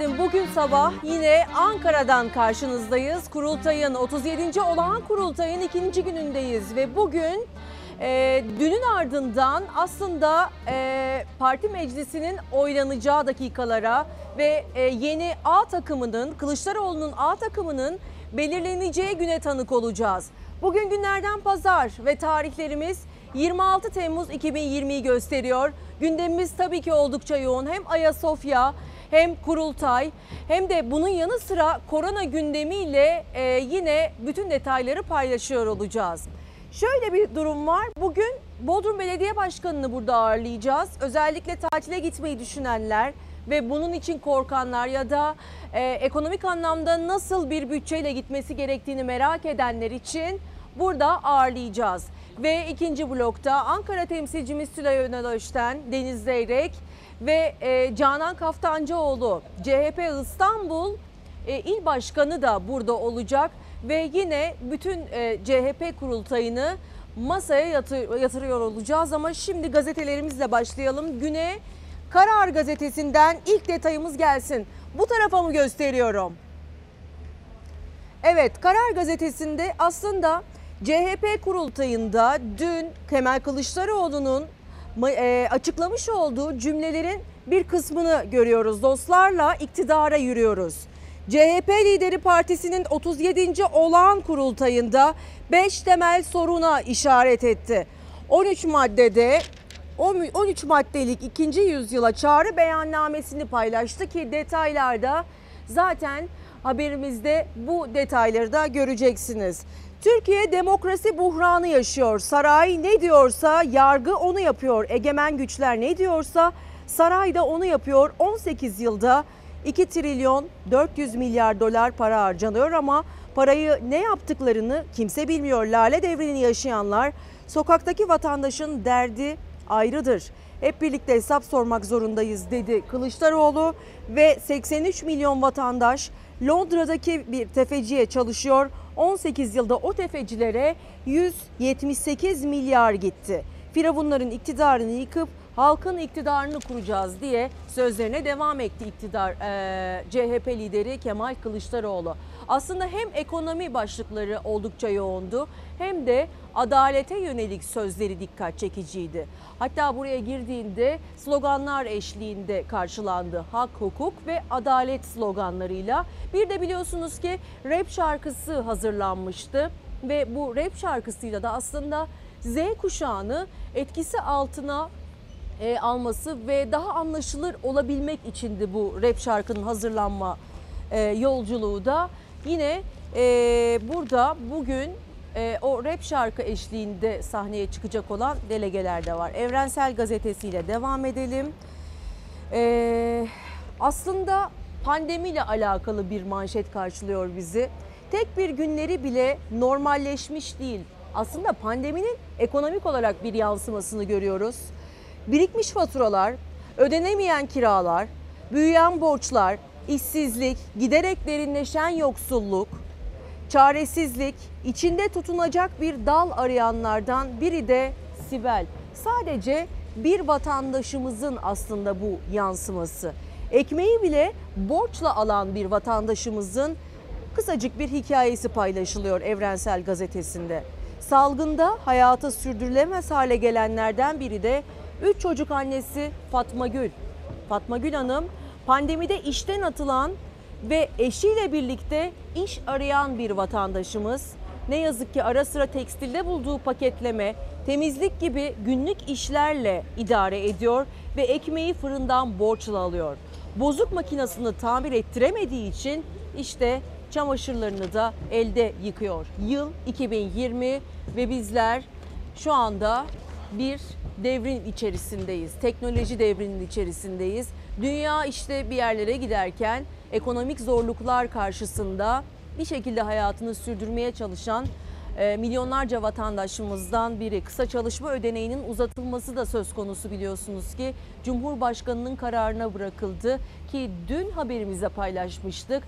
efendim. Bugün sabah yine Ankara'dan karşınızdayız. Kurultayın 37. olağan kurultayın ikinci günündeyiz ve bugün e, dünün ardından aslında e, parti meclisinin oylanacağı dakikalara ve e, yeni A takımının Kılıçdaroğlu'nun A takımının belirleneceği güne tanık olacağız. Bugün günlerden pazar ve tarihlerimiz 26 Temmuz 2020'yi gösteriyor. Gündemimiz tabii ki oldukça yoğun. Hem Ayasofya hem kurultay hem de bunun yanı sıra korona gündemiyle e, yine bütün detayları paylaşıyor olacağız. Şöyle bir durum var. Bugün Bodrum Belediye Başkanı'nı burada ağırlayacağız. Özellikle tatile gitmeyi düşünenler ve bunun için korkanlar ya da e, ekonomik anlamda nasıl bir bütçeyle gitmesi gerektiğini merak edenler için burada ağırlayacağız. Ve ikinci blokta Ankara temsilcimiz Önal Öşten, Deniz Zeyrek ve e, Canan Kaftancıoğlu CHP İstanbul e, il başkanı da burada olacak ve yine bütün e, CHP kurultayını masaya yatır- yatırıyor olacağız ama şimdi gazetelerimizle başlayalım. Güne Karar gazetesinden ilk detayımız gelsin. Bu tarafa mı gösteriyorum? Evet, Karar Gazetesi'nde aslında CHP kurultayında dün Kemal Kılıçdaroğlu'nun açıklamış olduğu cümlelerin bir kısmını görüyoruz. Dostlarla iktidara yürüyoruz. CHP lideri partisinin 37. olağan kurultayında 5 temel soruna işaret etti. 13 maddede 13 maddelik ikinci yüzyıla çağrı beyannamesini paylaştı ki detaylarda zaten haberimizde bu detayları da göreceksiniz. Türkiye demokrasi buhranı yaşıyor. Saray ne diyorsa yargı onu yapıyor. Egemen güçler ne diyorsa saray da onu yapıyor. 18 yılda 2 trilyon 400 milyar dolar para harcanıyor ama parayı ne yaptıklarını kimse bilmiyor. Lale devrini yaşayanlar sokaktaki vatandaşın derdi ayrıdır. Hep birlikte hesap sormak zorundayız dedi Kılıçdaroğlu ve 83 milyon vatandaş Londra'daki bir tefeciye çalışıyor. 18 yılda o tefecilere 178 milyar gitti. Firavunların iktidarını yıkıp halkın iktidarını kuracağız diye sözlerine devam etti iktidar eee, CHP lideri Kemal Kılıçdaroğlu. Aslında hem ekonomi başlıkları oldukça yoğundu hem de adalete yönelik sözleri dikkat çekiciydi. Hatta buraya girdiğinde sloganlar eşliğinde karşılandı. Hak, hukuk ve adalet sloganlarıyla. Bir de biliyorsunuz ki rap şarkısı hazırlanmıştı ve bu rap şarkısıyla da aslında Z kuşağını etkisi altına e, alması ve daha anlaşılır olabilmek içindi bu rap şarkının hazırlanma e, yolculuğu da. Yine e, burada bugün e, o rap şarkı eşliğinde sahneye çıkacak olan delegeler de var. Evrensel Gazetesi'yle devam edelim. E, aslında pandemiyle alakalı bir manşet karşılıyor bizi. Tek bir günleri bile normalleşmiş değil. Aslında pandeminin ekonomik olarak bir yansımasını görüyoruz. Birikmiş faturalar, ödenemeyen kiralar, büyüyen borçlar, işsizlik, giderek derinleşen yoksulluk, çaresizlik, içinde tutunacak bir dal arayanlardan biri de Sibel. Sadece bir vatandaşımızın aslında bu yansıması. Ekmeği bile borçla alan bir vatandaşımızın kısacık bir hikayesi paylaşılıyor Evrensel Gazetesi'nde. Salgında hayatı sürdürülemez hale gelenlerden biri de 3 çocuk annesi Fatma Gül. Fatma Gül Hanım pandemide işten atılan ve eşiyle birlikte iş arayan bir vatandaşımız. Ne yazık ki ara sıra tekstilde bulduğu paketleme, temizlik gibi günlük işlerle idare ediyor ve ekmeği fırından borçla alıyor. Bozuk makinesini tamir ettiremediği için işte çamaşırlarını da elde yıkıyor. Yıl 2020 ve bizler şu anda bir devrin içerisindeyiz. Teknoloji devrinin içerisindeyiz. Dünya işte bir yerlere giderken ekonomik zorluklar karşısında bir şekilde hayatını sürdürmeye çalışan e, milyonlarca vatandaşımızdan biri. Kısa çalışma ödeneğinin uzatılması da söz konusu biliyorsunuz ki Cumhurbaşkanının kararına bırakıldı ki dün haberimizde paylaşmıştık.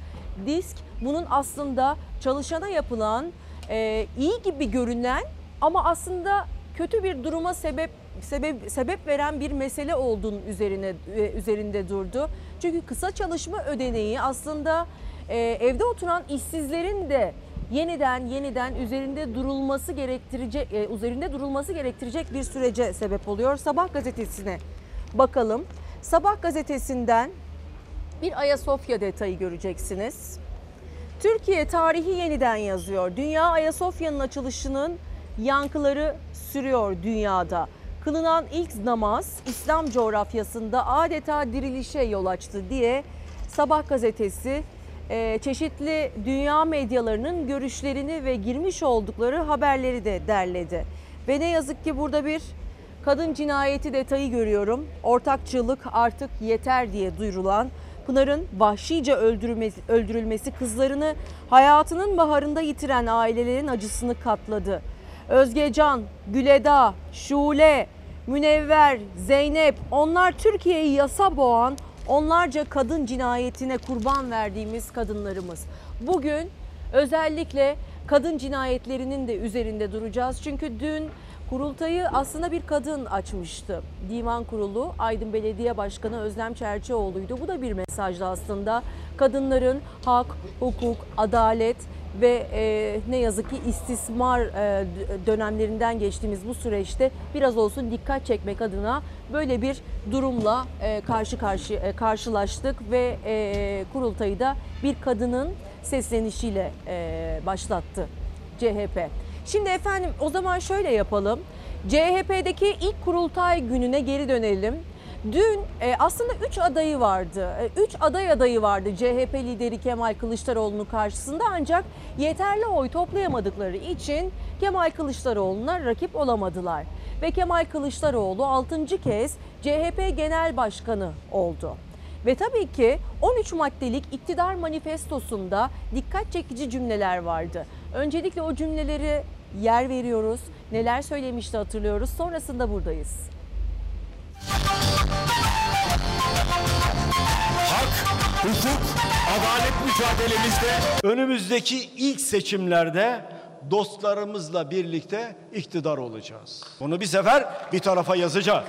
Disk bunun aslında çalışana yapılan e, iyi gibi görünen ama aslında kötü bir duruma sebep sebep sebep veren bir mesele olduğunun üzerine e, üzerinde durdu. Çünkü kısa çalışma ödeneği aslında e, evde oturan işsizlerin de yeniden yeniden üzerinde durulması gerektirecek e, üzerinde durulması gerektirecek bir sürece sebep oluyor. Sabah gazetesine bakalım. Sabah gazetesinden bir Ayasofya detayı göreceksiniz. Türkiye tarihi yeniden yazıyor. Dünya Ayasofya'nın açılışının yankıları sürüyor dünyada. Kılınan ilk namaz İslam coğrafyasında adeta dirilişe yol açtı diye Sabah gazetesi e, çeşitli dünya medyalarının görüşlerini ve girmiş oldukları haberleri de derledi. Ve ne yazık ki burada bir kadın cinayeti detayı görüyorum. Ortakçılık artık yeter diye duyurulan Pınar'ın vahşice öldürülmesi, kızlarını hayatının baharında yitiren ailelerin acısını katladı. Özgecan, Güleda, Şule, Münevver, Zeynep onlar Türkiye'yi yasa boğan onlarca kadın cinayetine kurban verdiğimiz kadınlarımız. Bugün özellikle kadın cinayetlerinin de üzerinde duracağız. Çünkü dün kurultayı aslında bir kadın açmıştı. Divan Kurulu Aydın Belediye Başkanı Özlem Çerçioğlu'ydu. Bu da bir mesajdı aslında. Kadınların hak, hukuk, adalet ve e, ne yazık ki istismar e, dönemlerinden geçtiğimiz bu süreçte biraz olsun dikkat çekmek adına böyle bir durumla e, karşı karşı e, karşılaştık ve e, kurultayı da bir kadının seslenişiyle e, başlattı CHP. Şimdi efendim o zaman şöyle yapalım. CHP'deki ilk kurultay gününe geri dönelim. Dün e, aslında 3 adayı vardı. 3 e, aday adayı vardı CHP lideri Kemal Kılıçdaroğlu'nun karşısında ancak yeterli oy toplayamadıkları için Kemal Kılıçdaroğlu'na rakip olamadılar. Ve Kemal Kılıçdaroğlu 6. kez CHP Genel Başkanı oldu. Ve tabii ki 13 maddelik iktidar manifestosunda dikkat çekici cümleler vardı. Öncelikle o cümleleri yer veriyoruz. Neler söylemişti hatırlıyoruz. Sonrasında buradayız. Hukuk, adalet mücadelemizde önümüzdeki ilk seçimlerde dostlarımızla birlikte iktidar olacağız. Bunu bir sefer bir tarafa yazacağız.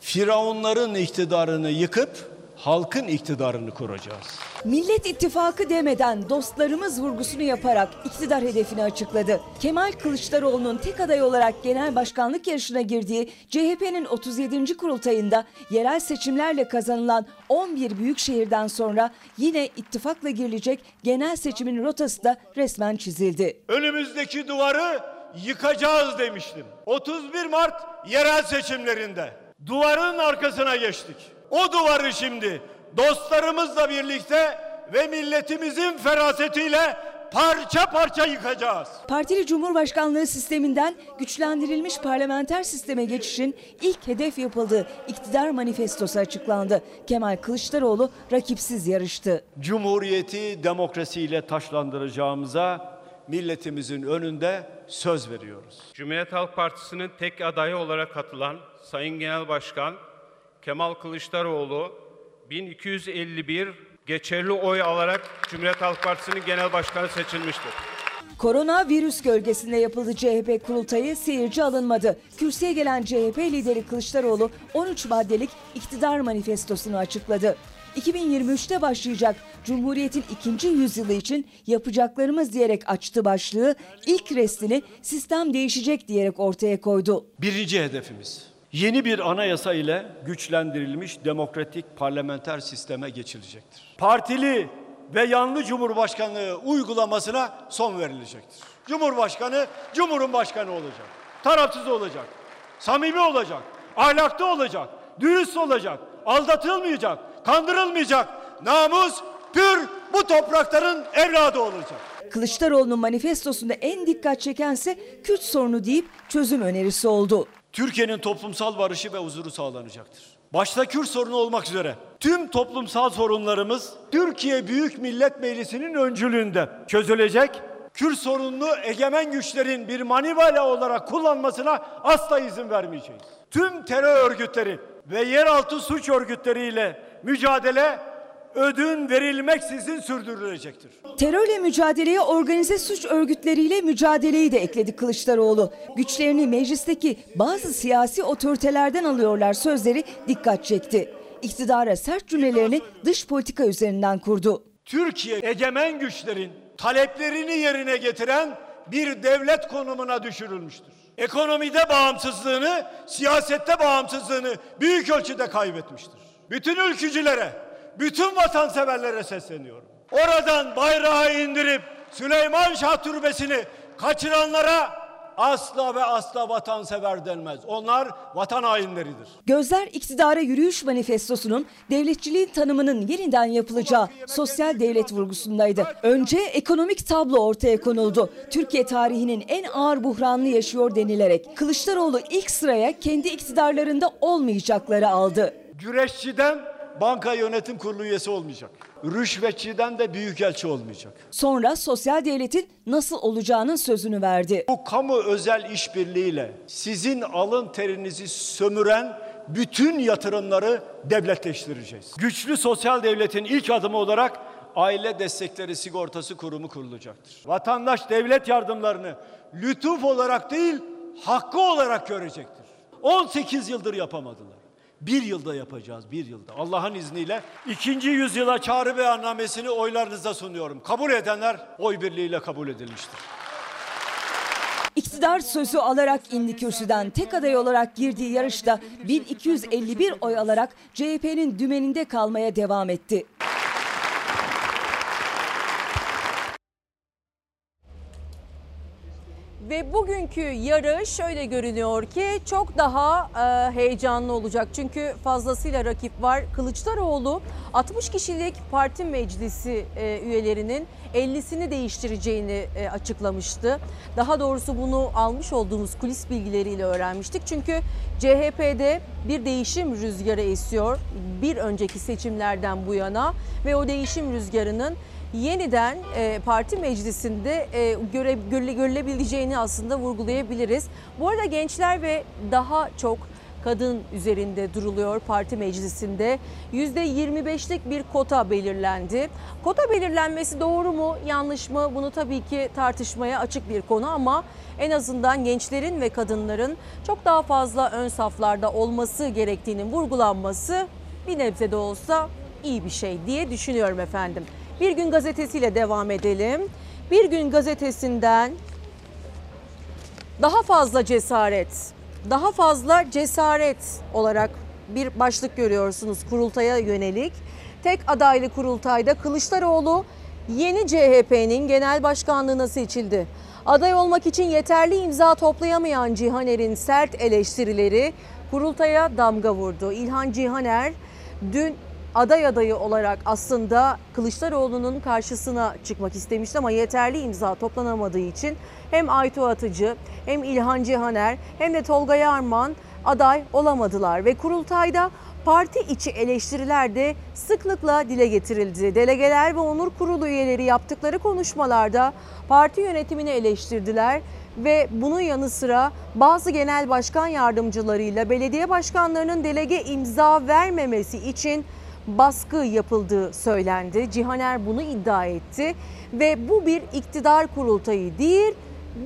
Firavunların iktidarını yıkıp halkın iktidarını kuracağız. Millet İttifakı demeden dostlarımız vurgusunu yaparak iktidar hedefini açıkladı. Kemal Kılıçdaroğlu'nun tek aday olarak genel başkanlık yarışına girdiği CHP'nin 37. kurultayında yerel seçimlerle kazanılan 11 büyük şehirden sonra yine ittifakla girilecek genel seçimin rotası da resmen çizildi. Önümüzdeki duvarı yıkacağız demiştim. 31 Mart yerel seçimlerinde duvarın arkasına geçtik. O duvarı şimdi dostlarımızla birlikte ve milletimizin ferasetiyle parça parça yıkacağız. Partili Cumhurbaşkanlığı sisteminden güçlendirilmiş parlamenter sisteme geçişin ilk hedef yapıldığı iktidar manifestosu açıklandı. Kemal Kılıçdaroğlu rakipsiz yarıştı. Cumhuriyeti demokrasiyle taşlandıracağımıza milletimizin önünde söz veriyoruz. Cumhuriyet Halk Partisi'nin tek adayı olarak katılan Sayın Genel Başkan Kemal Kılıçdaroğlu 1251 geçerli oy alarak Cumhuriyet Halk Partisi'nin genel başkanı seçilmiştir. Korona virüs gölgesinde yapıldı CHP kurultayı seyirci alınmadı. Kürsüye gelen CHP lideri Kılıçdaroğlu 13 maddelik iktidar manifestosunu açıkladı. 2023'te başlayacak Cumhuriyet'in ikinci yüzyılı için yapacaklarımız diyerek açtı başlığı ilk restini sistem değişecek diyerek ortaya koydu. Birinci hedefimiz yeni bir anayasa ile güçlendirilmiş demokratik parlamenter sisteme geçilecektir. Partili ve yanlı cumhurbaşkanlığı uygulamasına son verilecektir. Cumhurbaşkanı Cumhurun başkanı olacak. Tarafsız olacak. Samimi olacak. Ahlaklı olacak. Dürüst olacak. Aldatılmayacak. Kandırılmayacak. Namus pür bu toprakların evladı olacak. Kılıçdaroğlu'nun manifestosunda en dikkat çekense Kürt sorunu deyip çözüm önerisi oldu. Türkiye'nin toplumsal barışı ve huzuru sağlanacaktır. Başta Kürt sorunu olmak üzere tüm toplumsal sorunlarımız Türkiye Büyük Millet Meclisi'nin öncülüğünde çözülecek. Kürt sorununu egemen güçlerin bir manivela olarak kullanmasına asla izin vermeyeceğiz. Tüm terör örgütleri ve yeraltı suç örgütleriyle mücadele ödün verilmeksizin sürdürülecektir. Terörle mücadeleye organize suç örgütleriyle mücadeleyi de ekledi Kılıçdaroğlu. Güçlerini meclisteki bazı siyasi otoritelerden alıyorlar sözleri dikkat çekti. İktidara sert cümlelerini dış politika üzerinden kurdu. Türkiye egemen güçlerin taleplerini yerine getiren bir devlet konumuna düşürülmüştür. Ekonomide bağımsızlığını, siyasette bağımsızlığını büyük ölçüde kaybetmiştir. Bütün ülkücülere, bütün vatanseverlere sesleniyorum. Oradan bayrağı indirip Süleyman Şah Türbesi'ni kaçıranlara asla ve asla vatansever denmez. Onlar vatan hainleridir. Gözler iktidara yürüyüş manifestosunun devletçiliğin tanımının yeniden yapılacağı sosyal devlet vurgusundaydı. Önce ekonomik tablo ortaya konuldu. Türkiye tarihinin en ağır buhranını yaşıyor denilerek Kılıçdaroğlu ilk sıraya kendi iktidarlarında olmayacakları aldı. Güreşçiden banka yönetim kurulu üyesi olmayacak. Rüşvetçiden de büyükelçi olmayacak. Sonra sosyal devletin nasıl olacağının sözünü verdi. Bu kamu özel işbirliğiyle sizin alın terinizi sömüren bütün yatırımları devletleştireceğiz. Güçlü sosyal devletin ilk adımı olarak aile destekleri sigortası kurumu kurulacaktır. Vatandaş devlet yardımlarını lütuf olarak değil hakkı olarak görecektir. 18 yıldır yapamadılar. Bir yılda yapacağız, bir yılda. Allah'ın izniyle ikinci yüzyıla çağrı beyannamesini oylarınıza sunuyorum. Kabul edenler oy birliğiyle kabul edilmiştir. İktidar sözü alarak indi kürsüden tek aday olarak girdiği yarışta 1251 oy alarak CHP'nin dümeninde kalmaya devam etti. Ve bugünkü yarış öyle görünüyor ki çok daha e, heyecanlı olacak. Çünkü fazlasıyla rakip var. Kılıçdaroğlu 60 kişilik parti meclisi e, üyelerinin 50'sini değiştireceğini e, açıklamıştı. Daha doğrusu bunu almış olduğumuz kulis bilgileriyle öğrenmiştik. Çünkü CHP'de bir değişim rüzgarı esiyor bir önceki seçimlerden bu yana ve o değişim rüzgarının yeniden e, parti meclisinde e, göre, görüle, görülebileceğini aslında vurgulayabiliriz. Bu arada gençler ve daha çok kadın üzerinde duruluyor parti meclisinde. %25'lik bir kota belirlendi. Kota belirlenmesi doğru mu yanlış mı bunu tabii ki tartışmaya açık bir konu ama en azından gençlerin ve kadınların çok daha fazla ön saflarda olması gerektiğinin vurgulanması bir nebze de olsa iyi bir şey diye düşünüyorum efendim. Bir Gün Gazetesi'yle devam edelim. Bir Gün Gazetesi'nden daha fazla cesaret, daha fazla cesaret olarak bir başlık görüyorsunuz kurultaya yönelik. Tek adaylı kurultayda Kılıçdaroğlu yeni CHP'nin genel başkanlığına seçildi. Aday olmak için yeterli imza toplayamayan Cihaner'in sert eleştirileri kurultaya damga vurdu. İlhan Cihaner dün aday adayı olarak aslında Kılıçdaroğlu'nun karşısına çıkmak istemişti ama yeterli imza toplanamadığı için hem Aytu Atıcı hem İlhan Cihaner hem de Tolga Yarman aday olamadılar ve kurultayda parti içi eleştiriler de sıklıkla dile getirildi. Delegeler ve onur kurulu üyeleri yaptıkları konuşmalarda parti yönetimini eleştirdiler ve bunun yanı sıra bazı genel başkan yardımcılarıyla belediye başkanlarının delege imza vermemesi için baskı yapıldığı söylendi. Cihaner bunu iddia etti ve bu bir iktidar kurultayı değil,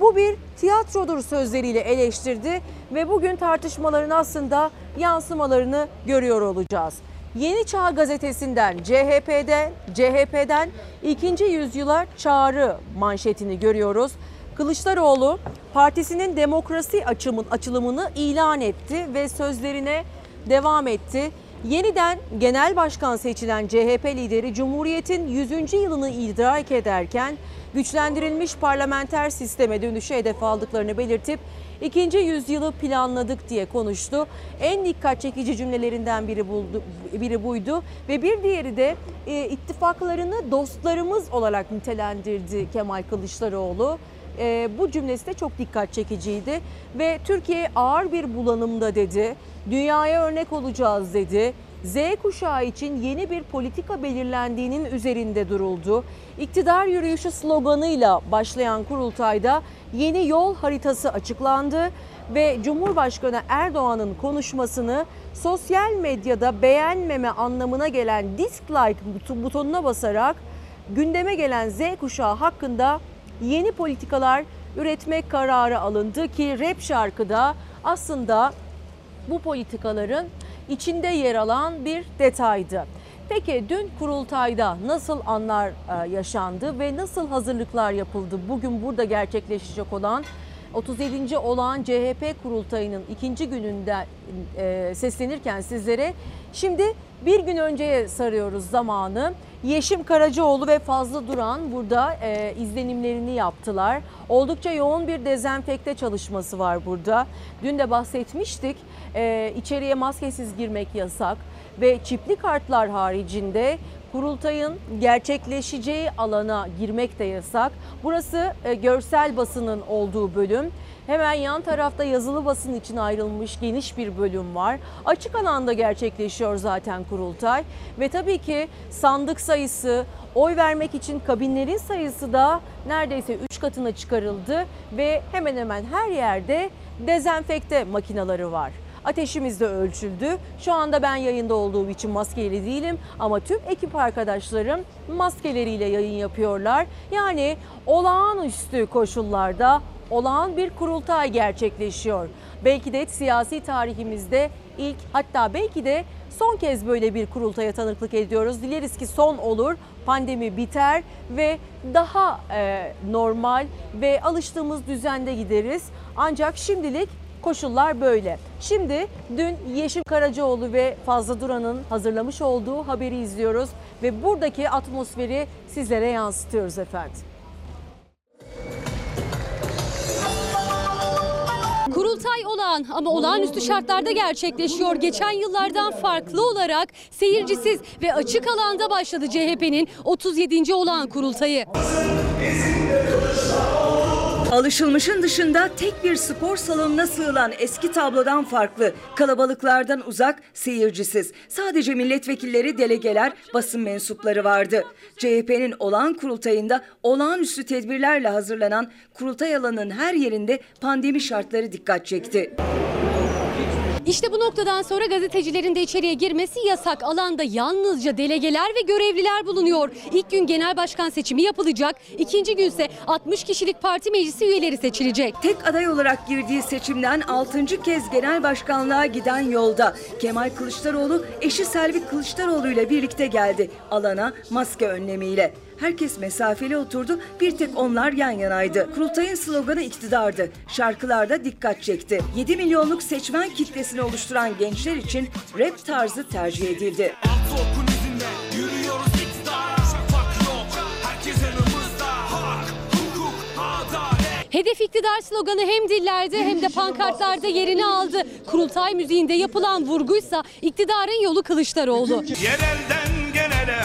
bu bir tiyatrodur sözleriyle eleştirdi ve bugün tartışmaların aslında yansımalarını görüyor olacağız. Yeni Çağ gazetesinden CHP'den CHP'den ikinci yüzyıla çağrı manşetini görüyoruz. Kılıçdaroğlu partisinin demokrasi açımın açılımını ilan etti ve sözlerine devam etti. Yeniden genel başkan seçilen CHP lideri Cumhuriyet'in 100. yılını idrak ederken güçlendirilmiş parlamenter sisteme dönüşü hedef aldıklarını belirtip ikinci yüzyılı planladık diye konuştu. En dikkat çekici cümlelerinden biri, buldu, biri buydu ve bir diğeri de e, ittifaklarını dostlarımız olarak nitelendirdi Kemal Kılıçdaroğlu. E, bu cümlesi de çok dikkat çekiciydi ve Türkiye ağır bir bulanımda dedi. Dünyaya örnek olacağız dedi. Z kuşağı için yeni bir politika belirlendiğinin üzerinde duruldu. İktidar yürüyüşü sloganıyla başlayan kurultayda yeni yol haritası açıklandı ve Cumhurbaşkanı Erdoğan'ın konuşmasını sosyal medyada beğenmeme anlamına gelen dislike but- butonuna basarak gündeme gelen Z kuşağı hakkında yeni politikalar üretmek kararı alındı ki rap şarkıda aslında bu politikaların içinde yer alan bir detaydı. Peki dün kurultayda nasıl anlar e, yaşandı ve nasıl hazırlıklar yapıldı? Bugün burada gerçekleşecek olan 37. olan CHP kurultayının ikinci gününde e, seslenirken sizlere şimdi bir gün önceye sarıyoruz zamanı. Yeşim Karacaoğlu ve Fazlı Duran burada e, izlenimlerini yaptılar. Oldukça yoğun bir dezenfekte çalışması var burada. Dün de bahsetmiştik. E, içeriye maskesiz girmek yasak ve çipli kartlar haricinde kurultayın gerçekleşeceği alana girmek de yasak. Burası e, görsel basının olduğu bölüm. Hemen yan tarafta yazılı basın için ayrılmış geniş bir bölüm var. Açık alanda gerçekleşiyor zaten kurultay ve tabii ki sandık sayısı, oy vermek için kabinlerin sayısı da neredeyse 3 katına çıkarıldı ve hemen hemen her yerde dezenfekte makineleri var. Ateşimiz de ölçüldü. Şu anda ben yayında olduğum için maskeli değilim ama tüm ekip arkadaşlarım maskeleriyle yayın yapıyorlar. Yani olağanüstü koşullarda olağan bir kurultay gerçekleşiyor. Belki de siyasi tarihimizde ilk hatta belki de son kez böyle bir kurultaya tanıklık ediyoruz. Dileriz ki son olur, pandemi biter ve daha e, normal ve alıştığımız düzende gideriz. Ancak şimdilik koşullar böyle. Şimdi dün Yeşim Karacaoğlu ve Fazlı Duran'ın hazırlamış olduğu haberi izliyoruz ve buradaki atmosferi sizlere yansıtıyoruz efendim. Kurultay olağan ama olağanüstü şartlarda gerçekleşiyor. Geçen yıllardan farklı olarak seyircisiz ve açık alanda başladı CHP'nin 37. olağan kurultayı. Alışılmışın dışında tek bir spor salonuna sığılan eski tablodan farklı. Kalabalıklardan uzak, seyircisiz. Sadece milletvekilleri, delegeler, basın mensupları vardı. CHP'nin olağan kurultayında olağanüstü tedbirlerle hazırlanan kurultay alanının her yerinde pandemi şartları dikkat çekti. İşte bu noktadan sonra gazetecilerin de içeriye girmesi yasak. Alanda yalnızca delegeler ve görevliler bulunuyor. İlk gün genel başkan seçimi yapılacak. İkinci günse 60 kişilik parti meclisi üyeleri seçilecek. Tek aday olarak girdiği seçimden 6. kez genel başkanlığa giden yolda Kemal Kılıçdaroğlu eşi Selvi Kılıçdaroğlu ile birlikte geldi alana maske önlemiyle. Herkes mesafeli oturdu, bir tek onlar yan yanaydı. Kurultayın sloganı iktidardı. Şarkılarda dikkat çekti. 7 milyonluk seçmen kitlesini oluşturan gençler için rap tarzı tercih edildi. Altı okun izinde yürüyoruz iktidara Şafak yok herkes yanımızda Hak, hukuk, adalet Hedef iktidar sloganı hem dillerde hem de pankartlarda yerini aldı. Kurultay müziğinde yapılan vurguysa iktidarın yolu Kılıçdaroğlu. Yerelden genele ele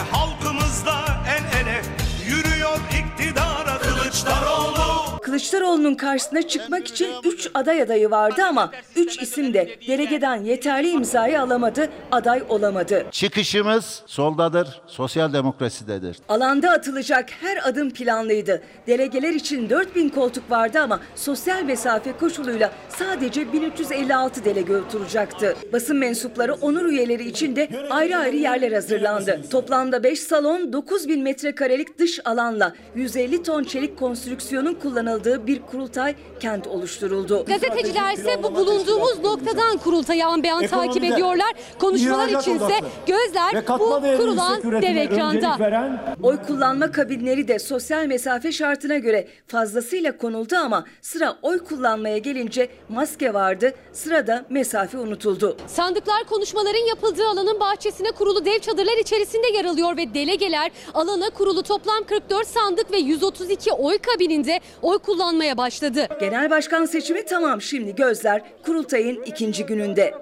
Yürüyor iktidara Kılıçdaroğlu Kılıçdaroğlu'nun karşısına çıkmak için 3 aday adayı vardı ama 3 isim de delegeden yeterli imzayı alamadı, aday olamadı. Çıkışımız soldadır, sosyal demokrasidedir. Alanda atılacak her adım planlıydı. Delegeler için 4000 koltuk vardı ama sosyal mesafe koşuluyla sadece 1356 delege oturacaktı. Basın mensupları onur üyeleri için de ayrı ayrı yerler hazırlandı. Toplamda 5 salon 9000 metrekarelik dış alanla 150 ton çelik konstrüksiyonun kullanıldığı bir kurultay kent oluşturuldu. Gazeteciler ise bu bulunduğumuz noktadan kurultayı an be an takip ediyorlar. Konuşmalar içinse gözler bu kurulan dev ekranda. Oy kullanma kabinleri de sosyal mesafe şartına göre fazlasıyla konuldu ama sıra oy kullanmaya gelince maske vardı, sırada mesafe unutuldu. Sandıklar konuşmaların yapıldığı alanın bahçesine kurulu dev çadırlar içerisinde yer alıyor ve delegeler alana kurulu toplam 44 sandık ve 132 oy kabininde oy kullanmaya başladı. Genel başkan seçimi tamam şimdi gözler kurultayın ikinci gününde.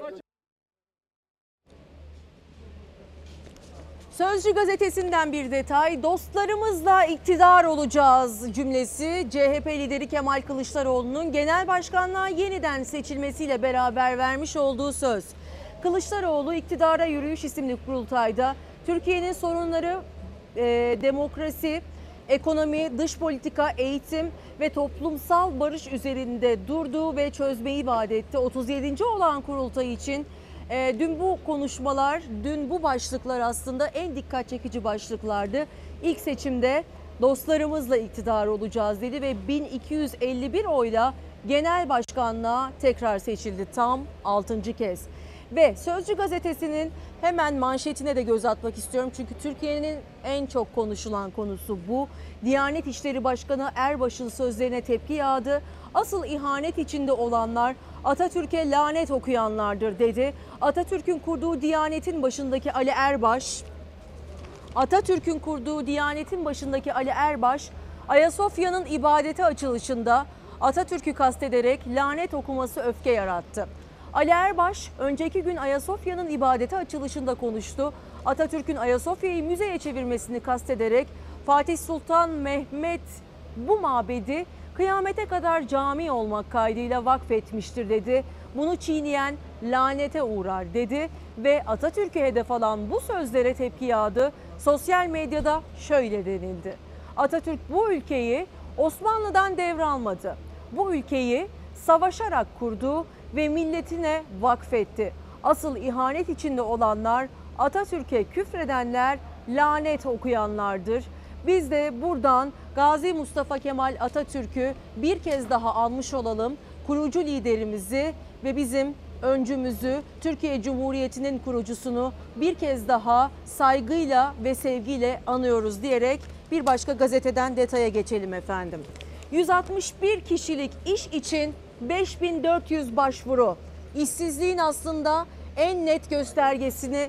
Sözcü gazetesinden bir detay. Dostlarımızla iktidar olacağız cümlesi CHP lideri Kemal Kılıçdaroğlu'nun genel başkanlığa yeniden seçilmesiyle beraber vermiş olduğu söz. Kılıçdaroğlu iktidara yürüyüş isimli kurultayda Türkiye'nin sorunları e, demokrasi ekonomi, dış politika, eğitim ve toplumsal barış üzerinde durduğu ve çözmeyi vaat etti. 37. olan kurultay için e, dün bu konuşmalar, dün bu başlıklar aslında en dikkat çekici başlıklardı. İlk seçimde dostlarımızla iktidar olacağız dedi ve 1251 oyla genel başkanlığa tekrar seçildi tam 6. kez. Ve Sözcü gazetesinin hemen manşetine de göz atmak istiyorum. Çünkü Türkiye'nin en çok konuşulan konusu bu. Diyanet İşleri Başkanı Erbaş'ın sözlerine tepki yağdı. Asıl ihanet içinde olanlar Atatürk'e lanet okuyanlardır dedi. Atatürk'ün kurduğu Diyanet'in başındaki Ali Erbaş, Atatürk'ün kurduğu Diyanet'in başındaki Ali Erbaş, Ayasofya'nın ibadete açılışında Atatürk'ü kastederek lanet okuması öfke yarattı. Ali Erbaş önceki gün Ayasofya'nın ibadete açılışında konuştu. Atatürk'ün Ayasofya'yı müzeye çevirmesini kastederek Fatih Sultan Mehmet bu mabedi kıyamete kadar cami olmak kaydıyla vakfetmiştir dedi. Bunu çiğneyen lanete uğrar dedi ve Atatürk'e hedef alan bu sözlere tepki yağdı. Sosyal medyada şöyle denildi. Atatürk bu ülkeyi Osmanlı'dan devralmadı. Bu ülkeyi savaşarak kurdu ve milletine vakfetti. Asıl ihanet içinde olanlar Atatürk'e küfredenler, lanet okuyanlardır. Biz de buradan Gazi Mustafa Kemal Atatürk'ü bir kez daha almış olalım. Kurucu liderimizi ve bizim öncümüzü, Türkiye Cumhuriyeti'nin kurucusunu bir kez daha saygıyla ve sevgiyle anıyoruz diyerek bir başka gazeteden detaya geçelim efendim. 161 kişilik iş için 5400 başvuru. İşsizliğin aslında en net göstergesini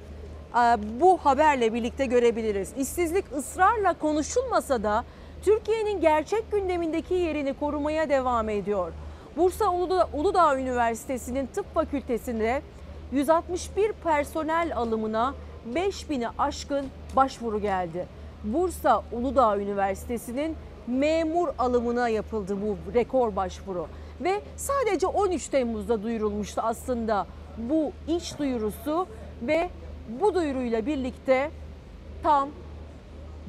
e, bu haberle birlikte görebiliriz. İşsizlik ısrarla konuşulmasa da Türkiye'nin gerçek gündemindeki yerini korumaya devam ediyor. Bursa Uludağ, Üniversitesi'nin tıp fakültesinde 161 personel alımına 5000'i aşkın başvuru geldi. Bursa Uludağ Üniversitesi'nin memur alımına yapıldı bu rekor başvuru. Ve sadece 13 Temmuz'da duyurulmuştu aslında bu iş duyurusu ve bu duyuruyla birlikte tam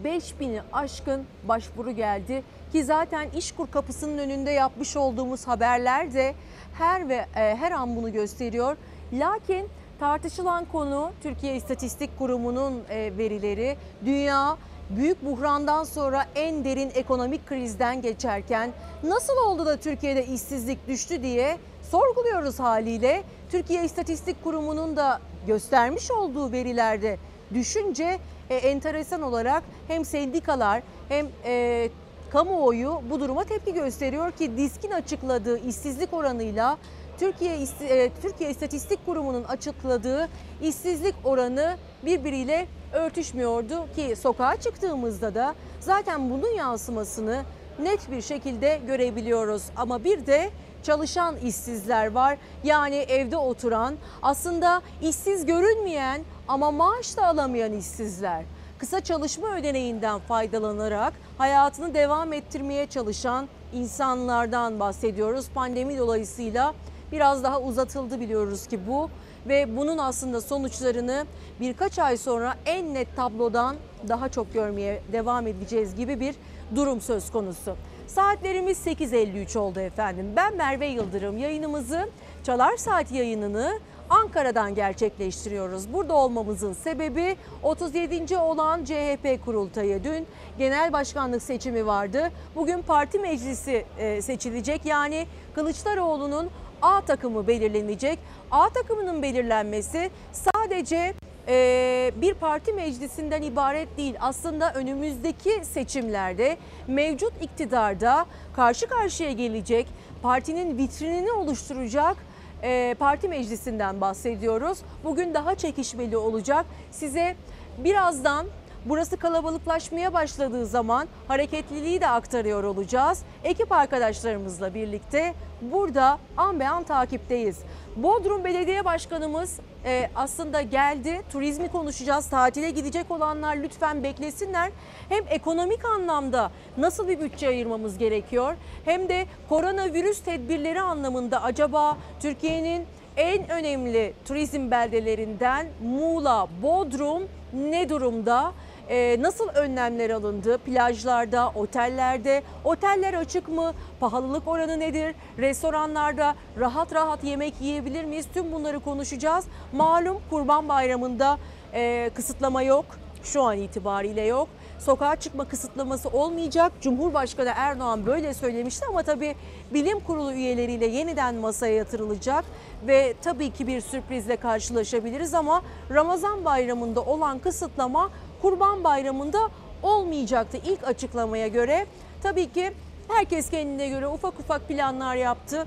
5000'i aşkın başvuru geldi ki zaten İşkur kapısının önünde yapmış olduğumuz haberler de her ve e, her an bunu gösteriyor. Lakin tartışılan konu Türkiye İstatistik Kurumu'nun e, verileri. Dünya büyük buhrandan sonra en derin ekonomik krizden geçerken nasıl oldu da Türkiye'de işsizlik düştü diye sorguluyoruz haliyle. Türkiye İstatistik Kurumu'nun da göstermiş olduğu verilerde düşünce e, enteresan olarak hem sendikalar hem e, kamuoyu bu duruma tepki gösteriyor ki DİSK'in açıkladığı işsizlik oranıyla Türkiye e, Türkiye İstatistik Kurumu'nun açıkladığı işsizlik oranı birbiriyle örtüşmüyordu ki sokağa çıktığımızda da zaten bunun yansımasını net bir şekilde görebiliyoruz. Ama bir de çalışan işsizler var. Yani evde oturan, aslında işsiz görünmeyen ama maaş da alamayan işsizler. Kısa çalışma ödeneğinden faydalanarak hayatını devam ettirmeye çalışan insanlardan bahsediyoruz. Pandemi dolayısıyla biraz daha uzatıldı biliyoruz ki bu ve bunun aslında sonuçlarını birkaç ay sonra en net tablodan daha çok görmeye devam edeceğiz gibi bir durum söz konusu. Saatlerimiz 8.53 oldu efendim. Ben Merve Yıldırım yayınımızı Çalar Saat yayınını Ankara'dan gerçekleştiriyoruz. Burada olmamızın sebebi 37. olan CHP kurultayı. Dün genel başkanlık seçimi vardı. Bugün parti meclisi e, seçilecek. Yani Kılıçdaroğlu'nun A takımı belirlenecek. A takımının belirlenmesi sadece e, bir parti meclisinden ibaret değil. Aslında önümüzdeki seçimlerde mevcut iktidarda karşı karşıya gelecek partinin vitrinini oluşturacak e, parti meclisinden bahsediyoruz. Bugün daha çekişmeli olacak. Size birazdan burası kalabalıklaşmaya başladığı zaman hareketliliği de aktarıyor olacağız. Ekip arkadaşlarımızla birlikte burada an be an takipteyiz. Bodrum Belediye Başkanımız e, aslında geldi. Turizmi konuşacağız. Tatile gidecek olanlar lütfen beklesinler. Hem ekonomik anlamda nasıl bir bütçe ayırmamız gerekiyor hem de koronavirüs tedbirleri anlamında acaba Türkiye'nin en önemli turizm beldelerinden Muğla, Bodrum ne durumda? E, nasıl önlemler alındı? Plajlarda, otellerde, oteller açık mı? Pahalılık oranı nedir? Restoranlarda rahat rahat yemek yiyebilir miyiz? Tüm bunları konuşacağız. Malum Kurban Bayramı'nda e, kısıtlama yok. Şu an itibariyle yok. Sokağa çıkma kısıtlaması olmayacak. Cumhurbaşkanı Erdoğan böyle söylemişti ama tabii bilim kurulu üyeleriyle yeniden masaya yatırılacak ve tabii ki bir sürprizle karşılaşabiliriz ama Ramazan bayramında olan kısıtlama Kurban Bayramı'nda olmayacaktı ilk açıklamaya göre. Tabii ki herkes kendine göre ufak ufak planlar yaptı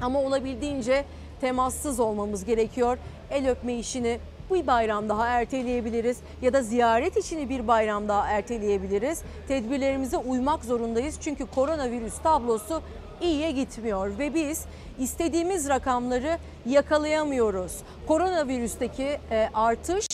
ama olabildiğince temassız olmamız gerekiyor. El öpme işini bir bayram daha erteleyebiliriz ya da ziyaret işini bir bayram daha erteleyebiliriz. Tedbirlerimize uymak zorundayız çünkü koronavirüs tablosu iyiye gitmiyor ve biz istediğimiz rakamları yakalayamıyoruz. Koronavirüsteki e, artış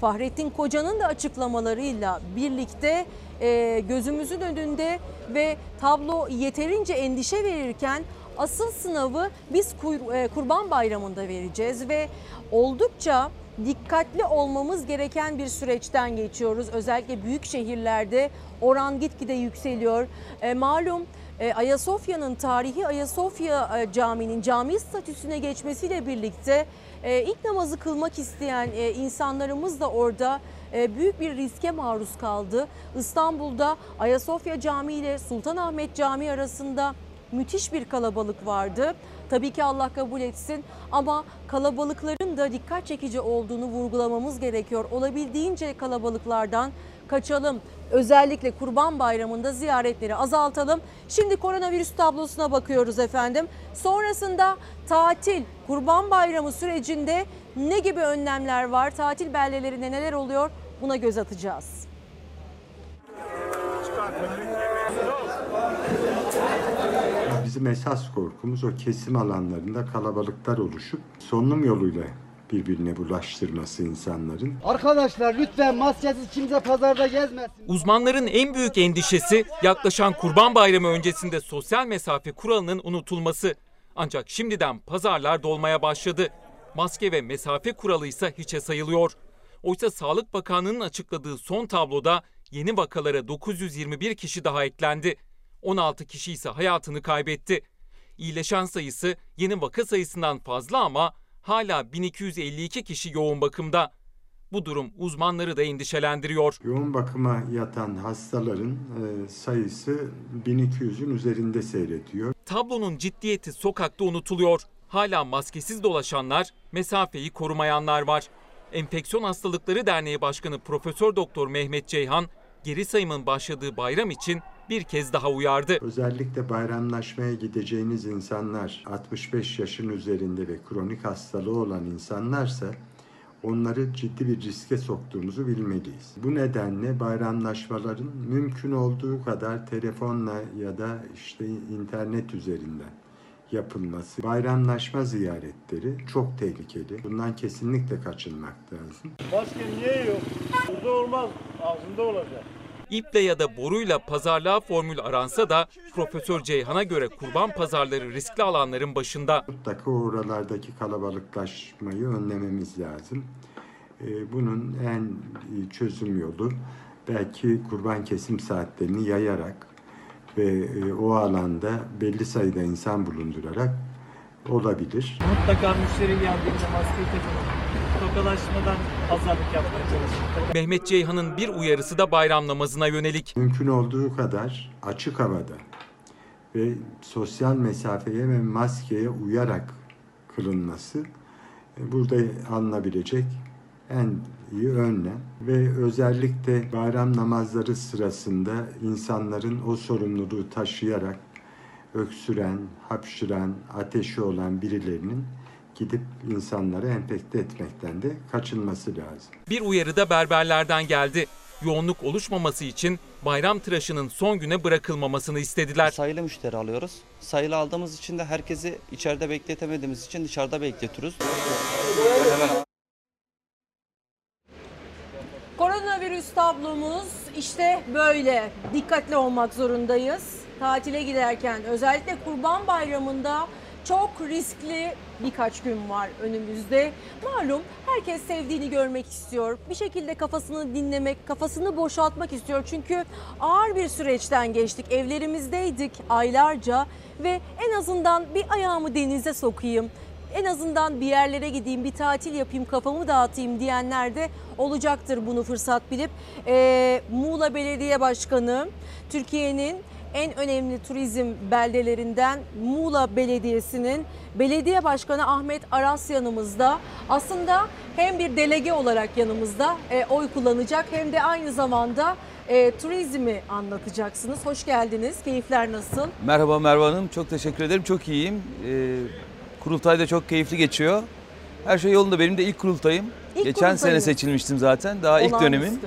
Fahrettin Koca'nın da açıklamalarıyla birlikte e, gözümüzün önünde ve tablo yeterince endişe verirken asıl sınavı biz e, Kurban Bayramı'nda vereceğiz ve oldukça dikkatli olmamız gereken bir süreçten geçiyoruz. Özellikle büyük şehirlerde oran gitgide yükseliyor. E, malum Ayasofya'nın tarihi Ayasofya e, Camii'nin cami statüsüne geçmesiyle birlikte e, ilk namazı kılmak isteyen e, insanlarımız da orada e, büyük bir riske maruz kaldı. İstanbul'da Ayasofya Camii ile Sultanahmet Camii arasında müthiş bir kalabalık vardı. Tabii ki Allah kabul etsin ama kalabalıkların da dikkat çekici olduğunu vurgulamamız gerekiyor. Olabildiğince kalabalıklardan kaçalım. Özellikle Kurban Bayramı'nda ziyaretleri azaltalım. Şimdi koronavirüs tablosuna bakıyoruz efendim. Sonrasında tatil, Kurban Bayramı sürecinde ne gibi önlemler var? Tatil beldelerinde neler oluyor? Buna göz atacağız. Bizim esas korkumuz o kesim alanlarında kalabalıklar oluşup solunum yoluyla birbirine bulaştırması insanların. Arkadaşlar lütfen maskesiz kimse pazarda gezmesin. Uzmanların en büyük endişesi yaklaşan Kurban Bayramı öncesinde sosyal mesafe kuralının unutulması. Ancak şimdiden pazarlar dolmaya başladı. Maske ve mesafe kuralı ise hiçe sayılıyor. Oysa Sağlık Bakanlığı'nın açıkladığı son tabloda yeni vakalara 921 kişi daha eklendi. 16 kişi ise hayatını kaybetti. İyileşen sayısı yeni vaka sayısından fazla ama hala 1252 kişi yoğun bakımda. Bu durum uzmanları da endişelendiriyor. Yoğun bakıma yatan hastaların e, sayısı 1200'ün üzerinde seyrediyor. Tablonun ciddiyeti sokakta unutuluyor. Hala maskesiz dolaşanlar, mesafeyi korumayanlar var. Enfeksiyon Hastalıkları Derneği Başkanı Profesör Doktor Mehmet Ceyhan, geri sayımın başladığı bayram için bir kez daha uyardı. Özellikle bayramlaşmaya gideceğiniz insanlar 65 yaşın üzerinde ve kronik hastalığı olan insanlarsa onları ciddi bir riske soktuğumuzu bilmeliyiz. Bu nedenle bayramlaşmaların mümkün olduğu kadar telefonla ya da işte internet üzerinden yapılması. Bayramlaşma ziyaretleri çok tehlikeli. Bundan kesinlikle kaçınmak lazım. Maske niye yok? Burada olmaz. Ağzında olacak. İple ya da boruyla pazarlığa formül aransa da Profesör Ceyhan'a göre kurban pazarları riskli alanların başında. Mutlaka oralardaki kalabalıklaşmayı önlememiz lazım. Ee, Bunun en çözüm yolu belki kurban kesim saatlerini yayarak ve e, o alanda belli sayıda insan bulundurarak olabilir. Mutlaka müşteri geldiğinde maskeyi takın. Tokalaşmadan pazarlık yapmaya çalışın. Mehmet Ceyhan'ın bir uyarısı da bayram namazına yönelik. Mümkün olduğu kadar açık havada ve sosyal mesafeye ve maskeye uyarak kılınması e, burada alınabilecek en iyi önlem ve özellikle bayram namazları sırasında insanların o sorumluluğu taşıyarak öksüren, hapşıran, ateşi olan birilerinin gidip insanları enfekte etmekten de kaçınması lazım. Bir uyarı da berberlerden geldi. Yoğunluk oluşmaması için bayram tıraşının son güne bırakılmamasını istediler. Sayılı müşteri alıyoruz. Sayılı aldığımız için de herkesi içeride bekletemediğimiz için dışarıda bekletiyoruz. Koronavirüs tablomuz işte böyle. Dikkatli olmak zorundayız. Tatile giderken özellikle Kurban Bayramı'nda çok riskli birkaç gün var önümüzde. Malum herkes sevdiğini görmek istiyor. Bir şekilde kafasını dinlemek, kafasını boşaltmak istiyor. Çünkü ağır bir süreçten geçtik. Evlerimizdeydik aylarca ve en azından bir ayağımı denize sokayım. En azından bir yerlere gideyim, bir tatil yapayım, kafamı dağıtayım diyenler de olacaktır bunu fırsat bilip. Ee, Muğla Belediye Başkanı Türkiye'nin en önemli turizm beldelerinden Muğla Belediyesi'nin belediye başkanı Ahmet Aras yanımızda. Aslında hem bir delege olarak yanımızda e, oy kullanacak hem de aynı zamanda e, turizmi anlatacaksınız. Hoş geldiniz. Keyifler nasıl? Merhaba Merve Hanım, çok teşekkür ederim. Çok iyiyim. Ee, kurultay da çok keyifli geçiyor. Her şey yolunda. Benim de ilk kurultayım. İlk Geçen sene kurultayınız. seçilmiştim zaten. Daha ilk dönemim.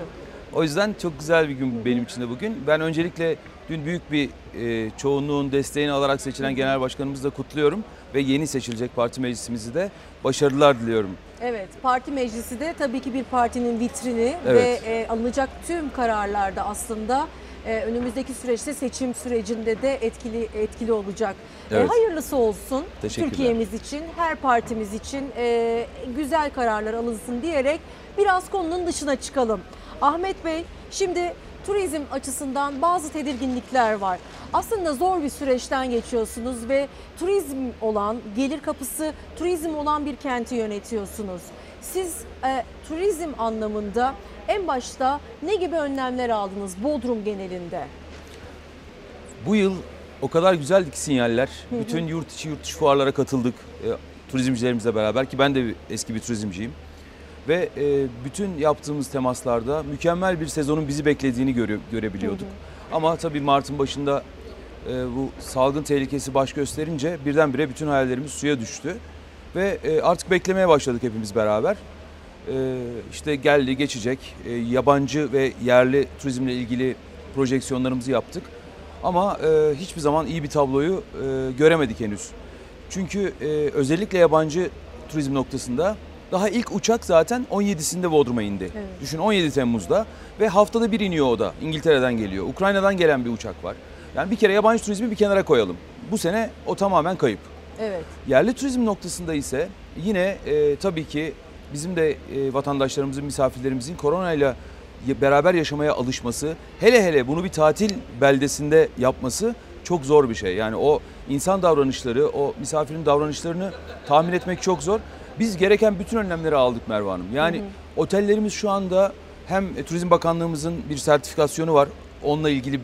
O yüzden çok güzel bir gün benim için de bugün. Ben öncelikle dün büyük bir e, çoğunluğun desteğini alarak seçilen genel başkanımızı da kutluyorum. Ve yeni seçilecek parti meclisimizi de başarılar diliyorum. Evet, parti meclisi de tabii ki bir partinin vitrini Evet. ve e, alınacak tüm kararlarda aslında e, önümüzdeki süreçte seçim sürecinde de etkili etkili olacak. E, Evet. hayırlısı olsun. Türkiye'miz için, her partimiz için e, güzel kararlar alınsın diyerek biraz konunun dışına çıkalım. Ahmet Bey, şimdi turizm açısından bazı tedirginlikler var. Aslında zor bir süreçten geçiyorsunuz ve turizm olan, gelir kapısı turizm olan bir kenti yönetiyorsunuz. Siz e, turizm anlamında en başta ne gibi önlemler aldınız Bodrum genelinde? Bu yıl o kadar güzeldi ki sinyaller. Hı hı. Bütün yurt içi yurt dışı fuarlara katıldık. E, turizmcilerimizle beraber ki ben de bir- eski bir turizmciyim. Ve e, bütün yaptığımız temaslarda mükemmel bir sezonun bizi beklediğini göre, görebiliyorduk. Ama tabii Mart'ın başında e, bu salgın tehlikesi baş gösterince birdenbire bütün hayallerimiz suya düştü. Ve e, artık beklemeye başladık hepimiz beraber. E, işte geldi geçecek E, yabancı ve yerli turizmle ilgili projeksiyonlarımızı yaptık. Ama hiçbir zaman iyi bir tabloyu göremedik henüz. Çünkü özellikle yabancı turizm noktasında daha ilk uçak zaten 17'sinde Bodrum'a indi. Evet. Düşün 17 Temmuz'da ve haftada bir iniyor o da. İngiltere'den geliyor. Ukrayna'dan gelen bir uçak var. Yani bir kere yabancı turizmi bir kenara koyalım. Bu sene o tamamen kayıp. Evet. Yerli turizm noktasında ise yine e, tabii ki bizim de e, vatandaşlarımızın, misafirlerimizin koronayla beraber yaşamaya alışması, hele hele bunu bir tatil beldesinde yapması çok zor bir şey. Yani o insan davranışları, o misafirin davranışlarını tahmin etmek çok zor. Biz gereken bütün önlemleri aldık Merve Hanım. Yani otellerimiz şu anda hem e, Turizm Bakanlığımızın bir sertifikasyonu var. Onunla ilgili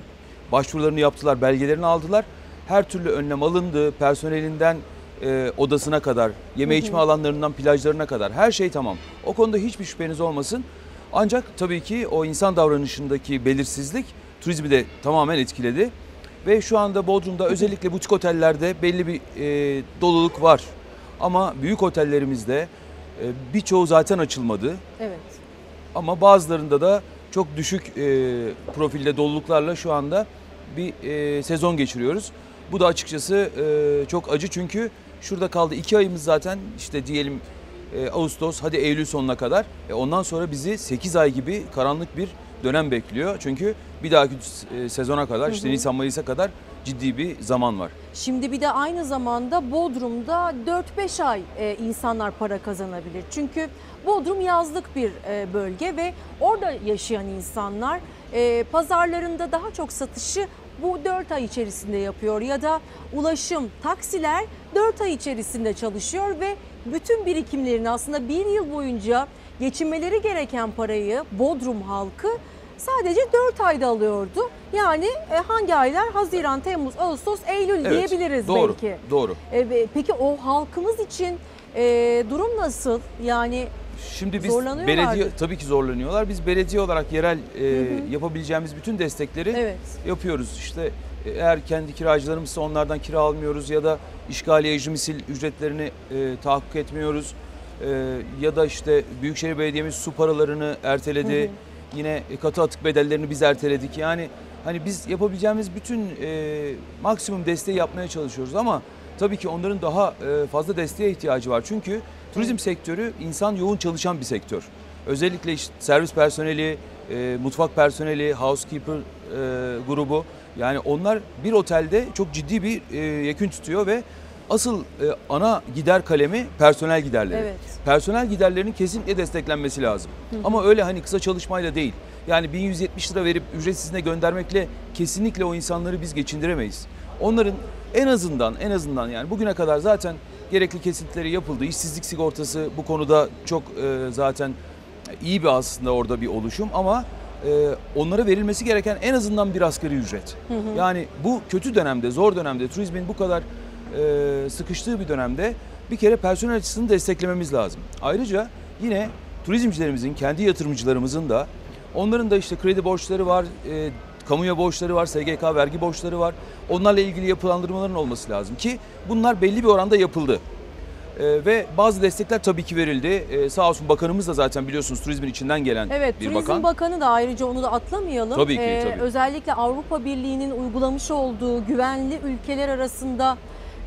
başvurularını yaptılar, belgelerini aldılar. Her türlü önlem alındı. Personelinden e, odasına kadar, yeme içme alanlarından plajlarına kadar her şey tamam. O konuda hiçbir şüpheniz olmasın. Ancak tabii ki o insan davranışındaki belirsizlik turizmi de tamamen etkiledi. Ve şu anda Bodrum'da özellikle butik otellerde belli bir e, doluluk var. Ama büyük otellerimizde e, birçoğu zaten açılmadı. Evet. Ama bazılarında da çok düşük e, profilde doluluklarla şu anda bir e, sezon geçiriyoruz. Bu da açıkçası e, çok acı çünkü şurada kaldı iki ayımız zaten işte diyelim e, Ağustos hadi Eylül sonuna kadar. E, ondan sonra bizi 8 ay gibi karanlık bir dönem bekliyor. Çünkü bir dahaki e, sezona kadar işte Nisan Mayıs'a kadar ciddi bir zaman var. Şimdi bir de aynı zamanda Bodrum'da 4-5 ay e, insanlar para kazanabilir. Çünkü Bodrum yazlık bir e, bölge ve orada yaşayan insanlar pazarlarında daha çok satışı bu 4 ay içerisinde yapıyor ya da ulaşım, taksiler 4 ay içerisinde çalışıyor ve bütün birikimlerini aslında bir yıl boyunca geçinmeleri gereken parayı Bodrum halkı sadece 4 ayda alıyordu. Yani e, hangi aylar? Haziran, Temmuz, Ağustos, Eylül Evet, diyebiliriz doğru, belki. Doğru. E, peki o halkımız için e, durum nasıl? Yani Şimdi biz belediye tabii ki zorlanıyorlar. Biz belediye olarak yerel e, yapabileceğimiz bütün destekleri evet. yapıyoruz. İşte e, eğer kendi kiracılarımızsa onlardan kira almıyoruz ya da işgaliye icra misil ücretlerini e, tahakkuk etmiyoruz. E, ya da işte Büyükşehir Belediye'miz su paralarını erteledi. Hı hı. Yine katı atık bedellerini biz erteledik. Yani hani biz yapabileceğimiz bütün e, maksimum desteği yapmaya çalışıyoruz ama tabii ki onların daha e, fazla desteğe ihtiyacı var. Çünkü turizm sektörü insan yoğun çalışan bir sektör. Özellikle işte servis personeli, e, mutfak personeli, housekeeper e, grubu yani onlar bir otelde çok ciddi bir e, yekün tutuyor ve asıl e, ana gider kalemi personel giderleri. Evet. Personel giderlerinin kesinlikle desteklenmesi lazım. Ama öyle hani kısa çalışmayla değil. Yani 1170 lira verip ücretsizine göndermekle kesinlikle o insanları biz geçindiremeyiz. Onların en azından en azından yani bugüne kadar zaten gerekli kesintileri yapıldı. İşsizlik sigortası bu konuda çok e, zaten iyi bir aslında orada bir oluşum ama e, onlara verilmesi gereken en azından bir asgari ücret. Yani bu kötü dönemde, zor dönemde, turizmin bu kadar e, sıkıştığı bir dönemde bir kere personel açısını desteklememiz lazım. Ayrıca yine turizmcilerimizin, kendi yatırımcılarımızın da onların da işte kredi borçları var, e, kamuya borçları var, SGK vergi borçları var. Onlarla ilgili yapılandırmaların olması lazım ki bunlar belli bir oranda yapıldı. E, ve bazı destekler tabii ki verildi. E, sağ olsun bakanımız da zaten biliyorsunuz turizmin içinden gelen Evet, bir Turizm bakan. Bakanı da ayrıca onu da atlamayalım. Tabii ki, Ee, tabii. Özellikle Avrupa Birliği'nin uygulamış olduğu güvenli ülkeler arasında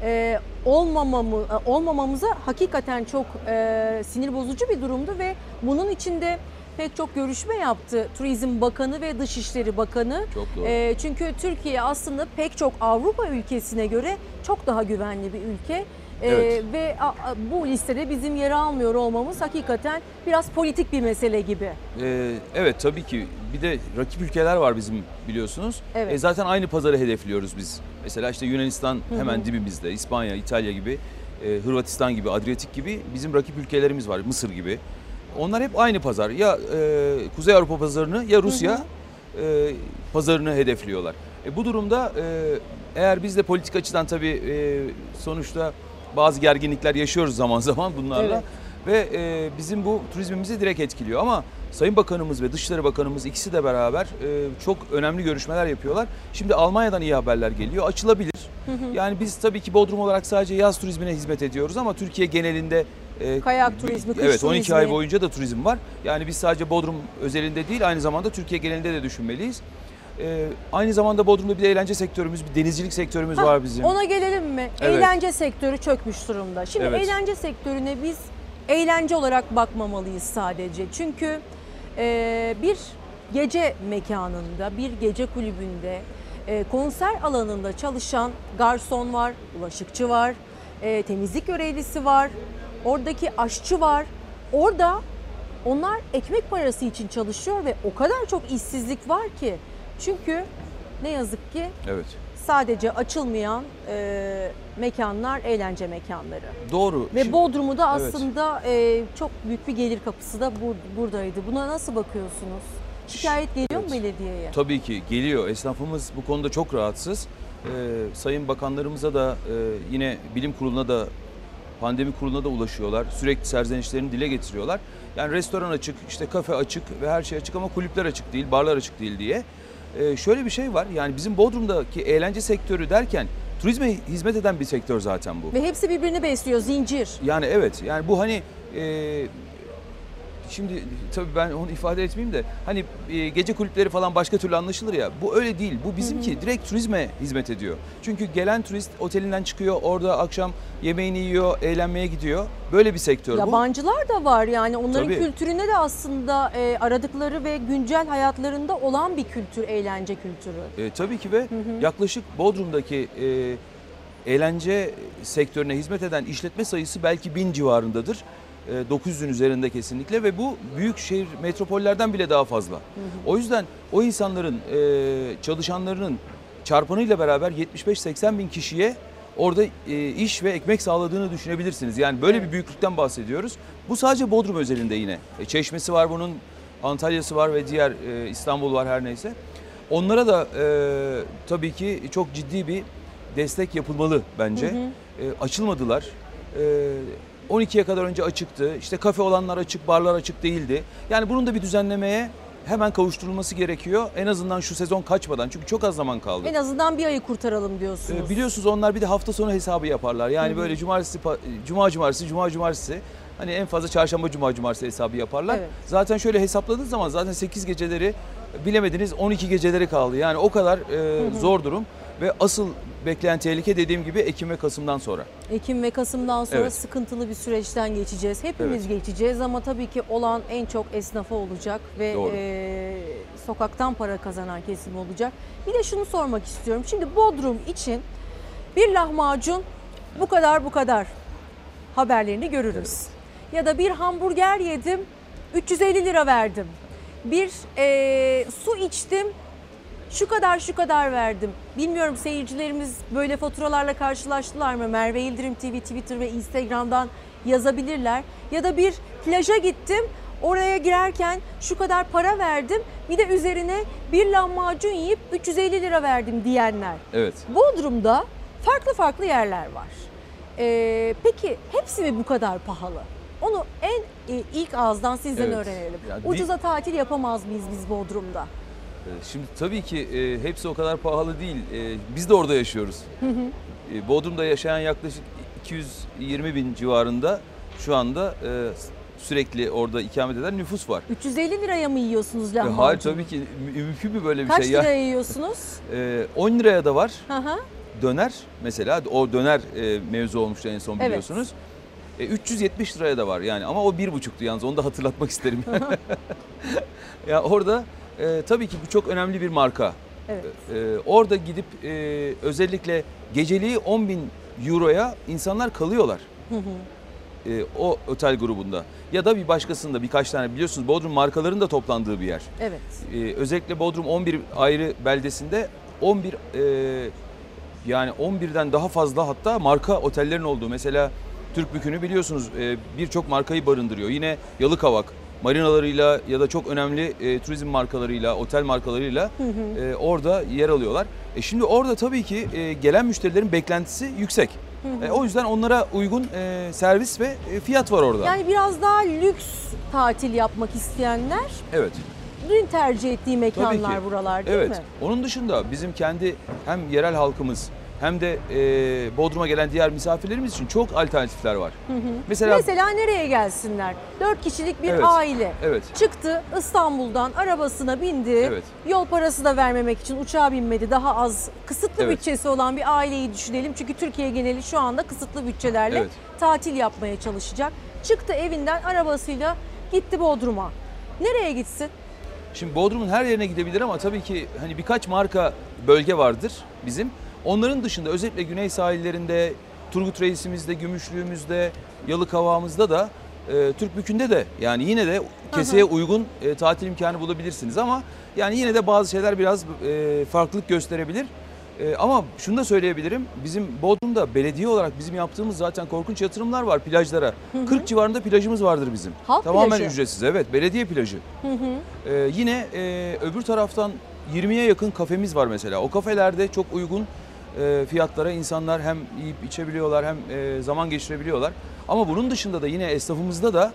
e, olmamamı, e, olmamamıza hakikaten çok e, sinir bozucu bir durumdu ve bunun içinde pek çok görüşme yaptı Turizm Bakanı ve Dışişleri Bakanı. Çok doğru. E, çünkü Türkiye aslında pek çok Avrupa ülkesine göre çok daha güvenli bir ülke. E, Evet. ve a- a- bu listede bizim yer almıyor olmamız hakikaten biraz politik bir mesele gibi. Ee, evet tabii ki bir de rakip ülkeler var bizim biliyorsunuz. Evet. E, zaten aynı pazarı hedefliyoruz biz. Mesela işte Yunanistan hemen dibimizde, İspanya, İtalya gibi, e, Hırvatistan gibi, Adriyatik gibi bizim rakip ülkelerimiz var, Mısır gibi. Onlar hep aynı pazar. Ya e, Kuzey Avrupa pazarını ya Rusya e, pazarını hedefliyorlar. E, bu durumda e, eğer biz de politik açıdan tabii e, sonuçta bazı gerginlikler yaşıyoruz zaman zaman bunlarla. Evet. Ve e, bizim bu turizmimizi direkt etkiliyor ama Sayın Bakanımız ve Dışişleri Bakanımız ikisi de beraber e, çok önemli görüşmeler yapıyorlar. Şimdi Almanya'dan iyi haberler geliyor. Açılabilir. Yani biz tabii ki Bodrum olarak sadece yaz turizmine hizmet ediyoruz ama Türkiye genelinde e, Kayak turizmi, kış Evet 12 turizmi. ay boyunca da turizm var. Yani biz sadece Bodrum özelinde değil aynı zamanda Türkiye genelinde de düşünmeliyiz. E, aynı zamanda Bodrum'da bir de eğlence sektörümüz, bir denizcilik sektörümüz Ha, var bizim. Ona gelelim mi? Evet. Eğlence sektörü çökmüş durumda. Şimdi Evet. eğlence sektörüne biz eğlence olarak bakmamalıyız sadece. Çünkü e, bir gece mekanında, bir gece kulübünde, e, konser alanında çalışan garson var, bulaşıkçı var, e, temizlik görevlisi var, oradaki aşçı var. Orada onlar ekmek parası için çalışıyor ve o kadar çok işsizlik var ki. Çünkü ne yazık ki Evet. sadece açılmayan e, mekanlar eğlence mekanları. Doğru. Ve Şimdi- Bodrum'u da Evet. aslında e, çok büyük bir gelir kapısı da bur- buradaydı. Buna nasıl bakıyorsunuz? Şikayet geliyor mu Evet. belediyeye? Tabii ki geliyor. Esnafımız bu konuda çok rahatsız. Ee, sayın bakanlarımıza da e, yine bilim kuruluna da pandemi kuruluna da ulaşıyorlar. Sürekli serzenişlerini dile getiriyorlar. Yani restoran açık, işte kafe açık ve her şey açık ama kulüpler açık değil, barlar açık değil diye. Ee, şöyle bir şey var. Yani bizim Bodrum'daki eğlence sektörü derken turizme hizmet eden bir sektör zaten bu. Ve hepsi birbirini besliyor, zincir. Yani evet yani bu hani e, şimdi tabii ben onu ifade etmeyeyim de hani e, gece kulüpleri falan başka türlü anlaşılır ya bu öyle değil. Bu bizimki direkt turizme hizmet ediyor. Çünkü gelen turist otelinden çıkıyor orada akşam yemeğini yiyor, eğlenmeye gidiyor. Böyle bir sektör bu. Yabancılar da var yani onların Tabii. kültürüne de aslında e, aradıkları ve güncel hayatlarında olan bir kültür, eğlence kültürü. E, tabii ki ve yaklaşık Bodrum'daki e, eğlence sektörüne hizmet eden işletme sayısı belki bin civarındadır. E, 900'ün üzerinde kesinlikle ve bu büyük şehir metropollerden bile daha fazla. O yüzden o insanların e, çalışanlarının çarpanıyla beraber 75-80 bin kişiye orada e, iş ve ekmek sağladığını düşünebilirsiniz. Yani böyle Evet. bir büyüklükten bahsediyoruz. Bu sadece Bodrum özelinde yine. E, Çeşmesi var bunun, Antalya'sı var ve diğer e, İstanbul var her neyse. Onlara da e, tabii ki çok ciddi bir destek yapılmalı bence. E, açılmadılar. E, 12'ye kadar önce açıktı. İşte kafe olanlar açık, barlar açık değildi. Yani bunun da bir düzenlemeye hemen kavuşturulması gerekiyor. En azından şu sezon kaçmadan. Çünkü çok az zaman kaldı. En azından bir ayı kurtaralım diyorsunuz. E, biliyorsunuz onlar bir de hafta sonu hesabı yaparlar. Yani böyle cumartesi, cuma cumartesi, cuma cumartesi. Hani en fazla çarşamba cuma cumartesi hesabı yaparlar. Evet. Zaten şöyle hesapladığınız zaman zaten 8 geceleri bilemediniz 12 geceleri kaldı. Yani o kadar e, zor durum ve asıl bekleyen tehlike dediğim gibi Ekim ve Kasım'dan sonra. Ekim ve Kasım'dan sonra Evet. sıkıntılı bir süreçten geçeceğiz. Hepimiz geçeceğiz ama tabii ki olan en çok esnafa olacak ve Doğru. e, sokaktan para kazanan kesim olacak. Bir de şunu sormak istiyorum. Şimdi Bodrum için bir lahmacun bu kadar bu kadar haberlerini görürüz. Ya da bir hamburger yedim 350 lira verdim. Bir e, su içtim şu kadar şu kadar verdim. Bilmiyorum seyircilerimiz böyle faturalarla karşılaştılar mı? Merve Yıldırım TV, Twitter ve Instagram'dan yazabilirler. Ya da bir plaja gittim. Oraya girerken şu kadar para verdim. Bir de üzerine bir lahmacun yiyip 350 lira verdim diyenler. Evet. Bodrum'da farklı farklı yerler var. Ee, peki hepsi mi bu kadar pahalı? Onu en e, ilk ağızdan sizden Evet. öğrenelim. Ya di- Ucuza tatil yapamaz mıyız biz Bodrum'da? Şimdi tabii ki e, hepsi o kadar pahalı değil. E, biz de orada yaşıyoruz. E, Bodrum'da yaşayan yaklaşık 220 bin civarında şu anda e, sürekli orada ikamet eden nüfus var. 350 liraya mı yiyorsunuz E, lahmacun? hayır tabii ki mü- mümkün mü böyle bir Kaç şey? Ya, liraya yiyorsunuz? e, 10 liraya da var. Hı hı. Döner mesela o döner e, mevzu olmuştu en son Evet. biliyorsunuz. E, 370 liraya da var yani ama o bir buçuktu yalnız onu da hatırlatmak isterim. ya orada e, tabii ki bu çok önemli bir marka. Evet. E, orada gidip e, özellikle geceliği 10 bin euroya insanlar kalıyorlar. Hı hı. E, o otel grubunda. Ya da bir başkasında birkaç tane biliyorsunuz Bodrum markaların da toplandığı bir yer. Evet. E, özellikle Bodrum 11 ayrı beldesinde 11 e, yani 11'den daha fazla hatta marka otellerin olduğu mesela Türkbükü'nü biliyorsunuz e, birçok markayı barındırıyor. Yine Yalıkavak marinalarıyla ya da çok önemli e, turizm markalarıyla, otel markalarıyla e, orada yer alıyorlar. E şimdi orada tabii ki e, gelen müşterilerin beklentisi yüksek. E, o yüzden onlara uygun e, servis ve e, fiyat var orada. Yani biraz daha lüks tatil yapmak isteyenler evet. dün tercih ettiği mekanlar buralar değil evet. mi? Onun dışında bizim kendi hem yerel halkımız hem de e, Bodrum'a gelen diğer misafirlerimiz için çok alternatifler var. Mesela, Mesela nereye gelsinler? 4 kişilik bir Evet. aile. evet. Çıktı İstanbul'dan arabasına bindi. Evet. Yol parası da vermemek için uçağa binmedi. Daha az kısıtlı Evet. bütçesi olan bir aileyi düşünelim. Çünkü Türkiye geneli şu anda kısıtlı bütçelerle Evet. tatil yapmaya çalışacak. Çıktı evinden arabasıyla gitti Bodrum'a. Nereye gitsin? Şimdi Bodrum'un her yerine gidebilir ama tabii ki hani birkaç marka bölge vardır bizim. Onların dışında özellikle güney sahillerinde, Turgut Reis'imizde, Gümüşlüğümüzde, Yalıkavağımızda da e, Türkbükü'nde de yani yine de keseye uygun e, tatil imkanı bulabilirsiniz ama yani yine de bazı şeyler biraz e, farklılık gösterebilir. E, ama şunu da söyleyebilirim. Bizim Bodrum'da belediye olarak bizim yaptığımız zaten korkunç yatırımlar var plajlara. 40 civarında plajımız vardır bizim. Halk Tamamen plajı. ücretsiz evet belediye plajı. Hı hı. Ee, yine e, öbür taraftan 20'ye yakın kafemiz var mesela. O kafelerde çok uygun e, fiyatlara insanlar hem yiyip içebiliyorlar hem e, zaman geçirebiliyorlar. Ama bunun dışında da yine esnafımızda da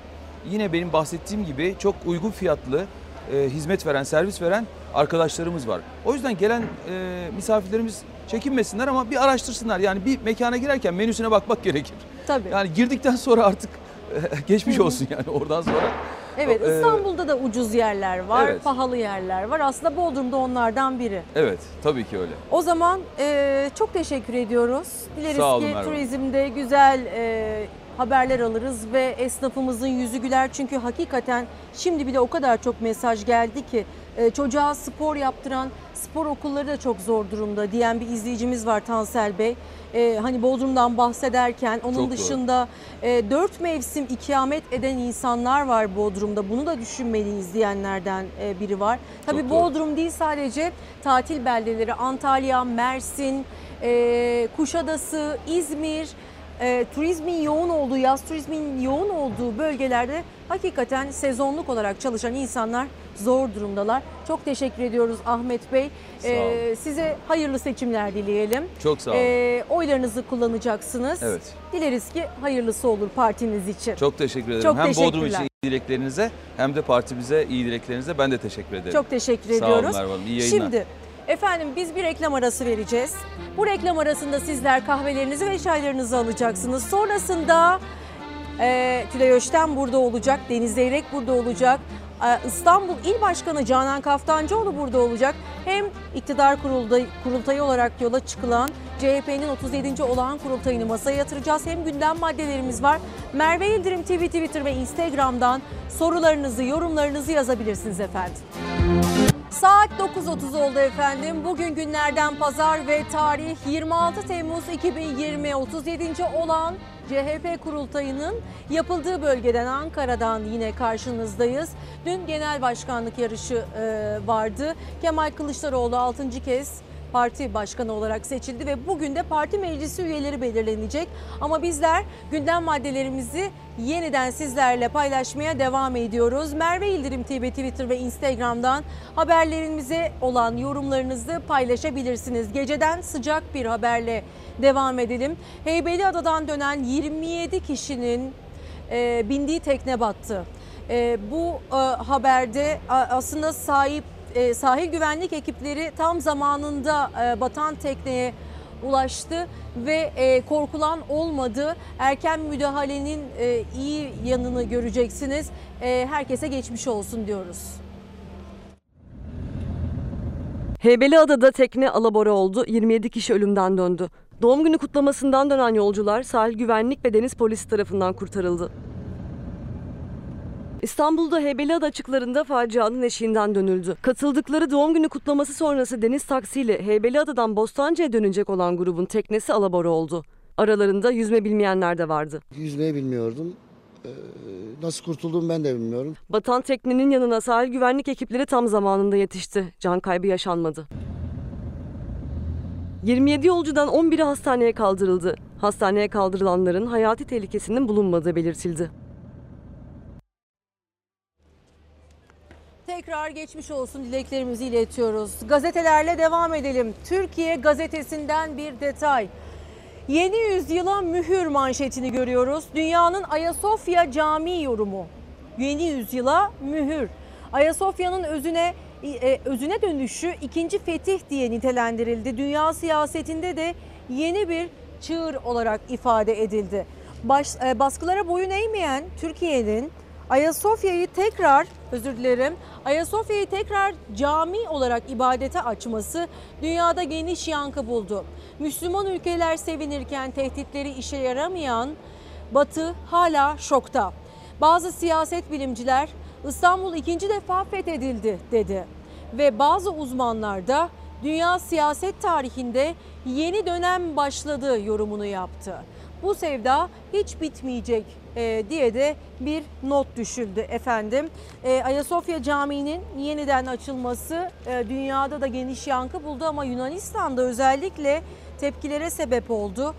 yine benim bahsettiğim gibi çok uygun fiyatlı e, hizmet veren, servis veren arkadaşlarımız var. O yüzden gelen e, misafirlerimiz çekinmesinler ama bir araştırsınlar. Yani bir mekana girerken menüsüne bakmak gerekir. Tabii. Yani girdikten sonra artık geçmiş olsun yani oradan sonra. Evet Ee, İstanbul'da da ucuz yerler var, evet. pahalı yerler var. Aslında Bodrum'da onlardan biri. Evet tabii ki öyle. O zaman e, çok teşekkür ediyoruz. Dileriz Sağ olun ki Merve. turizmde güzel e, haberler alırız ve esnafımızın yüzü güler. Çünkü hakikaten şimdi bile o kadar çok mesaj geldi ki e, çocuğa spor yaptıran spor okulları da çok zor durumda diyen bir izleyicimiz var Tansel Bey. E, hani Bodrum'dan bahsederken onun Çok doğru. dışında e, dört mevsim ikamet eden insanlar var Bodrum'da. Bunu da düşünmeliyiz diyenlerden e, biri var. Tabii Çok doğru. Bodrum değil sadece tatil beldeleri Antalya, Mersin, e, Kuşadası, İzmir, e, turizmin yoğun olduğu, yaz turizmin yoğun olduğu bölgelerde hakikaten sezonluk olarak çalışan insanlar zor durumdalar. Çok teşekkür ediyoruz Ahmet Bey. Sağ E, olun. size hayırlı seçimler dileyelim. Çok sağ olun. E, oylarınızı kullanacaksınız. Evet. Dileriz ki hayırlısı olur partiniz için. Çok teşekkür ederim. Çok hem Bodrum için iyi dileklerinize hem de partimize iyi dileklerinize ben de teşekkür ederim. Çok teşekkür Sağ olun ediyoruz. Merve Hanım. İyi yayınlar. Şimdi efendim biz bir reklam arası vereceğiz. Bu reklam arasında sizler kahvelerinizi ve çaylarınızı alacaksınız. Sonrasında e, Tülay Öşten burada olacak, Deniz Zeyrek burada olacak. e, İstanbul İl Başkanı Canan Kaftancıoğlu burada olacak. Hem iktidar kurultayı, kurultayı olarak yola çıkılan CHP'nin 37. olağan kurultayını masaya yatıracağız. Hem gündem maddelerimiz var. Merve Yıldırım TV, Twitter ve Instagram'dan sorularınızı, yorumlarınızı yazabilirsiniz efendim. Saat 9.30 oldu efendim. Bugün günlerden pazar ve tarih 26 Temmuz 2020 37. olan CHP kurultayının yapıldığı bölgeden Ankara'dan yine karşınızdayız. Dün genel başkanlık yarışı e, vardı. Kemal Kılıçdaroğlu 6. kez parti başkanı olarak seçildi ve bugün de parti meclisi üyeleri belirlenecek. Ama bizler gündem maddelerimizi yeniden sizlerle paylaşmaya devam ediyoruz. Merve İldirim TV Twitter ve Instagram'dan haberlerimize olan yorumlarınızı paylaşabilirsiniz. Geceden sıcak bir haberle devam edelim. Heybeliada'dan dönen 27 kişinin e, bindiği tekne battı. E, bu e, haberde aslında sahip e, sahil güvenlik ekipleri tam zamanında e, batan tekneye ulaştı ve e, korkulan olmadı. Erken müdahalenin e, iyi yanını göreceksiniz. E, herkese geçmiş olsun diyoruz. Heybeliada'da tekne alabora oldu, 27 kişi ölümden döndü. Doğum günü kutlamasından dönen yolcular sahil güvenlik ve deniz polisi tarafından kurtarıldı. İstanbul'da Heybeliada açıklarında facianın eşiğinden dönüldü. Katıldıkları doğum günü kutlaması sonrası deniz taksiyle Heybeliada'dan Bostancı'ya dönecek olan grubun teknesi alabora oldu. Aralarında yüzme bilmeyenler de vardı. Yüzmeyi bilmiyordum. Ee, Nasıl kurtulduğumu ben de bilmiyorum. Batan teknenin yanına sahil güvenlik ekipleri tam zamanında yetişti. Can kaybı yaşanmadı. 27 yolcudan 11'i hastaneye kaldırıldı. Hastaneye kaldırılanların hayati tehlikesinin bulunmadığı belirtildi. Tekrar geçmiş olsun dileklerimizi iletiyoruz. Gazetelerle devam edelim. Türkiye gazetesinden bir detay. Yeni yüzyıla mühür manşetini görüyoruz. Dünyanın Ayasofya Camii yorumu. Yeni yüzyıla mühür. Ayasofya'nın özüne e, özüne dönüşü ikinci fetih diye nitelendirildi. Dünya siyasetinde de yeni bir çığır olarak ifade edildi. Baş, e, baskılara boyun eğmeyen Türkiye'nin Ayasofya'yı tekrar özür dilerim Ayasofya'yı tekrar cami olarak ibadete açması dünyada geniş yankı buldu. Müslüman ülkeler sevinirken tehditleri işe yaramayan Batı hala şokta. Bazı siyaset bilimciler İstanbul ikinci defa fethedildi dedi ve bazı uzmanlar da dünya siyaset tarihinde yeni dönem başladı yorumunu yaptı. Bu sevda hiç bitmeyecek e, diye de bir not düşüldü efendim. E, Ayasofya Camii'nin yeniden açılması e, dünyada da geniş yankı buldu ama Yunanistan'da özellikle tepkilere sebep oldu.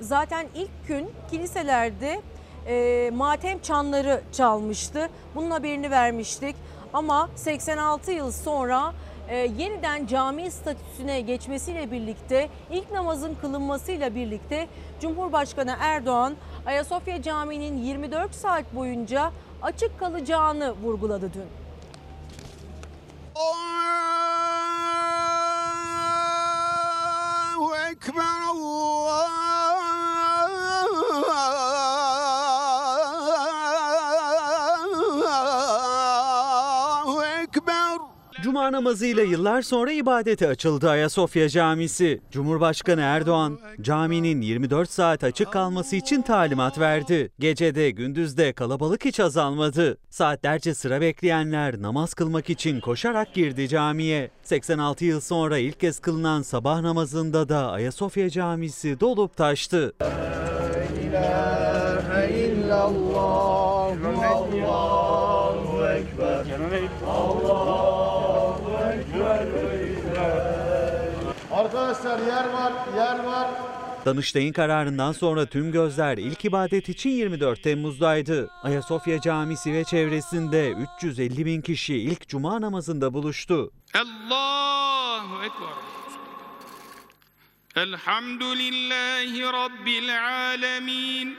Zaten ilk gün kiliselerde matem çanları çalmıştı. Bunun haberini vermiştik. Ama 86 yıl sonra yeniden cami statüsüne geçmesiyle birlikte ilk namazın kılınmasıyla birlikte Cumhurbaşkanı Erdoğan Ayasofya Camii'nin 24 saat boyunca açık kalacağını vurguladı dün. Allahu Ekber Allahu Cuma namazıyla yıllar sonra ibadete açıldı Ayasofya Camisi. Cumhurbaşkanı Erdoğan, caminin 24 saat açık kalması için talimat verdi. Gecede gündüzde kalabalık hiç azalmadı. Saatlerce sıra bekleyenler namaz kılmak için koşarak girdi camiye. 86 yıl sonra ilk kez kılınan sabah namazında da Ayasofya Camisi dolup taştı. Arkadaşlar yer var, yer var. Danıştay'ın kararından sonra tüm gözler ilk ibadet için 24 Temmuz'daydı. Ayasofya Camisi ve çevresinde 350 bin kişi ilk cuma namazında buluştu. Allahu Ekber. Elhamdülillahi Rabbil alemin.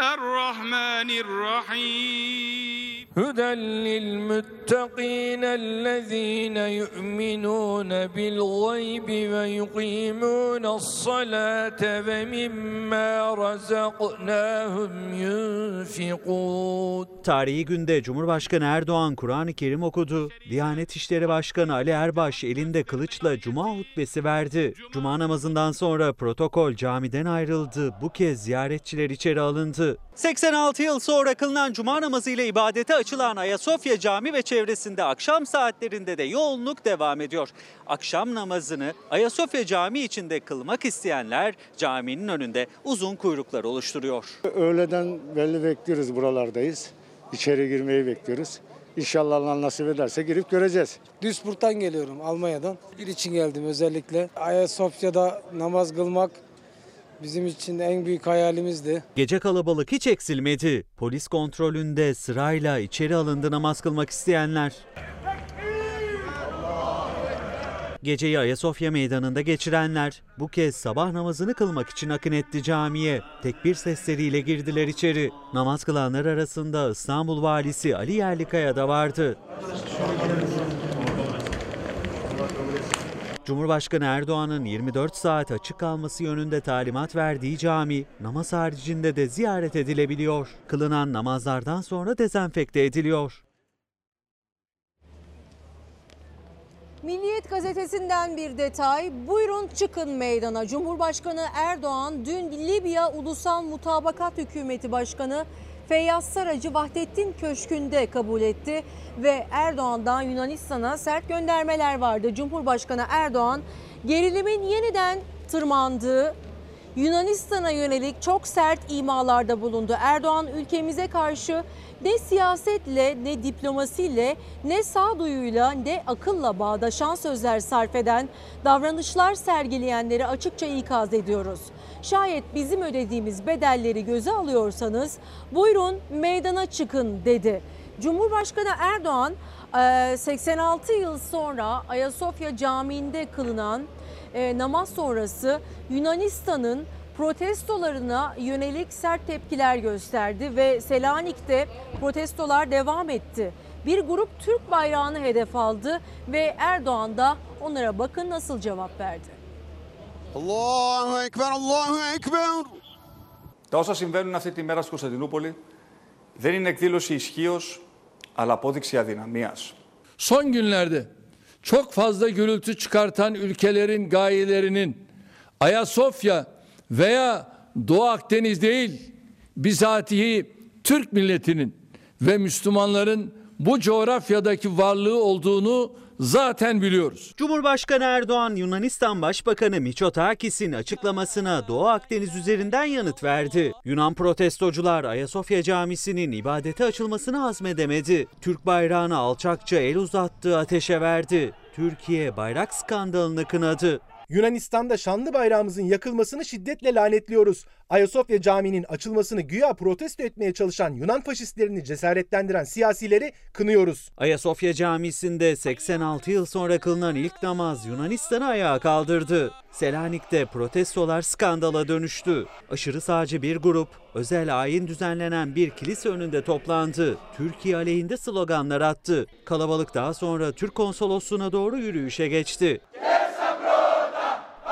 الرحمن الرحيم هدى للمتقين الذين يؤمنون بالغيب ويقيمون الصلاة ومما رزقناهم ينفقون Tarihi günde Cumhurbaşkanı Erdoğan Kur'an-ı Kerim okudu. Diyanet İşleri Başkanı Ali Erbaş elinde kılıçla Cuma hutbesi verdi. Cuma namazından sonra protokol camiden ayrıldı. Bu kez ziyaretçiler içeri alındı. 86 yıl sonra kılınan cuma namazıyla ibadete açılan Ayasofya Cami ve çevresinde akşam saatlerinde de yoğunluk devam ediyor. Akşam namazını Ayasofya Camii içinde kılmak isteyenler caminin önünde uzun kuyruklar oluşturuyor. Öğleden belli bekliyoruz buralardayız. İçeri girmeyi bekliyoruz. İnşallah Allah nasip ederse girip göreceğiz. Duisburg'dan geliyorum Almanya'dan. Bir için geldim özellikle. Ayasofya'da namaz kılmak bizim için en büyük hayalimizdi. Gece kalabalık hiç eksilmedi. Polis kontrolünde sırayla içeri alındı namaz kılmak isteyenler. Geceyi Ayasofya Meydanı'nda geçirenler bu kez sabah namazını kılmak için akın etti camiye. Tekbir sesleriyle girdiler içeri. Namaz kılanlar arasında İstanbul Valisi Ali Yerlikaya da vardı. Cumhurbaşkanı Erdoğan'ın 24 saat açık kalması yönünde talimat verdiği cami namaz haricinde de ziyaret edilebiliyor. Kılınan namazlardan sonra dezenfekte ediliyor. Milliyet gazetesinden bir detay. Buyurun çıkın meydana. Cumhurbaşkanı Erdoğan dün Libya Ulusal Mutabakat Hükümeti Başkanı Feyyaz Sarac'ı Vahdettin Köşkü'nde kabul etti ve Erdoğan'dan Yunanistan'a sert göndermeler vardı. Cumhurbaşkanı Erdoğan gerilimin yeniden tırmandığı Yunanistan'a yönelik çok sert imalarda bulundu. Erdoğan ülkemize karşı ne siyasetle ne diplomasiyle ne sağduyuyla ne akılla bağdaşan sözler sarf eden davranışlar sergileyenleri açıkça ikaz ediyoruz. Şayet bizim ödediğimiz bedelleri göze alıyorsanız buyurun meydana çıkın dedi. Cumhurbaşkanı Erdoğan 86 yıl sonra Ayasofya Camii'nde kılınan e, namaz sonrası Yunanistan'ın protestolarına yönelik sert tepkiler gösterdi ve Selanik'te protestolar devam etti. Bir grup Türk bayrağını hedef aldı ve Erdoğan da onlara bakın nasıl cevap verdi. Allahu Ekber, Allahu Ekber. Τα όσα συμβαίνουν αυτή τη μέρα στην Κωνσταντινούπολη δεν είναι εκδήλωση ισχύω, αλλά απόδειξη αδυναμίας. Son günlerde çok fazla gürültü çıkartan ülkelerin gayelerinin Ayasofya veya Doğu Akdeniz değil, bizatihi Türk milletinin ve Müslümanların bu coğrafyadaki varlığı olduğunu zaten biliyoruz. Cumhurbaşkanı Erdoğan Yunanistan Başbakanı Mitsotakis'in açıklamasına Doğu Akdeniz üzerinden yanıt verdi. Yunan protestocular Ayasofya Camisi'nin ibadete açılmasını hazmedemedi. Türk bayrağına alçakça el uzattığı ateşe verdi. Türkiye bayrak skandalını kınadı. Yunanistan'da şanlı bayrağımızın yakılmasını şiddetle lanetliyoruz. Ayasofya Camii'nin açılmasını güya protesto etmeye çalışan Yunan faşistlerini cesaretlendiren siyasileri kınıyoruz. Ayasofya Camisi'nde 86 yıl sonra kılınan ilk namaz Yunanistan'ı ayağa kaldırdı. Selanik'te protestolar skandala dönüştü. Aşırı sağcı bir grup özel ayin düzenlenen bir kilise önünde toplandı. Türkiye aleyhinde sloganlar attı. Kalabalık daha sonra Türk konsolosluğuna doğru yürüyüşe geçti.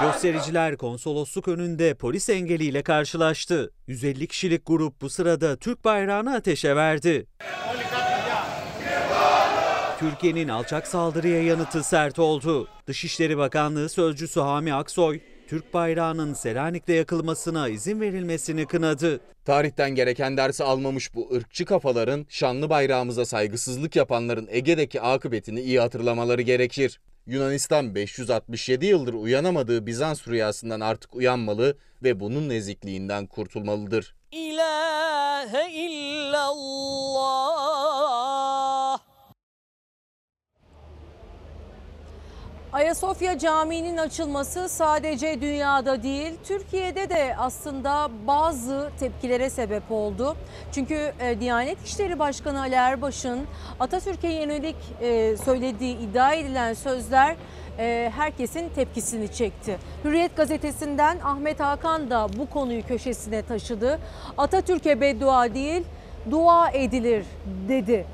Göstericiler konsolosluk önünde polis engeliyle karşılaştı. 150 kişilik grup bu sırada Türk bayrağını ateşe verdi. Türkiye'nin alçak saldırıya yanıtı sert oldu. Dışişleri Bakanlığı Sözcüsü Hami Aksoy, Türk bayrağının Selanik'te yakılmasına izin verilmesini kınadı. Tarihten gereken dersi almamış bu ırkçı kafaların şanlı bayrağımıza saygısızlık yapanların Ege'deki akıbetini iyi hatırlamaları gerekir. Yunanistan 567 yıldır uyanamadığı Bizans rüyasından artık uyanmalı ve bunun nezikliğinden kurtulmalıdır. İlahe illallah. Ayasofya Camii'nin açılması sadece dünyada değil, Türkiye'de de aslında bazı tepkilere sebep oldu. Çünkü e, Diyanet İşleri Başkanı Ali Erbaş'ın Atatürk'e yönelik e, söylediği iddia edilen sözler e, herkesin tepkisini çekti. Hürriyet gazetesinden Ahmet Hakan da bu konuyu köşesine taşıdı. Atatürk'e beddua değil, dua edilir dedi.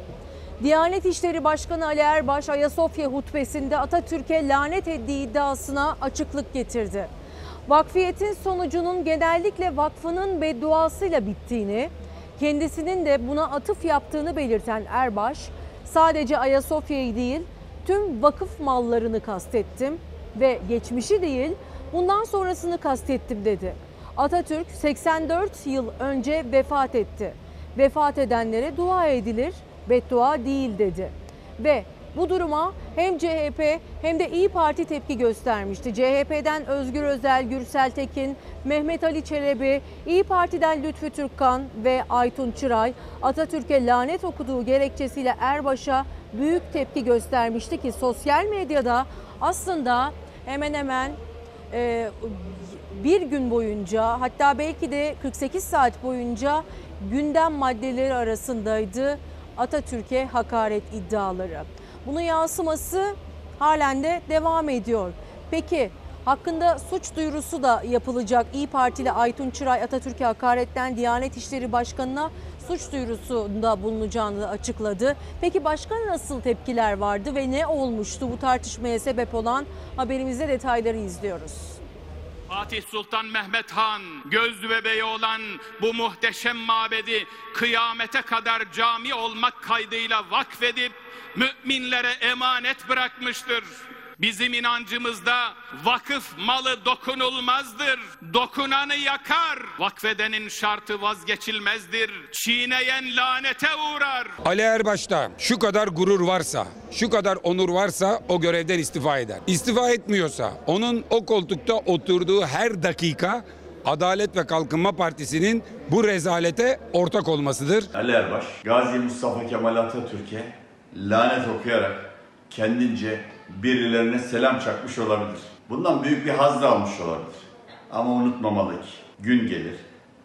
Diyanet İşleri Başkanı Ali Erbaş Ayasofya hutbesinde Atatürk'e lanet ettiği iddiasına açıklık getirdi. Vakfiyetin sonucunun genellikle vakfının bedduasıyla bittiğini, kendisinin de buna atıf yaptığını belirten Erbaş, sadece Ayasofya'yı değil tüm vakıf mallarını kastettim ve geçmişi değil bundan sonrasını kastettim dedi. Atatürk 84 yıl önce vefat etti. Vefat edenlere dua edilir, beddua değil dedi. Ve bu duruma hem CHP hem de İyi Parti tepki göstermişti. CHP'den Özgür Özel, Gürsel Tekin, Mehmet Ali Çelebi, İyi Parti'den Lütfü Türkkan ve Aytun Çıray Atatürk'e lanet okuduğu gerekçesiyle Erbaş'a büyük tepki göstermişti ki sosyal medyada aslında hemen hemen e, bir gün boyunca hatta belki de 48 saat boyunca gündem maddeleri arasındaydı Atatürk'e hakaret iddiaları. Bunun yansıması halen de devam ediyor. Peki hakkında suç duyurusu da yapılacak. İyi Partili Aytun Çıray Atatürk'e hakaretten Diyanet İşleri Başkanı'na suç duyurusunda bulunacağını açıkladı. Peki başka nasıl tepkiler vardı ve ne olmuştu bu tartışmaya sebep olan haberimizde detayları izliyoruz. Fatih Sultan Mehmet Han göz bebeği olan bu muhteşem mabedi kıyamete kadar cami olmak kaydıyla vakfedip müminlere emanet bırakmıştır. Bizim inancımızda vakıf malı dokunulmazdır. Dokunanı yakar. Vakfedenin şartı vazgeçilmezdir. Çiğneyen lanete uğrar. Ali Erbaş'ta şu kadar gurur varsa, şu kadar onur varsa o görevden istifa eder. İstifa etmiyorsa onun o koltukta oturduğu her dakika Adalet ve Kalkınma Partisi'nin bu rezalete ortak olmasıdır. Ali Erbaş, Gazi Mustafa Kemal Atatürk'e lanet okuyarak kendince birilerine selam çakmış olabilir. Bundan büyük bir haz da almış olabilir. Ama unutmamalı ki gün gelir.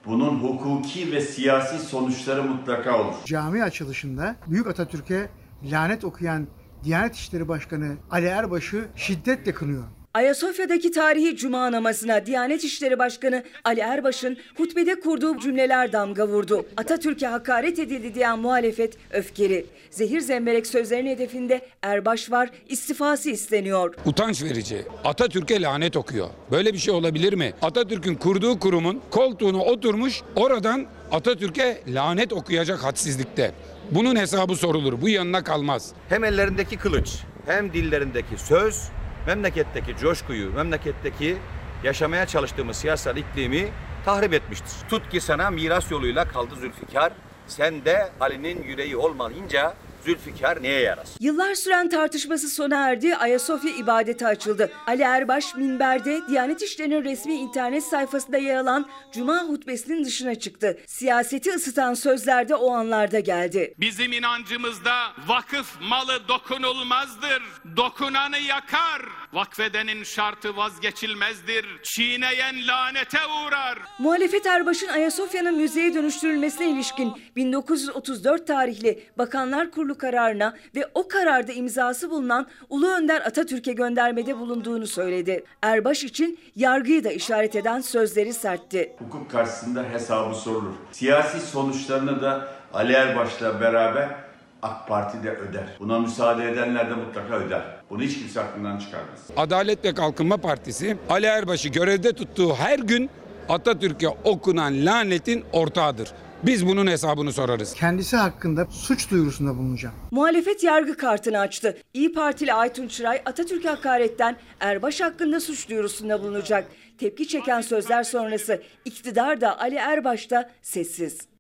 Bunun hukuki ve siyasi sonuçları mutlaka olur. Cami açılışında Büyük Atatürk'e lanet okuyan Diyanet İşleri Başkanı Ali Erbaş'ı şiddetle kınıyor. Ayasofya'daki tarihi cuma namazına Diyanet İşleri Başkanı Ali Erbaş'ın hutbede kurduğu cümleler damga vurdu. Atatürk'e hakaret edildi diyen muhalefet öfkeli. Zehir zemberek sözlerin hedefinde Erbaş var, istifası isteniyor. Utanç verici. Atatürk'e lanet okuyor. Böyle bir şey olabilir mi? Atatürk'ün kurduğu kurumun koltuğuna oturmuş oradan Atatürk'e lanet okuyacak hadsizlikte. Bunun hesabı sorulur. Bu yanına kalmaz. Hem ellerindeki kılıç hem dillerindeki söz memleketteki coşkuyu, memleketteki yaşamaya çalıştığımız siyasal iklimi tahrip etmiştir. Tut ki sana miras yoluyla kaldı Zülfikar. Sen de Ali'nin yüreği olmayınca Zülfikar neye yarar? Yıllar süren tartışması sona erdi. Ayasofya ibadete açıldı. Ali Erbaş minberde Diyanet İşleri'nin resmi internet sayfasında yer alan Cuma hutbesinin dışına çıktı. Siyaseti ısıtan sözler de o anlarda geldi. Bizim inancımızda vakıf malı dokunulmazdır. Dokunanı yakar. Vakfedenin şartı vazgeçilmezdir. Çiğneyen lanete uğrar. Muhalefet Erbaş'ın Ayasofya'nın müzeye dönüştürülmesine ilişkin 1934 tarihli Bakanlar Kurulu kararına ve o kararda imzası bulunan Ulu Önder Atatürk'e göndermede bulunduğunu söyledi. Erbaş için yargıyı da işaret eden sözleri sertti. Hukuk karşısında hesabı sorulur. Siyasi sonuçlarını da Ali Erbaş'la beraber AK Parti de öder. Buna müsaade edenler de mutlaka öder. Bunu hiç kimse aklından çıkarmaz. Adalet ve Kalkınma Partisi Ali Erbaş'ı görevde tuttuğu her gün Atatürk'e okunan lanetin ortağıdır. Biz bunun hesabını sorarız. Kendisi hakkında suç duyurusunda bulunacağım. Muhalefet yargı kartını açtı. İyi Partili Aytun Çıray Atatürk hakaretten Erbaş hakkında suç duyurusunda bulunacak. Tepki çeken sözler sonrası iktidar da Ali Erbaş da sessiz.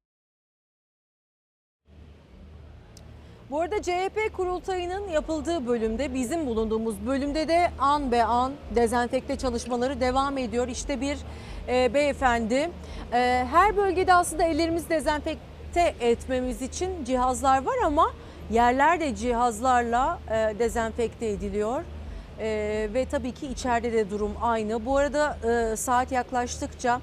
Bu arada CHP kurultayının yapıldığı bölümde bizim bulunduğumuz bölümde de an be an dezenfekte çalışmaları devam ediyor. İşte bir e, beyefendi e, her bölgede aslında ellerimizi dezenfekte etmemiz için cihazlar var ama yerler de cihazlarla e, dezenfekte ediliyor. E, ve tabii ki içeride de durum aynı. Bu arada e, saat yaklaştıkça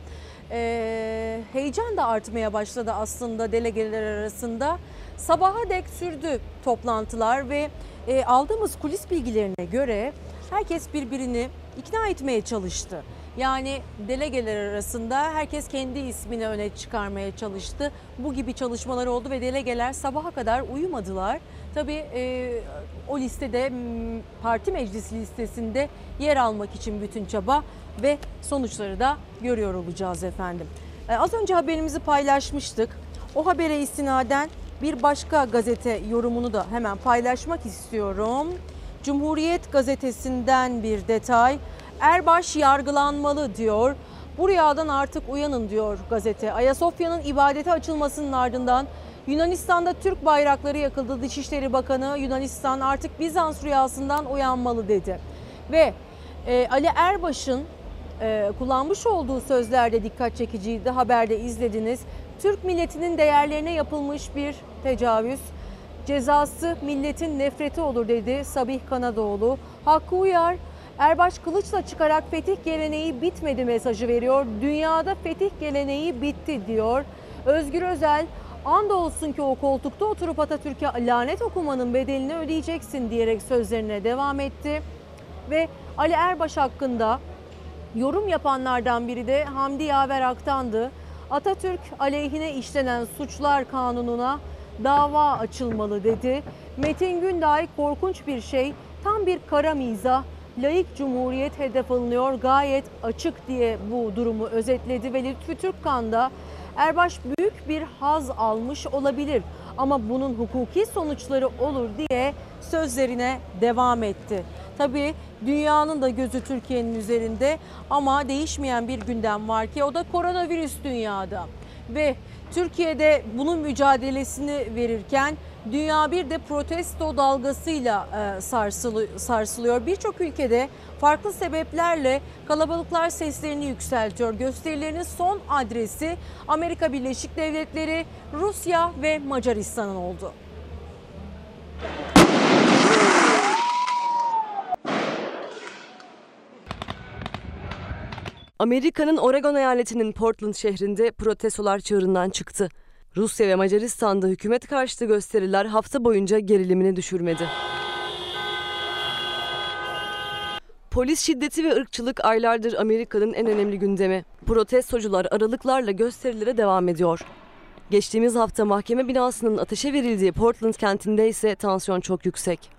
e, heyecan da artmaya başladı aslında delegeler arasında. Sabaha dek sürdü toplantılar ve e, aldığımız kulis bilgilerine göre herkes birbirini ikna etmeye çalıştı. Yani delegeler arasında herkes kendi ismini öne çıkarmaya çalıştı. Bu gibi çalışmalar oldu ve delegeler sabaha kadar uyumadılar. Tabii e, o listede parti meclis listesinde yer almak için bütün çaba ve sonuçları da görüyor olacağız efendim. E, az önce haberimizi paylaşmıştık. O habere istinaden bir başka gazete yorumunu da hemen paylaşmak istiyorum. Cumhuriyet gazetesinden bir detay. Erbaş yargılanmalı diyor. Bu rüyadan artık uyanın diyor gazete. Ayasofya'nın ibadete açılmasının ardından Yunanistan'da Türk bayrakları yakıldı. Dışişleri Bakanı Yunanistan artık Bizans rüyasından uyanmalı dedi. Ve e, Ali Erbaş'ın e, kullanmış olduğu sözlerde dikkat çekiciydi. Haberde izlediniz. Türk milletinin değerlerine yapılmış bir tecavüz. Cezası milletin nefreti olur dedi Sabih Kanadoğlu. Hakkı Uyar, Erbaş kılıçla çıkarak fetih geleneği bitmedi mesajı veriyor. Dünyada fetih geleneği bitti diyor. Özgür Özel, andolsun ki o koltukta oturup Atatürk'e lanet okumanın bedelini ödeyeceksin diyerek sözlerine devam etti. Ve Ali Erbaş hakkında yorum yapanlardan biri de Hamdi Yaver Aktan'dı. Atatürk aleyhine işlenen suçlar kanununa dava açılmalı dedi. Metin Günday korkunç bir şey, tam bir kara mizah, laik cumhuriyet hedef alınıyor gayet açık diye bu durumu özetledi ve Lütfü Türkkan da Erbaş büyük bir haz almış olabilir ama bunun hukuki sonuçları olur diye sözlerine devam etti. Tabii dünyanın da gözü Türkiye'nin üzerinde ama değişmeyen bir gündem var ki o da koronavirüs dünyada. Ve Türkiye'de bunun mücadelesini verirken dünya bir de protesto dalgasıyla e, sarsılı, sarsılıyor. Birçok ülkede farklı sebeplerle kalabalıklar seslerini yükseltiyor. Gösterilerin son adresi Amerika Birleşik Devletleri, Rusya ve Macaristan'ın oldu. Amerika'nın Oregon eyaletinin Portland şehrinde protestolar çığırından çıktı. Rusya ve Macaristan'da hükümet karşıtı gösteriler hafta boyunca gerilimini düşürmedi. Polis şiddeti ve ırkçılık aylardır Amerika'nın en önemli gündemi. Protestocular aralıklarla gösterilere devam ediyor. Geçtiğimiz hafta mahkeme binasının ateşe verildiği Portland kentinde ise tansiyon çok yüksek.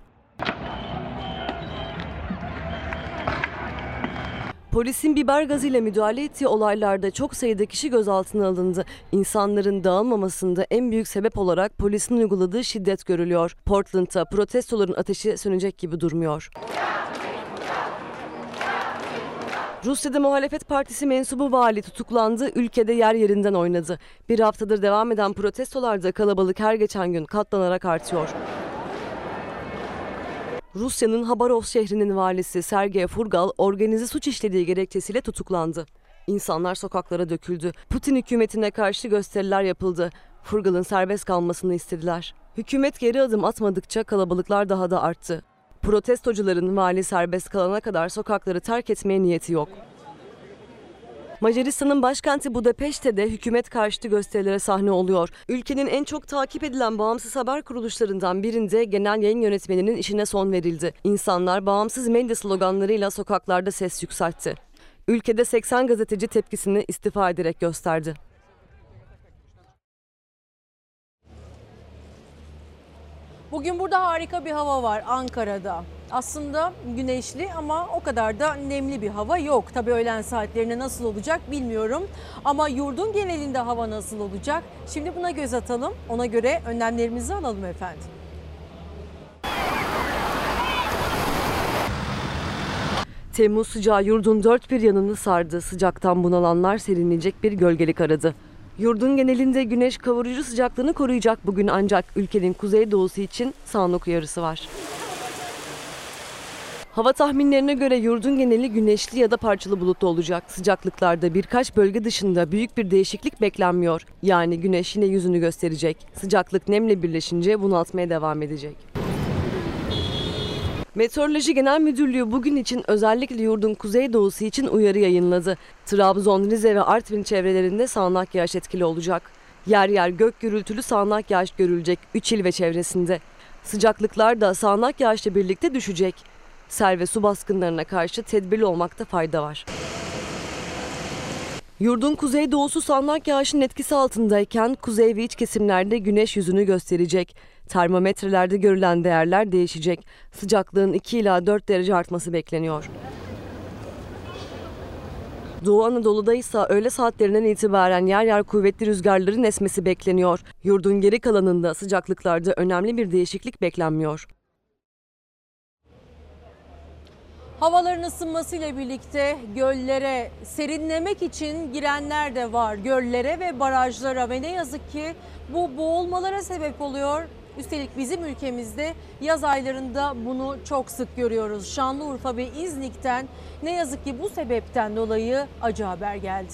Polisin biber gazıyla müdahale ettiği olaylarda çok sayıda kişi gözaltına alındı. İnsanların dağılmamasında en büyük sebep olarak polisin uyguladığı şiddet görülüyor. Portland'da protestoların ateşi sönecek gibi durmuyor. Rusya'da muhalefet partisi mensubu vali tutuklandı, ülkede yer yerinden oynadı. Bir haftadır devam eden protestolarda kalabalık her geçen gün katlanarak artıyor. Rusya'nın Habarov şehrinin valisi Sergey Furgal organize suç işlediği gerekçesiyle tutuklandı. İnsanlar sokaklara döküldü. Putin hükümetine karşı gösteriler yapıldı. Furgal'ın serbest kalmasını istediler. Hükümet geri adım atmadıkça kalabalıklar daha da arttı. Protestocuların vali serbest kalana kadar sokakları terk etmeye niyeti yok. Macaristan'ın başkenti Budapeşte de hükümet karşıtı gösterilere sahne oluyor. Ülkenin en çok takip edilen bağımsız haber kuruluşlarından birinde genel yayın yönetmeninin işine son verildi. İnsanlar bağımsız medya sloganlarıyla sokaklarda ses yükseltti. Ülkede 80 gazeteci tepkisini istifa ederek gösterdi. Bugün burada harika bir hava var Ankara'da. Aslında güneşli ama o kadar da nemli bir hava yok. Tabii öğlen saatlerinde nasıl olacak bilmiyorum. Ama yurdun genelinde hava nasıl olacak? Şimdi buna göz atalım. Ona göre önlemlerimizi alalım efendim. Temmuz sıcağı yurdun dört bir yanını sardı. Sıcaktan bunalanlar serinleyecek bir gölgelik aradı. Yurdun genelinde güneş kavurucu sıcaklığını koruyacak bugün ancak ülkenin kuzeydoğusu için sağanak uyarısı var. Hava tahminlerine göre yurdun geneli güneşli ya da parçalı bulutlu olacak. Sıcaklıklarda birkaç bölge dışında büyük bir değişiklik beklenmiyor. Yani güneş yine yüzünü gösterecek. Sıcaklık nemle birleşince bunaltmaya devam edecek. Meteoroloji Genel Müdürlüğü bugün için özellikle yurdun kuzeydoğusu için uyarı yayınladı. Trabzon, Rize ve Artvin çevrelerinde sağanak yağış etkili olacak. Yer yer gök gürültülü sağanak yağış görülecek 3 il ve çevresinde. Sıcaklıklar da sağanak yağışla birlikte düşecek. Sel ve su baskınlarına karşı tedbirli olmakta fayda var. Yurdun kuzeydoğusu sağanak yağışın etkisi altındayken kuzey ve iç kesimlerde güneş yüzünü gösterecek. Termometrelerde görülen değerler değişecek. Sıcaklığın 2 ila 4 derece artması bekleniyor. Doğu Anadolu'da ise öğle saatlerinden itibaren yer yer kuvvetli rüzgarların esmesi bekleniyor. Yurdun geri kalanında sıcaklıklarda önemli bir değişiklik beklenmiyor. Havaların ısınmasıyla birlikte göllere serinlemek için girenler de var. Göllere ve barajlara ve ne yazık ki bu boğulmalara sebep oluyor. Üstelik bizim ülkemizde yaz aylarında bunu çok sık görüyoruz. Şanlıurfa ve İznik'ten ne yazık ki bu sebepten dolayı acı haber geldi.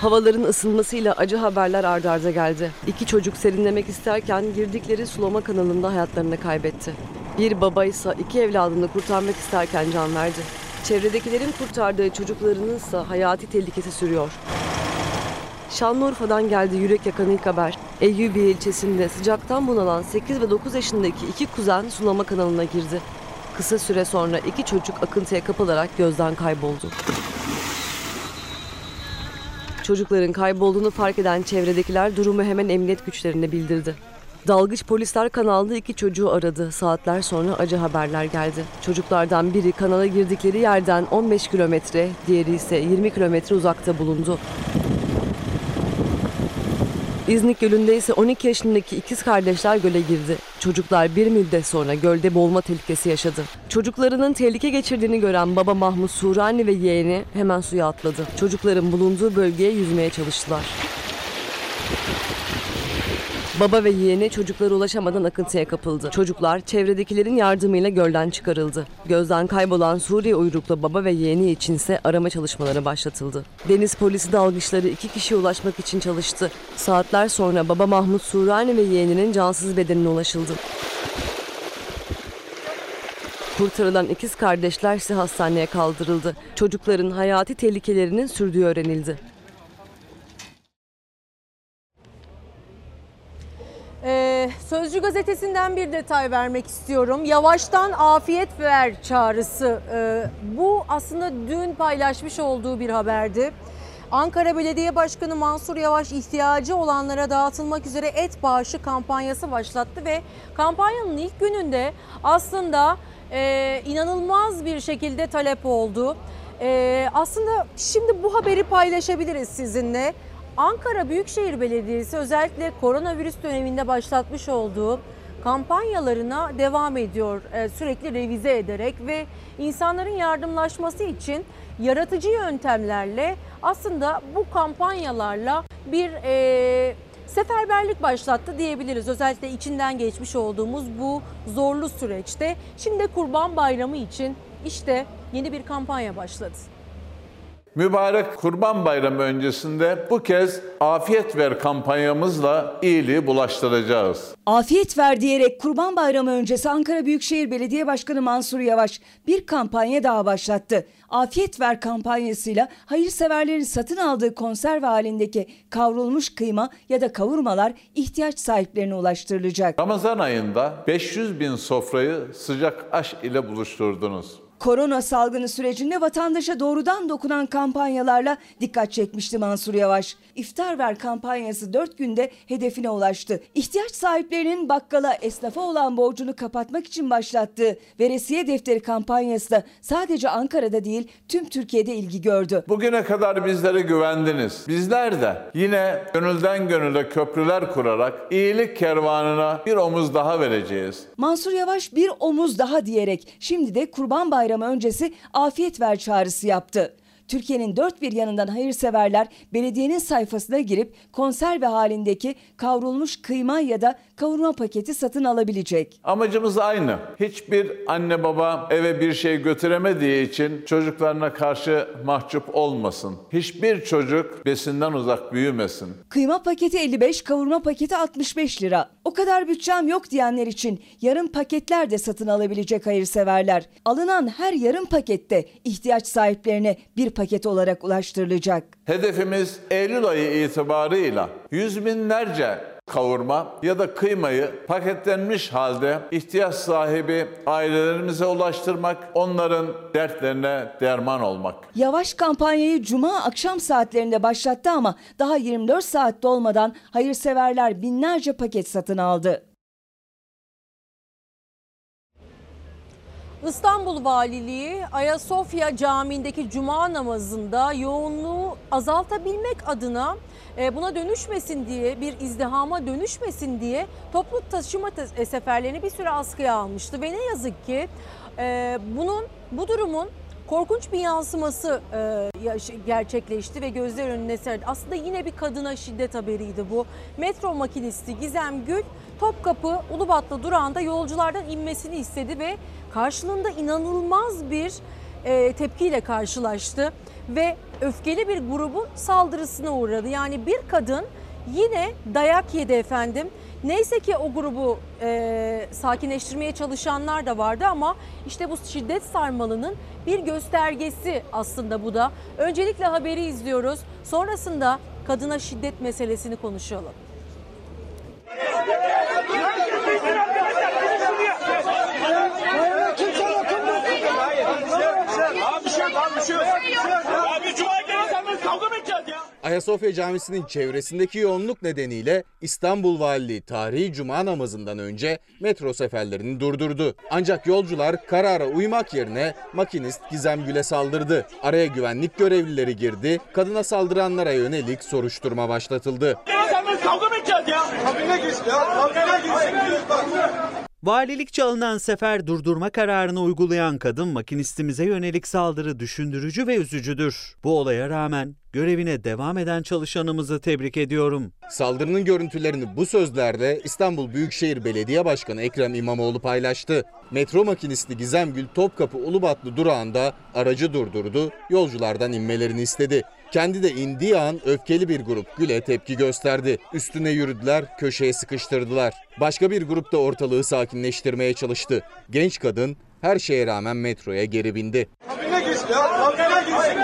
Havaların ısınmasıyla acı haberler ardarda arda geldi. İki çocuk serinlemek isterken girdikleri sulama kanalında hayatlarını kaybetti. Bir baba ise iki evladını kurtarmak isterken can verdi. Çevredekilerin kurtardığı çocuklarının ise hayati tehlikesi sürüyor. Şanlıurfa'dan geldi yürek yakan ilk haber. Eyyubiye ilçesinde sıcaktan bunalan 8 ve 9 yaşındaki iki kuzen sulama kanalına girdi. Kısa süre sonra iki çocuk akıntıya kapılarak gözden kayboldu. Çocukların kaybolduğunu fark eden çevredekiler durumu hemen emniyet güçlerine bildirdi. Dalgıç polisler kanalda iki çocuğu aradı. Saatler sonra acı haberler geldi. Çocuklardan biri kanala girdikleri yerden 15 kilometre, diğeri ise 20 kilometre uzakta bulundu. İznik Gölü'nde ise 12 yaşındaki ikiz kardeşler göle girdi. Çocuklar bir müddet sonra gölde boğulma tehlikesi yaşadı. Çocuklarının tehlike geçirdiğini gören baba Mahmut Surani ve yeğeni hemen suya atladı. Çocukların bulunduğu bölgeye yüzmeye çalıştılar. Baba ve yeğeni çocuklara ulaşamadan akıntıya kapıldı. Çocuklar çevredekilerin yardımıyla gölden çıkarıldı. Gözden kaybolan Suriye uyruklu baba ve yeğeni içinse arama çalışmaları başlatıldı. Deniz polisi dalgıçları iki kişiye ulaşmak için çalıştı. Saatler sonra baba Mahmut Surani ve yeğeninin cansız bedenine ulaşıldı. Kurtarılan ikiz kardeşler ise hastaneye kaldırıldı. Çocukların hayati tehlikelerinin sürdüğü öğrenildi. Ee, Sözcü gazetesinden bir detay vermek istiyorum. Yavaştan afiyet ver çağrısı. Ee, bu aslında dün paylaşmış olduğu bir haberdi. Ankara Belediye Başkanı Mansur Yavaş ihtiyacı olanlara dağıtılmak üzere et bağışı kampanyası başlattı ve kampanyanın ilk gününde aslında e, inanılmaz bir şekilde talep oldu. E, aslında şimdi bu haberi paylaşabiliriz sizinle. Ankara Büyükşehir Belediyesi özellikle koronavirüs döneminde başlatmış olduğu kampanyalarına devam ediyor e, sürekli revize ederek ve insanların yardımlaşması için yaratıcı yöntemlerle aslında bu kampanyalarla bir e, seferberlik başlattı diyebiliriz. Özellikle içinden geçmiş olduğumuz bu zorlu süreçte. Şimdi Kurban Bayramı için işte yeni bir kampanya başladı. Mübarek Kurban Bayramı öncesinde bu kez afiyet ver kampanyamızla iyiliği bulaştıracağız. Afiyet ver diyerek Kurban Bayramı öncesi Ankara Büyükşehir Belediye Başkanı Mansur Yavaş bir kampanya daha başlattı. Afiyet ver kampanyasıyla hayırseverlerin satın aldığı konserve halindeki kavrulmuş kıyma ya da kavurmalar ihtiyaç sahiplerine ulaştırılacak. Ramazan ayında 500 bin sofrayı sıcak aş ile buluşturdunuz. Korona salgını sürecinde vatandaşa doğrudan dokunan kampanyalarla dikkat çekmişti Mansur Yavaş. İftar Ver kampanyası 4 günde hedefine ulaştı. İhtiyaç sahiplerinin bakkala, esnafa olan borcunu kapatmak için başlattığı Veresiye Defteri kampanyası da sadece Ankara'da değil tüm Türkiye'de ilgi gördü. Bugüne kadar bizlere güvendiniz. Bizler de yine gönülden gönüle köprüler kurarak iyilik kervanına bir omuz daha vereceğiz. Mansur Yavaş bir omuz daha diyerek şimdi de Kurban Bayramı öncesi afiyet ver çağrısı yaptı. Türkiye'nin dört bir yanından hayırseverler belediyenin sayfasına girip konserve halindeki kavrulmuş kıyma ya da kavurma paketi satın alabilecek. Amacımız aynı. Hiçbir anne baba eve bir şey götüremediği için çocuklarına karşı mahcup olmasın. Hiçbir çocuk besinden uzak büyümesin. Kıyma paketi 55, kavurma paketi 65 lira. O kadar bütçem yok diyenler için yarım paketler de satın alabilecek hayırseverler. Alınan her yarım pakette ihtiyaç sahiplerine bir paket olarak ulaştırılacak. Hedefimiz Eylül ayı itibarıyla yüz binlerce kavurma ya da kıymayı paketlenmiş halde ihtiyaç sahibi ailelerimize ulaştırmak, onların dertlerine derman olmak. Yavaş kampanyayı cuma akşam saatlerinde başlattı ama daha 24 saat dolmadan hayırseverler binlerce paket satın aldı. İstanbul Valiliği Ayasofya Camii'ndeki cuma namazında yoğunluğu azaltabilmek adına e, buna dönüşmesin diye bir izdihama dönüşmesin diye toplu taşıma te- seferlerini bir süre askıya almıştı ve ne yazık ki e, bunun bu durumun korkunç bir yansıması e, gerçekleşti ve gözler önüne serdi. Aslında yine bir kadına şiddet haberiydi bu. Metro makinisti Gizem Gül Topkapı Ulubatlı durağında yolculardan inmesini istedi ve karşılığında inanılmaz bir e, tepkiyle karşılaştı ve öfkeli bir grubun saldırısına uğradı. Yani bir kadın yine dayak yedi efendim. Neyse ki o grubu e, sakinleştirmeye çalışanlar da vardı ama işte bu şiddet sarmalının bir göstergesi aslında bu da. Öncelikle haberi izliyoruz. Sonrasında kadına şiddet meselesini konuşalım. Abi cuma gelin sen kavga mı edeceğiz ya? Ayasofya Camisi'nin çevresindeki yoğunluk nedeniyle İstanbul Valiliği tarihi cuma namazından önce metro seferlerini durdurdu. Ancak yolcular karara uymak yerine makinist Gizem Gül'e saldırdı. Araya güvenlik görevlileri girdi, kadına saldıranlara yönelik soruşturma başlatıldı. Kavga mı edeceğiz ya? Kabine git ya. Kabine git. Valilikçe alınan sefer durdurma kararını uygulayan kadın makinistimize yönelik saldırı düşündürücü ve üzücüdür. Bu olaya rağmen görevine devam eden çalışanımızı tebrik ediyorum. Saldırının görüntülerini bu sözlerle İstanbul Büyükşehir Belediye Başkanı Ekrem İmamoğlu paylaştı. Metro makinisti Gizem Gül Topkapı Ulubatlı durağında aracı durdurdu, yolculardan inmelerini istedi. Kendi de indiği an öfkeli bir grup Gül'e tepki gösterdi. Üstüne yürüdüler, köşeye sıkıştırdılar. Başka bir grup da ortalığı sakinleştirmeye çalıştı. Genç kadın her şeye rağmen metroya geri bindi. Kabine git ya. Kabine gitsin.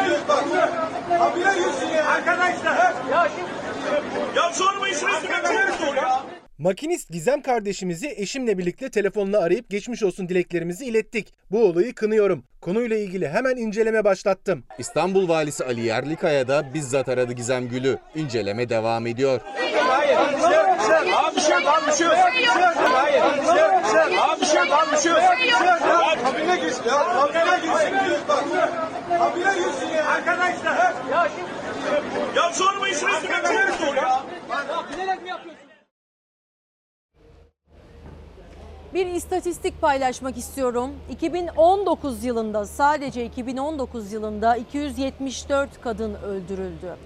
Kabine gitsin ya. Arkadaşlar. Ya Ya sorma işin üstüne çok zor ya. Makinist Gizem kardeşimizi eşimle birlikte telefonla arayıp geçmiş olsun dileklerimizi ilettik. Bu olayı kınıyorum. Konuyla ilgili hemen inceleme başlattım. İstanbul Valisi Ali Yerlikaya da bizzat aradı Gizem Gül'ü. İnceleme devam ediyor. Hayır. Abi şey yok. Abi şey yok. Hayır. Abi şey yok. Abi şey yok. Kabine ya. Kabine gitsin. Kabine gitsin ya. Arkadaşlar. Ya Ya sorma işin üstüne çok zor ya. Ya bilerek mi yapıyorsun? Bir istatistik paylaşmak istiyorum. 2019 yılında sadece 2019 yılında 274 kadın öldürüldü.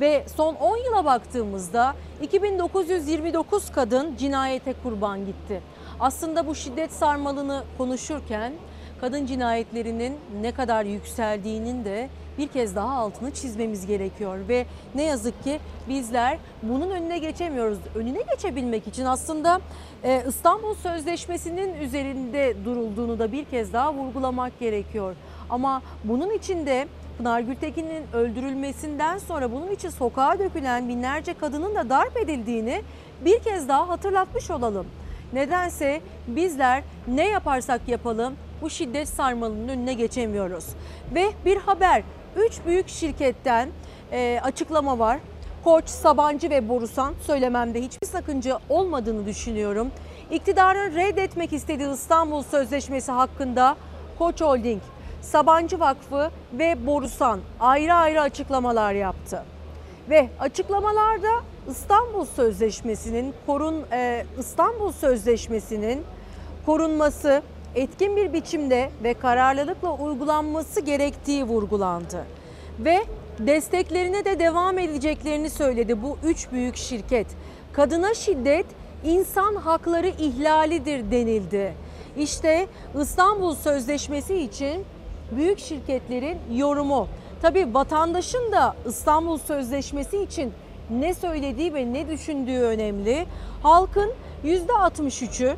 Ve son 10 yıla baktığımızda 2929 kadın cinayete kurban gitti. Aslında bu şiddet sarmalını konuşurken kadın cinayetlerinin ne kadar yükseldiğinin de bir kez daha altını çizmemiz gerekiyor ve ne yazık ki bizler bunun önüne geçemiyoruz. Önüne geçebilmek için aslında e, İstanbul Sözleşmesi'nin üzerinde durulduğunu da bir kez daha vurgulamak gerekiyor. Ama bunun için de Pınar Gültekin'in öldürülmesinden sonra bunun için sokağa dökülen binlerce kadının da darp edildiğini bir kez daha hatırlatmış olalım. Nedense bizler ne yaparsak yapalım bu şiddet sarmalının önüne geçemiyoruz. Ve bir haber, 3 büyük şirketten e, açıklama var. Koç, Sabancı ve Borusan söylememde hiçbir sakınca olmadığını düşünüyorum. İktidarın reddetmek istediği İstanbul Sözleşmesi hakkında Koç Holding, Sabancı Vakfı ve Borusan ayrı ayrı açıklamalar yaptı. Ve açıklamalarda İstanbul Sözleşmesi'nin korun e, İstanbul Sözleşmesi'nin korunması etkin bir biçimde ve kararlılıkla uygulanması gerektiği vurgulandı. Ve desteklerine de devam edeceklerini söyledi bu üç büyük şirket. Kadına şiddet insan hakları ihlalidir denildi. İşte İstanbul Sözleşmesi için büyük şirketlerin yorumu. Tabii vatandaşın da İstanbul Sözleşmesi için ne söylediği ve ne düşündüğü önemli. Halkın %63'ü,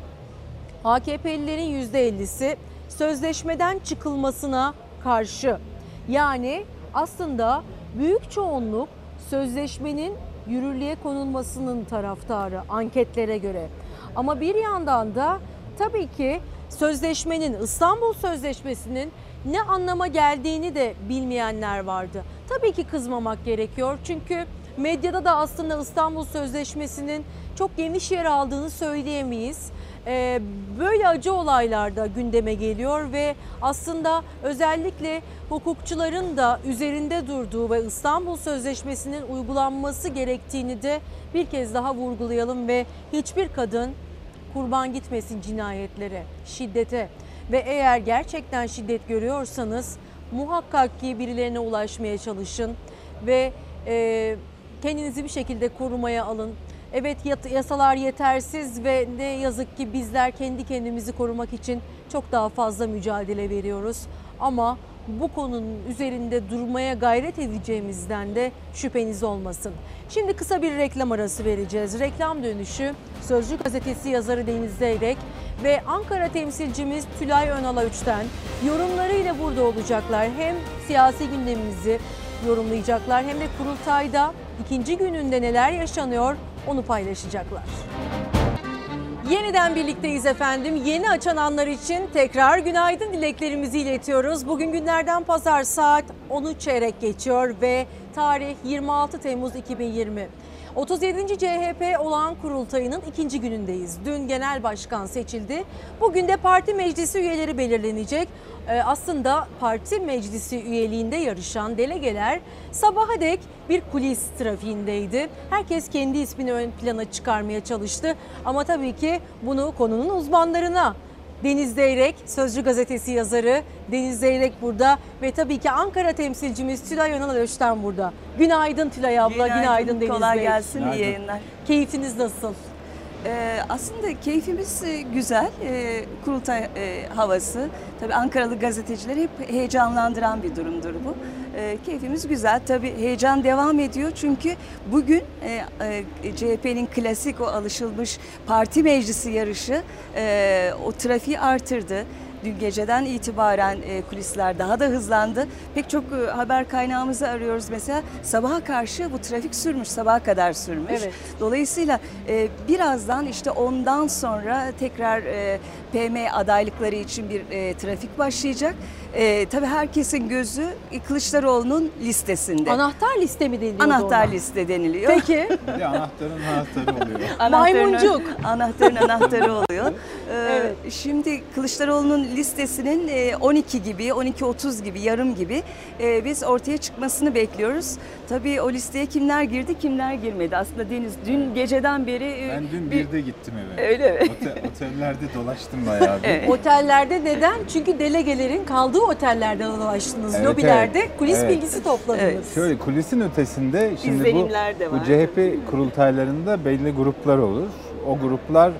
AKP'lilerin %50'si sözleşmeden çıkılmasına karşı. Yani aslında büyük çoğunluk sözleşmenin yürürlüğe konulmasının taraftarı anketlere göre. Ama bir yandan da tabii ki sözleşmenin İstanbul Sözleşmesi'nin ne anlama geldiğini de bilmeyenler vardı. Tabii ki kızmamak gerekiyor çünkü Medyada da aslında İstanbul Sözleşmesi'nin çok geniş yer aldığını söyleyemeyiz. Ee, böyle acı olaylar da gündeme geliyor ve aslında özellikle hukukçuların da üzerinde durduğu ve İstanbul Sözleşmesi'nin uygulanması gerektiğini de bir kez daha vurgulayalım ve hiçbir kadın kurban gitmesin cinayetlere, şiddete ve eğer gerçekten şiddet görüyorsanız muhakkak ki birilerine ulaşmaya çalışın ve e, kendinizi bir şekilde korumaya alın. Evet yasalar yetersiz ve ne yazık ki bizler kendi kendimizi korumak için çok daha fazla mücadele veriyoruz. Ama bu konunun üzerinde durmaya gayret edeceğimizden de şüpheniz olmasın. Şimdi kısa bir reklam arası vereceğiz. Reklam dönüşü Sözcü gazetesi yazarı Deniz Zeyrek ve Ankara temsilcimiz Tülay Önal Üç'ten yorumlarıyla burada olacaklar. Hem siyasi gündemimizi yorumlayacaklar hem de kurultayda ikinci gününde neler yaşanıyor onu paylaşacaklar. Yeniden birlikteyiz efendim. Yeni açananlar için tekrar günaydın dileklerimizi iletiyoruz. Bugün günlerden pazar saat 10'u çeyrek geçiyor ve tarih 26 Temmuz 2020. 37. CHP olağan kurultayının ikinci günündeyiz. Dün genel başkan seçildi. Bugün de parti meclisi üyeleri belirlenecek. Ee, aslında parti meclisi üyeliğinde yarışan delegeler sabaha dek bir kulis trafiğindeydi. Herkes kendi ismini ön plana çıkarmaya çalıştı. Ama tabii ki bunu konunun uzmanlarına Deniz Zeyrek, Sözcü Gazetesi yazarı Deniz Zeyrek burada ve tabii ki Ankara temsilcimiz Tülay Önal Öç'ten burada. Günaydın Tülay abla, günaydın, Günaydın, Deniz kolay Bey. gelsin, iyi yayınlar. Keyfiniz nasıl? Ee, aslında keyfimiz e, güzel, Ee, kurultay e, havası. Tabii Ankaralı gazetecileri hep heyecanlandıran bir durumdur bu. Ee, keyfimiz güzel, tabii heyecan devam ediyor çünkü bugün e, e, CHP'nin klasik o alışılmış parti meclisi yarışı e, o trafiği artırdı. Dün geceden itibaren e, kulisler daha da hızlandı. Pek çok e, haber kaynağımızı arıyoruz mesela. Sabaha karşı bu trafik sürmüş, sabaha kadar sürmüş. Evet. Dolayısıyla e, birazdan işte ondan sonra tekrar e, PM adaylıkları için bir e, trafik başlayacak. E, tabii herkesin gözü e, Kılıçdaroğlu'nun listesinde. Anahtar liste mi deniliyor Anahtar ona? liste deniliyor. Peki. Bir de anahtarın anahtarı oluyor. Anahtarın- Maymuncuk. Anahtarın anahtarı oluyor. Ee, Şimdi Kılıçdaroğlu'nun listesinin e, 12 gibi, 12.30 gibi, yarım gibi e, biz ortaya çıkmasını bekliyoruz. Tabii o listeye kimler girdi, kimler girmedi. Aslında Deniz dün geceden beri... e, Ben dün bir- birde gittim eve. Öyle mi? Ote- otellerde dolaştım bayağı bir. Otellerde neden? Çünkü delegelerin kaldığı otellerden dolaştınız. Evet, Lobilerde evet. kulis Evet. bilgisi topladınız. Şöyle kulisin ötesinde şimdi bu, bu. CHP kurultaylarında belli gruplar olur. O gruplar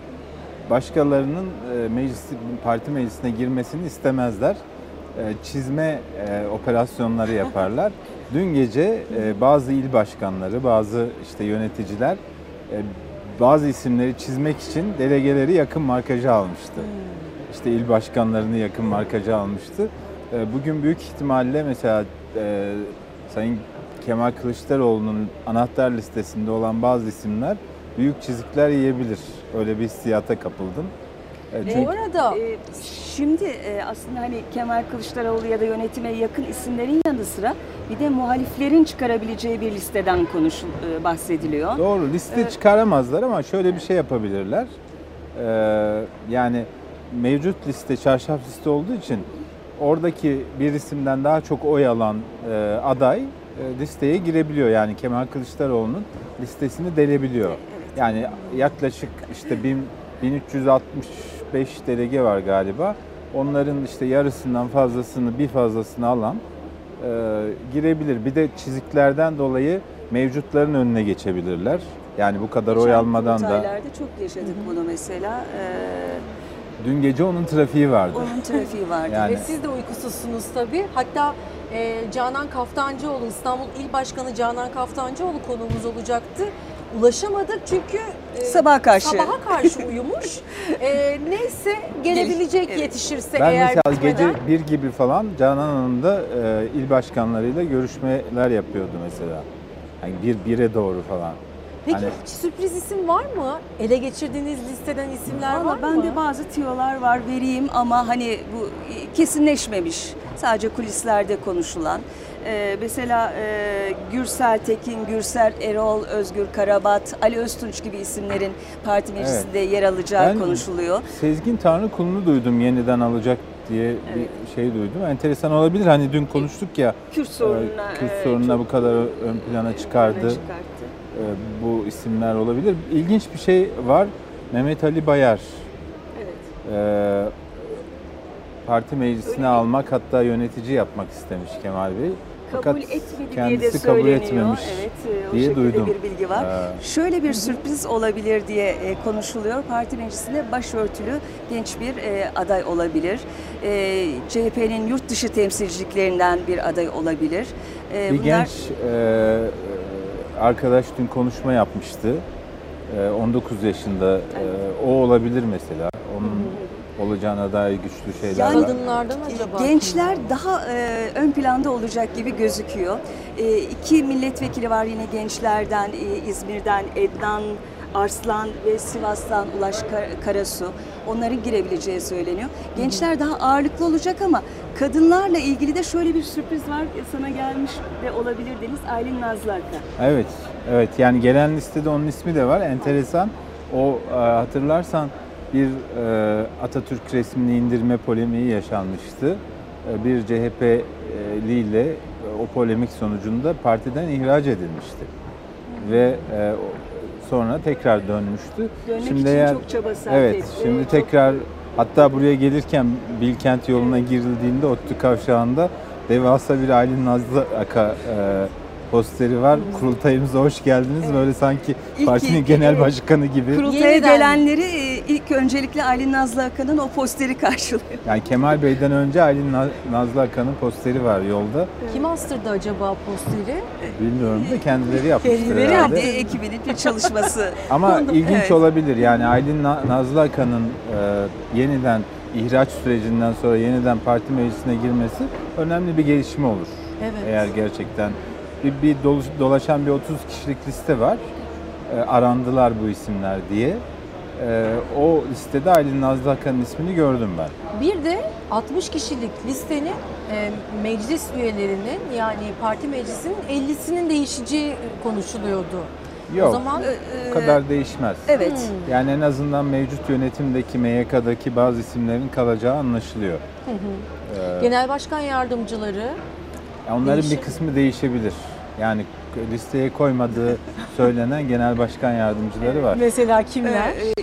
başkalarının e, meclis parti meclisine girmesini istemezler. E, Çizme e, operasyonları yaparlar. Dün gece bazı il başkanları, bazı işte yöneticiler bazı isimleri çizmek için delegeleri yakın markaja almıştı. İşte il başkanlarını yakın markaja almıştı. E, Bugün büyük ihtimalle mesela e, Sayın Kemal Kılıçdaroğlu'nun anahtar listesinde olan bazı isimler büyük çizikler yiyebilir. Öyle bir hissiyata kapıldım. E, Bu arada şimdi e, aslında hani Kemal Kılıçdaroğlu ya da yönetime yakın isimlerin yanı sıra bir de muhaliflerin çıkarabileceği bir listeden konuşul e, bahsediliyor. Doğru liste Evet. çıkaramazlar ama şöyle bir şey yapabilirler. Ee, yani mevcut liste çarşaf liste olduğu için oradaki bir isimden daha çok oy alan e, aday e, listeye girebiliyor. Yani Kemal Kılıçdaroğlu'nun listesini delebiliyor. Yani yaklaşık işte 1000 1365 delege var galiba. Onların işte yarısından fazlasını bir fazlasını alan e, girebilir. Bir de çiziklerden dolayı mevcutların önüne geçebilirler. Yani bu kadar oy Geçen almadan da çok yaşadık bunu mesela. Ee, dün gece onun trafiği vardı. onun trafiği vardı. Yani- Ve siz de uykusuzsunuz tabii. Hatta e, Canan Kaftancıoğlu, İstanbul İl Başkanı Canan Kaftancıoğlu konuğumuz olacaktı. Ulaşamadık çünkü e, Sabaha karşı. sabaha karşı uyumuş. E, neyse gelebilecek yetişirse Ben eğer mesela bitmeden. gece bir gibi falan Canan Hanım da e, il başkanlarıyla görüşmeler yapıyordu mesela. Yani bir bire doğru falan. Peki Hani- sürpriz isim var mı? Ele geçirdiğiniz listeden isimler Valla var mı? bende bazı tiyolar var vereyim ama hani bu e, kesinleşmemiş. Sadece kulislerde konuşulan. Ee, mesela e, Gürsel Tekin, Gürsel Erol, Özgür Karabat, Ali Öztunç gibi isimlerin parti meclisinde yer alacağı Ben konuşuluyor. Sezgin Tanrıkulu'nu duydum yeniden alacak diye bir şey duydum. Enteresan olabilir. Hani dün konuştuk ya. Kürt sorununa, e, Kürt e, sorununa bu kadar ön plana çıkardı. çıkarttı. E, Bu isimler olabilir. İlginç bir şey var. Mehmet Ali Bayar. E, parti meclisine almak hatta yönetici yapmak istemiş Kemal Bey. Kabul Fakat etmedi diye de kendisi kabul etmemiş Evet, e, o diye duydum. bir bilgi var. Ee, Şöyle bir sürpriz olabilir diye e, konuşuluyor. Parti meclisinde başörtülü genç bir aday olabilir. CHP'nin yurt dışı temsilciliklerinden bir aday olabilir. Bir genç e, arkadaş dün konuşma yapmıştı. E, 19 yaşında. E, o olabilir mesela. Onun olacağına dair güçlü şeyler var. Kadınlardan acaba? Gençler daha e, ön planda olacak gibi gözüküyor. E, iki milletvekili var yine gençlerden, e, İzmir'den Ednan Arslan ve Sivas'tan Ulaş Kar- Karasu. Onların girebileceği söyleniyor. Gençler daha ağırlıklı olacak ama kadınlarla ilgili de şöyle bir sürpriz var. Sana gelmiş de olabilir Deniz Aylin Nazlı Aka. Evet, evet. Yani gelen listede onun ismi de var. Enteresan. O e, hatırlarsan bir e, Atatürk resmini indirme polemiği yaşanmıştı. E, bir CHP'li ile o polemik sonucunda partiden ihraç edilmişti. Ve sonra tekrar dönmüştü. Dönmek için çok çaba sarf Evet, etti. şimdi tekrar hatta buraya gelirken Bilkent yoluna girildiğinde ODTÜ kavşağında devasa bir Aylin Nazlı Aka e, posteri var. Kurultayımıza hoş geldiniz. Böyle sanki İlk- partinin ilk- genel evet. başkanı gibi. Kurultaya Yeniden. gelenleri e, ilk öncelikle Aylin Nazlı Aka'nın o posteri karşılıyor. Yani Kemal Bey'den önce Aylin Na- Nazlı Aka'nın posteri var yolda. Kim astırdı acaba posteri? Bilmiyorum da kendileri yapmıştır Kendileri herhalde. Kendi ekibinin bir çalışması. Ama ilginç Evet. olabilir. Yani Aylin Na- Nazlı Akan'ın e, yeniden ihraç sürecinden sonra yeniden parti meclisine girmesi önemli bir gelişme olur. Evet. Eğer gerçekten bir, bir dolaşan bir 30 kişilik liste var. E, arandılar bu isimler diye. E, o listede Aylin Nazlı Akan'ın ismini gördüm ben. Bir de 60 kişilik listenin e, meclis üyelerinin yani parti meclisinin 50'sinin değişeceği konuşuluyordu. Yok, O zaman o kadar değişmez. Evet. Yani en azından mevcut yönetimdeki MYK'daki bazı isimlerin kalacağı anlaşılıyor. Hı hı. Ee, Genel başkan yardımcıları Onların Değişir. bir kısmı değişebilir. Yani listeye koymadığı söylenen genel başkan yardımcıları var. mesela kimler? Ee,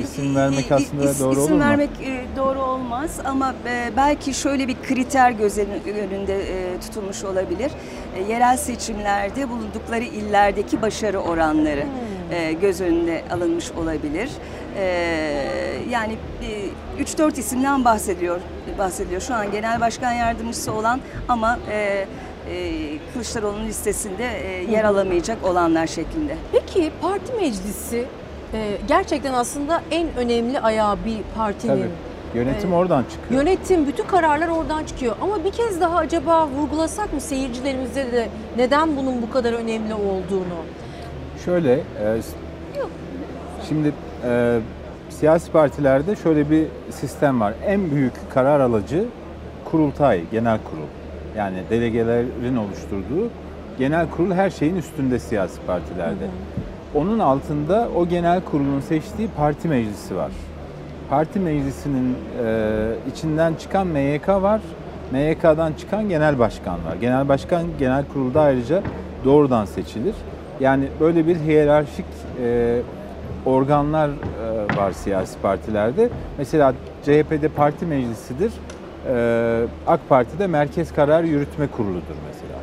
İsim vermek aslında is- doğru isim olur mu? vermek e, doğru olmaz ama e, belki şöyle bir kriter göz önünde e, tutulmuş olabilir. E, Yerel seçimlerde bulundukları illerdeki başarı oranları Hmm. e, göz önünde alınmış olabilir. E, Yani 3-4 isimden bahsediyor bahsediyor. Şu an genel başkan yardımcısı olan ama e, e, Kılıçdaroğlu'nun listesinde e, yer alamayacak olanlar şeklinde. Peki parti meclisi e, gerçekten aslında en önemli ayağı bir partinin. Tabii. Yönetim e, oradan çıkıyor. Yönetim, bütün kararlar oradan çıkıyor. Ama bir kez daha acaba vurgulasak mı seyircilerimize de neden bunun bu kadar önemli olduğunu? Şöyle, e, şimdi e, siyasi partilerde şöyle bir sistem var. En büyük karar alıcı kurultay, genel kurul. Yani delegelerin oluşturduğu genel kurul her şeyin üstünde siyasi partilerde. Onun altında o genel kurulun seçtiği parti meclisi var. Parti meclisinin e, içinden çıkan MYK var. MYK'dan çıkan genel başkan var. Genel başkan genel kurulda ayrıca doğrudan seçilir. Yani böyle bir hiyerarşik e, organlar e, var siyasi partilerde. Mesela CHP'de parti meclisidir. E, AK Parti'de Merkez Karar Yürütme Kurulu'dur mesela.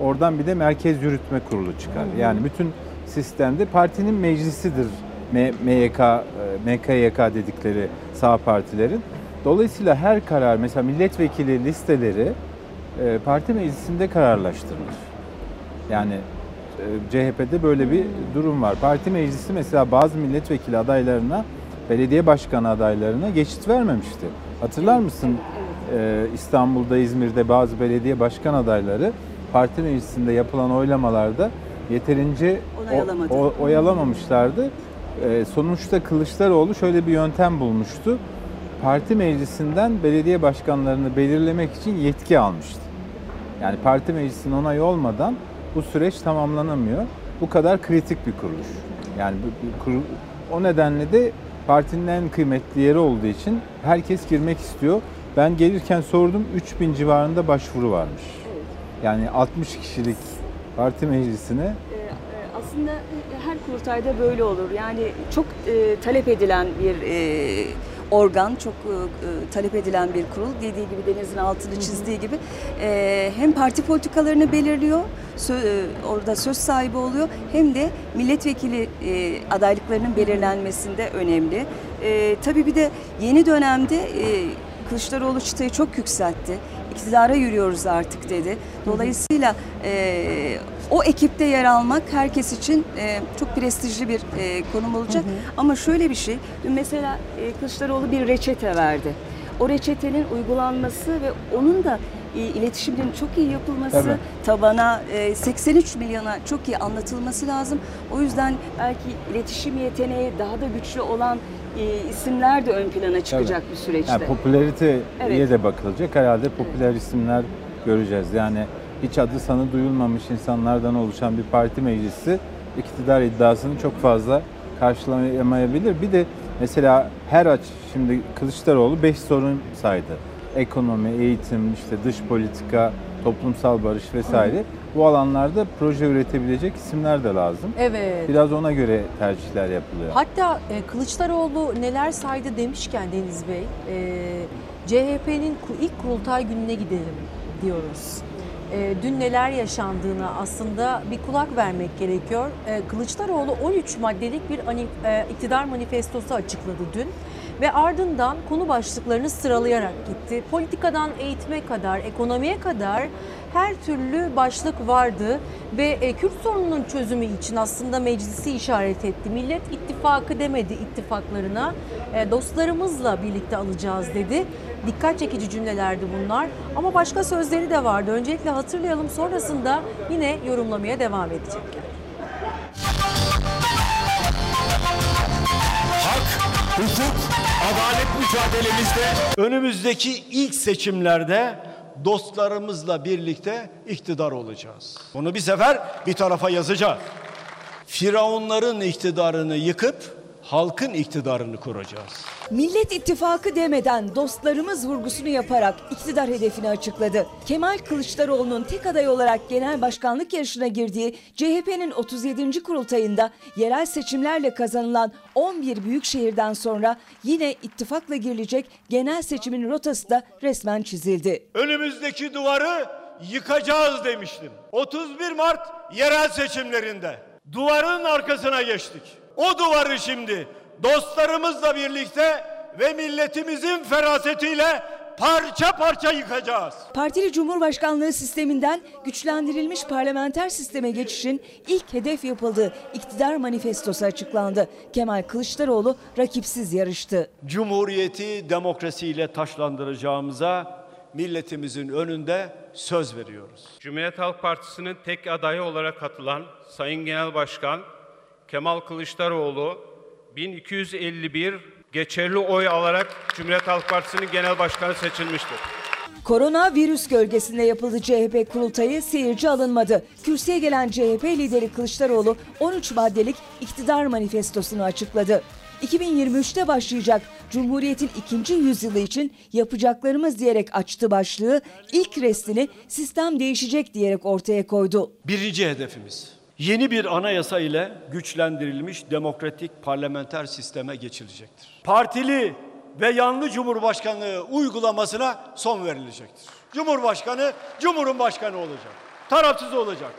Oradan bir de Merkez Yürütme Kurulu çıkar. Yani bütün sistemde partinin meclisidir MYK, e, MKYK dedikleri sağ partilerin. Dolayısıyla her karar mesela milletvekili listeleri e, parti meclisinde kararlaştırılır. Yani e, CHP'de böyle bir durum var. Parti meclisi mesela bazı milletvekili adaylarına, belediye başkanı adaylarına geçit vermemişti. Hatırlar mısın? E, İstanbul'da, İzmir'de bazı belediye başkan adayları parti meclisinde yapılan oylamalarda yeterince o- o- oy alamamışlardı. E, sonuçta Kılıçdaroğlu şöyle bir yöntem bulmuştu. Parti meclisinden belediye başkanlarını belirlemek için yetki almıştı. Yani parti meclisinin onayı olmadan bu süreç tamamlanamıyor. Bu kadar kritik bir kuruluş. Yani bu, bu kurul- o nedenle de partinin en kıymetli yeri olduğu için herkes girmek istiyor. Ben gelirken sordum 3000 civarında başvuru varmış. Yani 60 kişilik parti meclisine Aslında her kurultayda böyle olur. Yani çok e, talep edilen bir e, organ, çok e, e, talep edilen bir kurul. Dediği gibi Deniz'in altını çizdiği gibi e, hem parti politikalarını belirliyor, sö- e, orada söz sahibi oluyor hem de milletvekili e, adaylıklarının belirlenmesinde önemli. E, tabii bir de yeni dönemde e, Kılıçdaroğlu çıtayı çok yükseltti. İktidara yürüyoruz artık dedi. Dolayısıyla e, o ekipte yer almak herkes için e, çok prestijli bir e, konum olacak. Ama şöyle bir şey, dün mesela e, Kılıçdaroğlu bir reçete verdi. O reçetenin uygulanması ve onun da e, iletişiminin çok iyi yapılması, Tabii. tabana e, 83 milyona çok iyi anlatılması lazım. O yüzden belki iletişim yeteneği daha da güçlü olan e, isimler de ön plana çıkacak Tabii. bir süreçte. Yani popülariteye Evet. de bakılacak. Herhalde popüler isimler göreceğiz. Yani hiç adı sanı duyulmamış insanlardan oluşan bir parti meclisi iktidar iddiasını çok fazla karşılayamayabilir. Bir de mesela her aç şimdi Kılıçdaroğlu 5 sorun saydı. Ekonomi, eğitim, işte dış politika, toplumsal barış vesaire. Bu alanlarda proje üretebilecek isimler de lazım. Evet. Biraz ona göre tercihler yapılıyor. Hatta e, Kılıçdaroğlu neler saydı demişken Deniz Bey, e, CHP'nin ilk kurultay gününe gidelim diyoruz. E, dün neler yaşandığına aslında bir kulak vermek gerekiyor. E, Kılıçdaroğlu 13 maddelik bir e, iktidar manifestosu açıkladı dün ve ardından konu başlıklarını sıralayarak gitti. Politikadan eğitime kadar, ekonomiye kadar her türlü başlık vardı ve e, Kürt sorununun çözümü için aslında meclisi işaret etti. Millet ittifakı demedi ittifaklarına. E, dostlarımızla birlikte alacağız dedi. Dikkat çekici cümlelerdi bunlar. Ama başka sözleri de vardı. Öncelikle hatırlayalım sonrasında yine yorumlamaya devam edecekler. Hukuk, adalet mücadelemizde önümüzdeki ilk seçimlerde dostlarımızla birlikte iktidar olacağız. Bunu bir sefer bir tarafa yazacağız. Firavunların iktidarını yıkıp halkın iktidarını kuracağız. Millet İttifakı demeden dostlarımız vurgusunu yaparak iktidar hedefini açıkladı. Kemal Kılıçdaroğlu'nun tek aday olarak genel başkanlık yarışına girdiği CHP'nin 37. kurultayında yerel seçimlerle kazanılan 11 büyük şehirden sonra yine ittifakla girilecek genel seçimin rotası da resmen çizildi. Önümüzdeki duvarı yıkacağız demiştim. 31 Mart yerel seçimlerinde duvarın arkasına geçtik. O duvarı şimdi dostlarımızla birlikte ve milletimizin ferasetiyle parça parça yıkacağız. Partili Cumhurbaşkanlığı sisteminden güçlendirilmiş parlamenter sisteme geçişin ilk hedef yapıldığı iktidar manifestosu açıklandı. Kemal Kılıçdaroğlu rakipsiz yarıştı. Cumhuriyeti demokrasiyle taşlandıracağımıza milletimizin önünde söz veriyoruz. Cumhuriyet Halk Partisi'nin tek adayı olarak katılan Sayın Genel Başkan Kemal Kılıçdaroğlu 1251 geçerli oy alarak Cumhuriyet Halk Partisi'nin genel başkanı seçilmiştir. Korona virüs gölgesinde yapıldı CHP kurultayı seyirci alınmadı. Kürsüye gelen CHP lideri Kılıçdaroğlu 13 maddelik iktidar manifestosunu açıkladı. 2023'te başlayacak Cumhuriyet'in ikinci yüzyılı için yapacaklarımız diyerek açtı başlığı. İlk restini sistem değişecek diyerek ortaya koydu. Birinci hedefimiz yeni bir anayasa ile güçlendirilmiş demokratik parlamenter sisteme geçilecektir. Partili ve yanlı cumhurbaşkanlığı uygulamasına son verilecektir. Cumhurbaşkanı Cumhur'un başkanı olacak. Tarafsız olacak.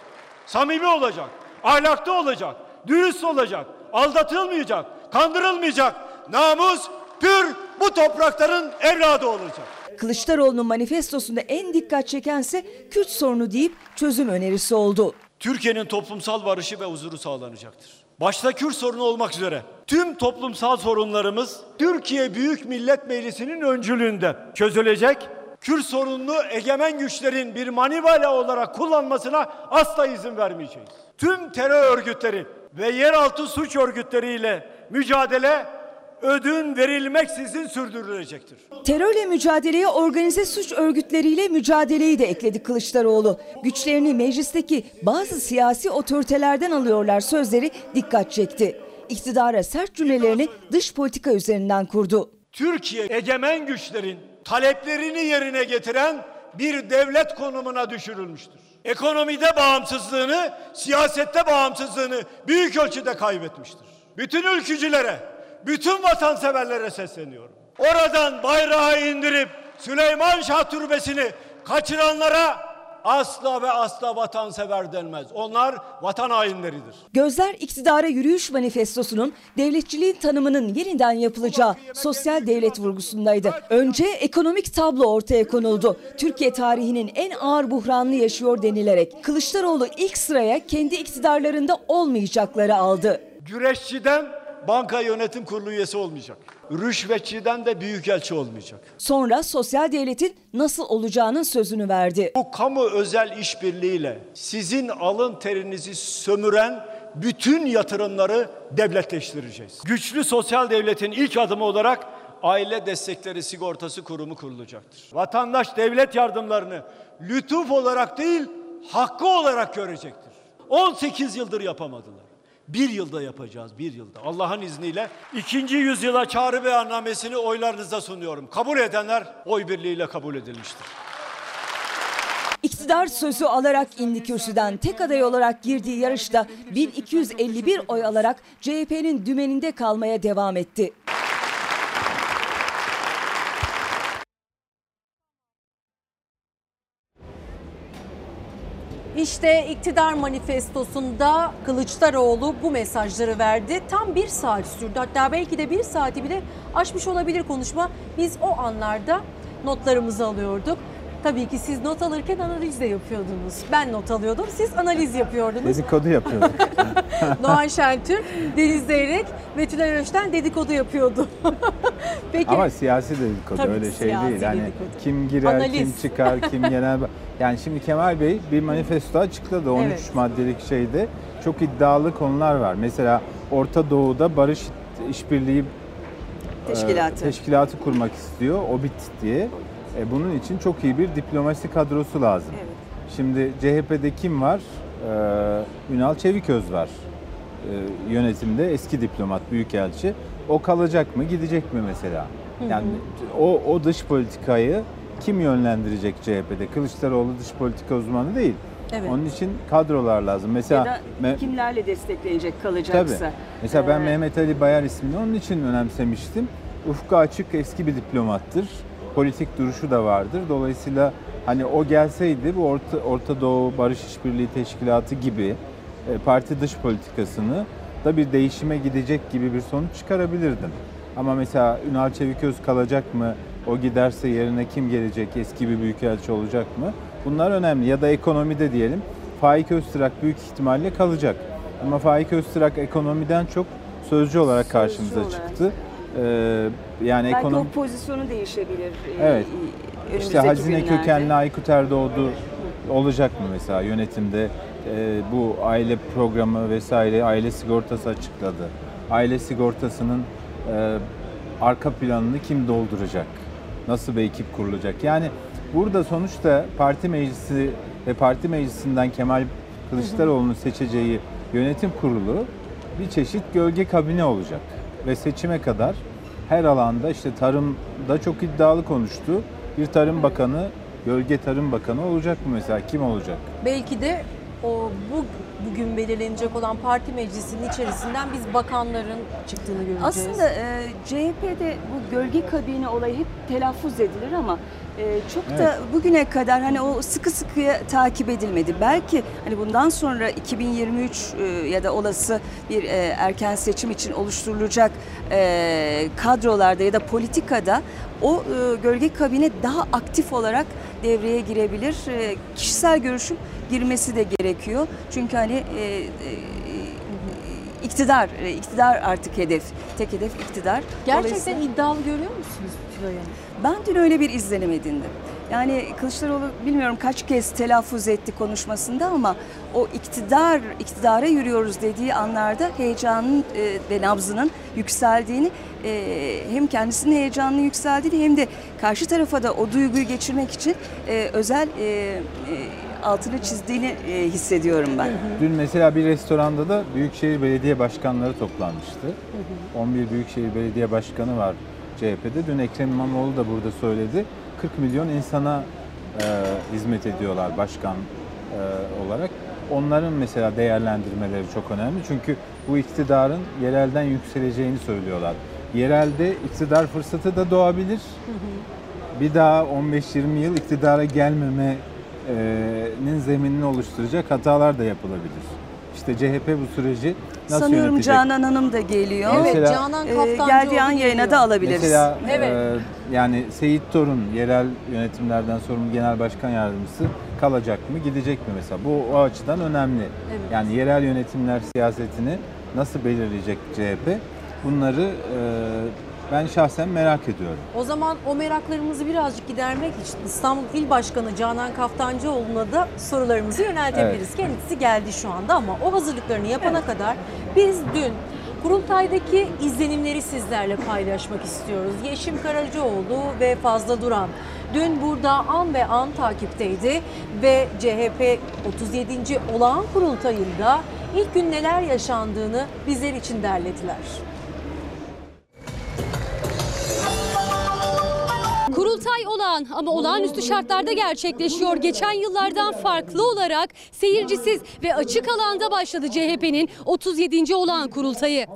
Samimi olacak. Ahlaklı olacak. Dürüst olacak. Aldatılmayacak. Kandırılmayacak. Namus pür bu toprakların evladı olacak. Kılıçdaroğlu'nun manifestosunda en dikkat çekense Kürt sorunu deyip çözüm önerisi oldu. Türkiye'nin toplumsal barışı ve huzuru sağlanacaktır. Başta Kürt sorunu olmak üzere tüm toplumsal sorunlarımız Türkiye Büyük Millet Meclisi'nin öncülüğünde çözülecek. Kürt sorununu egemen güçlerin bir manivela olarak kullanmasına asla izin vermeyeceğiz. Tüm terör örgütleri ve yeraltı suç örgütleriyle mücadele ödün verilmeksizin sürdürülecektir. Terörle mücadeleye organize suç örgütleriyle mücadeleyi de ekledi Kılıçdaroğlu. Güçlerini meclisteki bazı siyasi otoritelerden alıyorlar sözleri dikkat çekti. İktidara sert cümlelerini dış politika üzerinden kurdu. Türkiye egemen güçlerin taleplerini yerine getiren bir devlet konumuna düşürülmüştür. Ekonomide bağımsızlığını, siyasette bağımsızlığını büyük ölçüde kaybetmiştir. Bütün ülkücülere, bütün vatanseverlere sesleniyorum. Oradan bayrağı indirip Süleyman Şah Türbesi'ni kaçıranlara asla ve asla vatansever denmez. Onlar vatan hainleridir. Gözler iktidara yürüyüş manifestosunun devletçiliğin tanımının yeniden yapılacağı sosyal devlet vurgusundaydı. Önce ekonomik tablo ortaya konuldu. Türkiye tarihinin en ağır buhranını yaşıyor denilerek Kılıçdaroğlu ilk sıraya kendi iktidarlarında olmayacakları aldı. Güreşçiden banka yönetim kurulu üyesi olmayacak. Rüşvetçiden de büyükelçi olmayacak. Sonra sosyal devletin nasıl olacağının sözünü verdi. Bu kamu özel işbirliğiyle sizin alın terinizi sömüren bütün yatırımları devletleştireceğiz. Güçlü sosyal devletin ilk adımı olarak aile destekleri sigortası kurumu kurulacaktır. Vatandaş devlet yardımlarını lütuf olarak değil hakkı olarak görecektir. 18 yıldır yapamadılar. Bir yılda yapacağız, bir yılda. Allah'ın izniyle ikinci yüzyıla çağrı beyannamesini oylarınıza sunuyorum. Kabul edenler oy birliğiyle kabul edilmiştir. İktidar sözü alarak indi kürsüden tek aday olarak girdiği yarışta 1251 oy alarak CHP'nin dümeninde kalmaya devam etti. İşte iktidar manifestosunda Kılıçdaroğlu bu mesajları verdi. Tam bir saat sürdü. Hatta belki de bir saati bile aşmış olabilir konuşma. Biz o anlarda notlarımızı alıyorduk. Tabii ki siz not alırken analiz de yapıyordunuz. Ben not alıyordum, siz analiz yapıyordunuz. Dedikodu yapıyorduk. Doğan Şentürk, Deniz Zeyrek ve Tülay Öşten dedikodu yapıyordu. Peki. Ama siyasi dedikodu Tabii öyle şey değil. Yani dedikodu. kim girer, Analiz. kim çıkar, kim genel yani şimdi Kemal Bey bir manifesto açıkladı 13 Evet. maddelik şeyde. Çok iddialı konular var. Mesela Orta Doğu'da barış işbirliği e, Teşkilatı. teşkilatı kurmak istiyor. OBİT diye. E, bunun için çok iyi bir diplomasi kadrosu lazım. Şimdi CHP'de kim var? Ee, Ünal Çeviköz var ee, yönetimde eski diplomat, büyükelçi. O kalacak mı, gidecek mi mesela? Hı hı. Yani o, o dış politikayı kim yönlendirecek CHP'de? Kılıçdaroğlu dış politika uzmanı değil. Evet. Onun için kadrolar lazım. Mesela ya da kimlerle destekleyecek kalacaksa. Tabii. Mesela ben Ee, Mehmet Ali Bayar ismini onun için önemsemiştim. Ufku açık eski bir diplomattır. Politik duruşu da vardır. Dolayısıyla hani o gelseydi bu Orta, Orta Doğu Barış İşbirliği Teşkilatı gibi e, parti dış politikasını da bir değişime gidecek gibi bir sonuç çıkarabilirdim. Ama mesela Ünal Çeviköz kalacak mı? O giderse yerine kim gelecek? Eski bir büyükelçi olacak mı? Bunlar önemli. Ya da ekonomide diyelim. Faik Öztürk büyük ihtimalle kalacak. Ama Faik Öztürk ekonomiden çok sözcü olarak karşımıza olarak. çıktı. Ee, yani belki ekonomi o pozisyonu değişebilir. e, Evet. önümüzdeki işte hazine günlerde. kökenli Aykut Erdoğdu olacak mı mesela yönetimde Ee, bu aile programı vesaire aile sigortası açıkladı. Aile sigortasının e, arka planını kim dolduracak? Nasıl bir ekip kurulacak? Yani burada sonuçta parti meclisi ve parti meclisinden Kemal Kılıçdaroğlu'nun seçeceği yönetim kurulu bir çeşit gölge kabine olacak. Ve seçime kadar her alanda işte tarımda çok iddialı konuştu. Bir tarım bakanı, gölge tarım bakanı olacak mı mesela? Kim olacak? Belki de o bu bugün belirlenecek olan parti meclisinin içerisinden biz bakanların çıktığını göreceğiz. Aslında e, CHP'de bu gölge kabine olayı hep telaffuz edilir ama e, çok da Evet. bugüne kadar hani o sıkı sıkıya takip edilmedi. Belki hani bundan sonra 2023 e, ya da olası bir e, erken seçim için oluşturulacak e, kadrolarda ya da politikada o gölge kabine daha aktif olarak devreye girebilir. Kişisel görüşüm girmesi de gerekiyor. Çünkü hani iktidar, iktidar artık hedef. Tek hedef iktidar. Gerçekten Dolayısıyla- iddialı görüyor musunuz Tülay Hanım? Ben dün öyle bir izlenim edindim. Yani Kılıçdaroğlu bilmiyorum kaç kez telaffuz etti konuşmasında ama o iktidar, iktidara yürüyoruz dediği anlarda heyecanın e, ve nabzının yükseldiğini e, hem kendisinin heyecanının yükseldiğini hem de karşı tarafa da o duyguyu geçirmek için e, özel e, e, altını çizdiğini e, hissediyorum ben. Dün mesela bir restoranda da Büyükşehir Belediye Başkanları toplanmıştı. 11 Büyükşehir Belediye Başkanı var CHP'de. Dün Ekrem İmamoğlu da burada söyledi. 40 milyon insana e, hizmet ediyorlar başkan e, olarak. Onların mesela değerlendirmeleri çok önemli. Çünkü bu iktidarın yerelden yükseleceğini söylüyorlar. Yerelde iktidar fırsatı da doğabilir. Bir daha 15-20 yıl iktidara gelmemenin zeminini oluşturacak hatalar da yapılabilir. İşte CHP bu süreci nasıl Sanıyorum yönetecek? Canan Hanım da geliyor. Evet Mesela- Canan Ee, Kaftancıoğlu geldiği an yayına da alabiliriz. Mesela Evet. e, yani Seyit Torun yerel yönetimlerden sorumlu genel başkan yardımcısı kalacak mı gidecek mi mesela bu o açıdan önemli. Yani yerel yönetimler siyasetini nasıl belirleyecek CHP bunları e, ben şahsen merak ediyorum. O zaman o meraklarımızı birazcık gidermek için İstanbul İl Başkanı Canan Kaftancıoğlu'na da sorularımızı yöneltebiliriz. Kendisi geldi şu anda ama o hazırlıklarını yapana kadar biz dün kurultaydaki izlenimleri sizlerle paylaşmak istiyoruz. Yeşim Karacaoğlu ve Fazla Duran dün burada an ve an takipteydi ve CHP 37. olağan kurultayında ilk gün neler yaşandığını bizler için derlediler. Kurultay olağan ama olağanüstü şartlarda gerçekleşiyor. Geçen yıllardan farklı olarak seyircisiz ve açık alanda başladı CHP'nin 37. olağan kurultayı.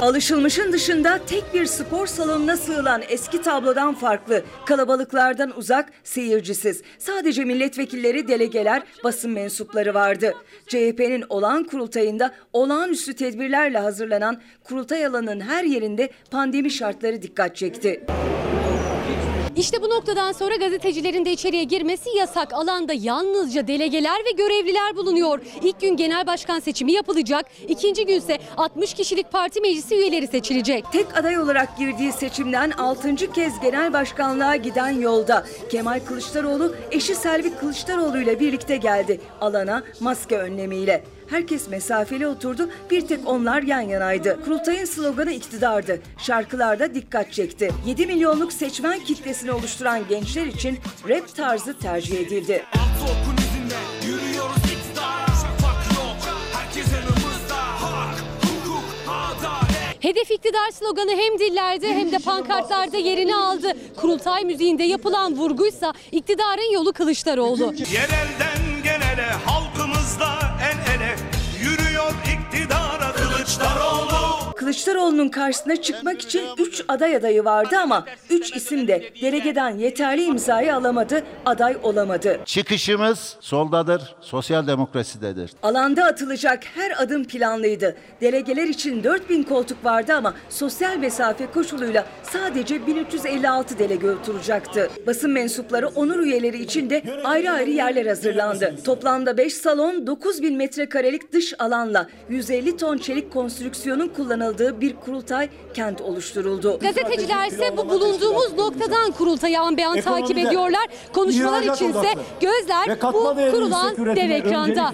Alışılmışın dışında tek bir spor salonuna sığılan eski tablodan farklı. Kalabalıklardan uzak, seyircisiz. Sadece milletvekilleri, delegeler, basın mensupları vardı. CHP'nin olağan kurultayında olağanüstü tedbirlerle hazırlanan kurultay alanının her yerinde pandemi şartları dikkat çekti. İşte bu noktadan sonra gazetecilerin de içeriye girmesi yasak. Alanda yalnızca delegeler ve görevliler bulunuyor. İlk gün genel başkan seçimi yapılacak. İkinci günse 60 kişilik parti meclisi üyeleri seçilecek. Tek aday olarak girdiği seçimden 6. kez genel başkanlığa giden yolda Kemal Kılıçdaroğlu eşi Selvi Kılıçdaroğlu ile birlikte geldi alana maske önlemiyle. Herkes mesafeli oturdu, bir tek onlar yan yanaydı. Kurultayın sloganı iktidardı. Şarkılarda dikkat çekti. 7 milyonluk seçmen kitlesini oluşturan gençler için rap tarzı tercih edildi. Topun izinde yürüyoruz iktidara Şafak yok herkes yanımızda Hak, hukuk, adalet Hedef iktidar sloganı hem dillerde hem de pankartlarda yerini aldı. Kurultay müziğinde yapılan vurguysa iktidarın yolu Kılıçdaroğlu. Yerelden genele halkımızla Yürüyor iktidara. Kılıçdaroğlu Kılıçdaroğlu'nun karşısına çıkmak için 3 aday adayı vardı ama 3 isim de delegeden yeterli imzayı alamadı, aday olamadı. Çıkışımız soldadır, sosyal demokrasidedir. Alanda atılacak her adım planlıydı. Delegeler için 4000 koltuk vardı ama sosyal mesafe koşuluyla sadece 1356 delege oturacaktı. Basın mensupları onur üyeleri için de ayrı ayrı yerler hazırlandı. Toplamda 5 salon 9000 metrekarelik dış alanla 150 ton çelik konstrüksiyonun kullanıldığı bir kurultay kent oluşturuldu. Gazeteciler ise bu bulunduğumuz noktadan kurultayı an be an takip ediyorlar. Konuşmalar içinse gözler bu kurulan dev ekranda.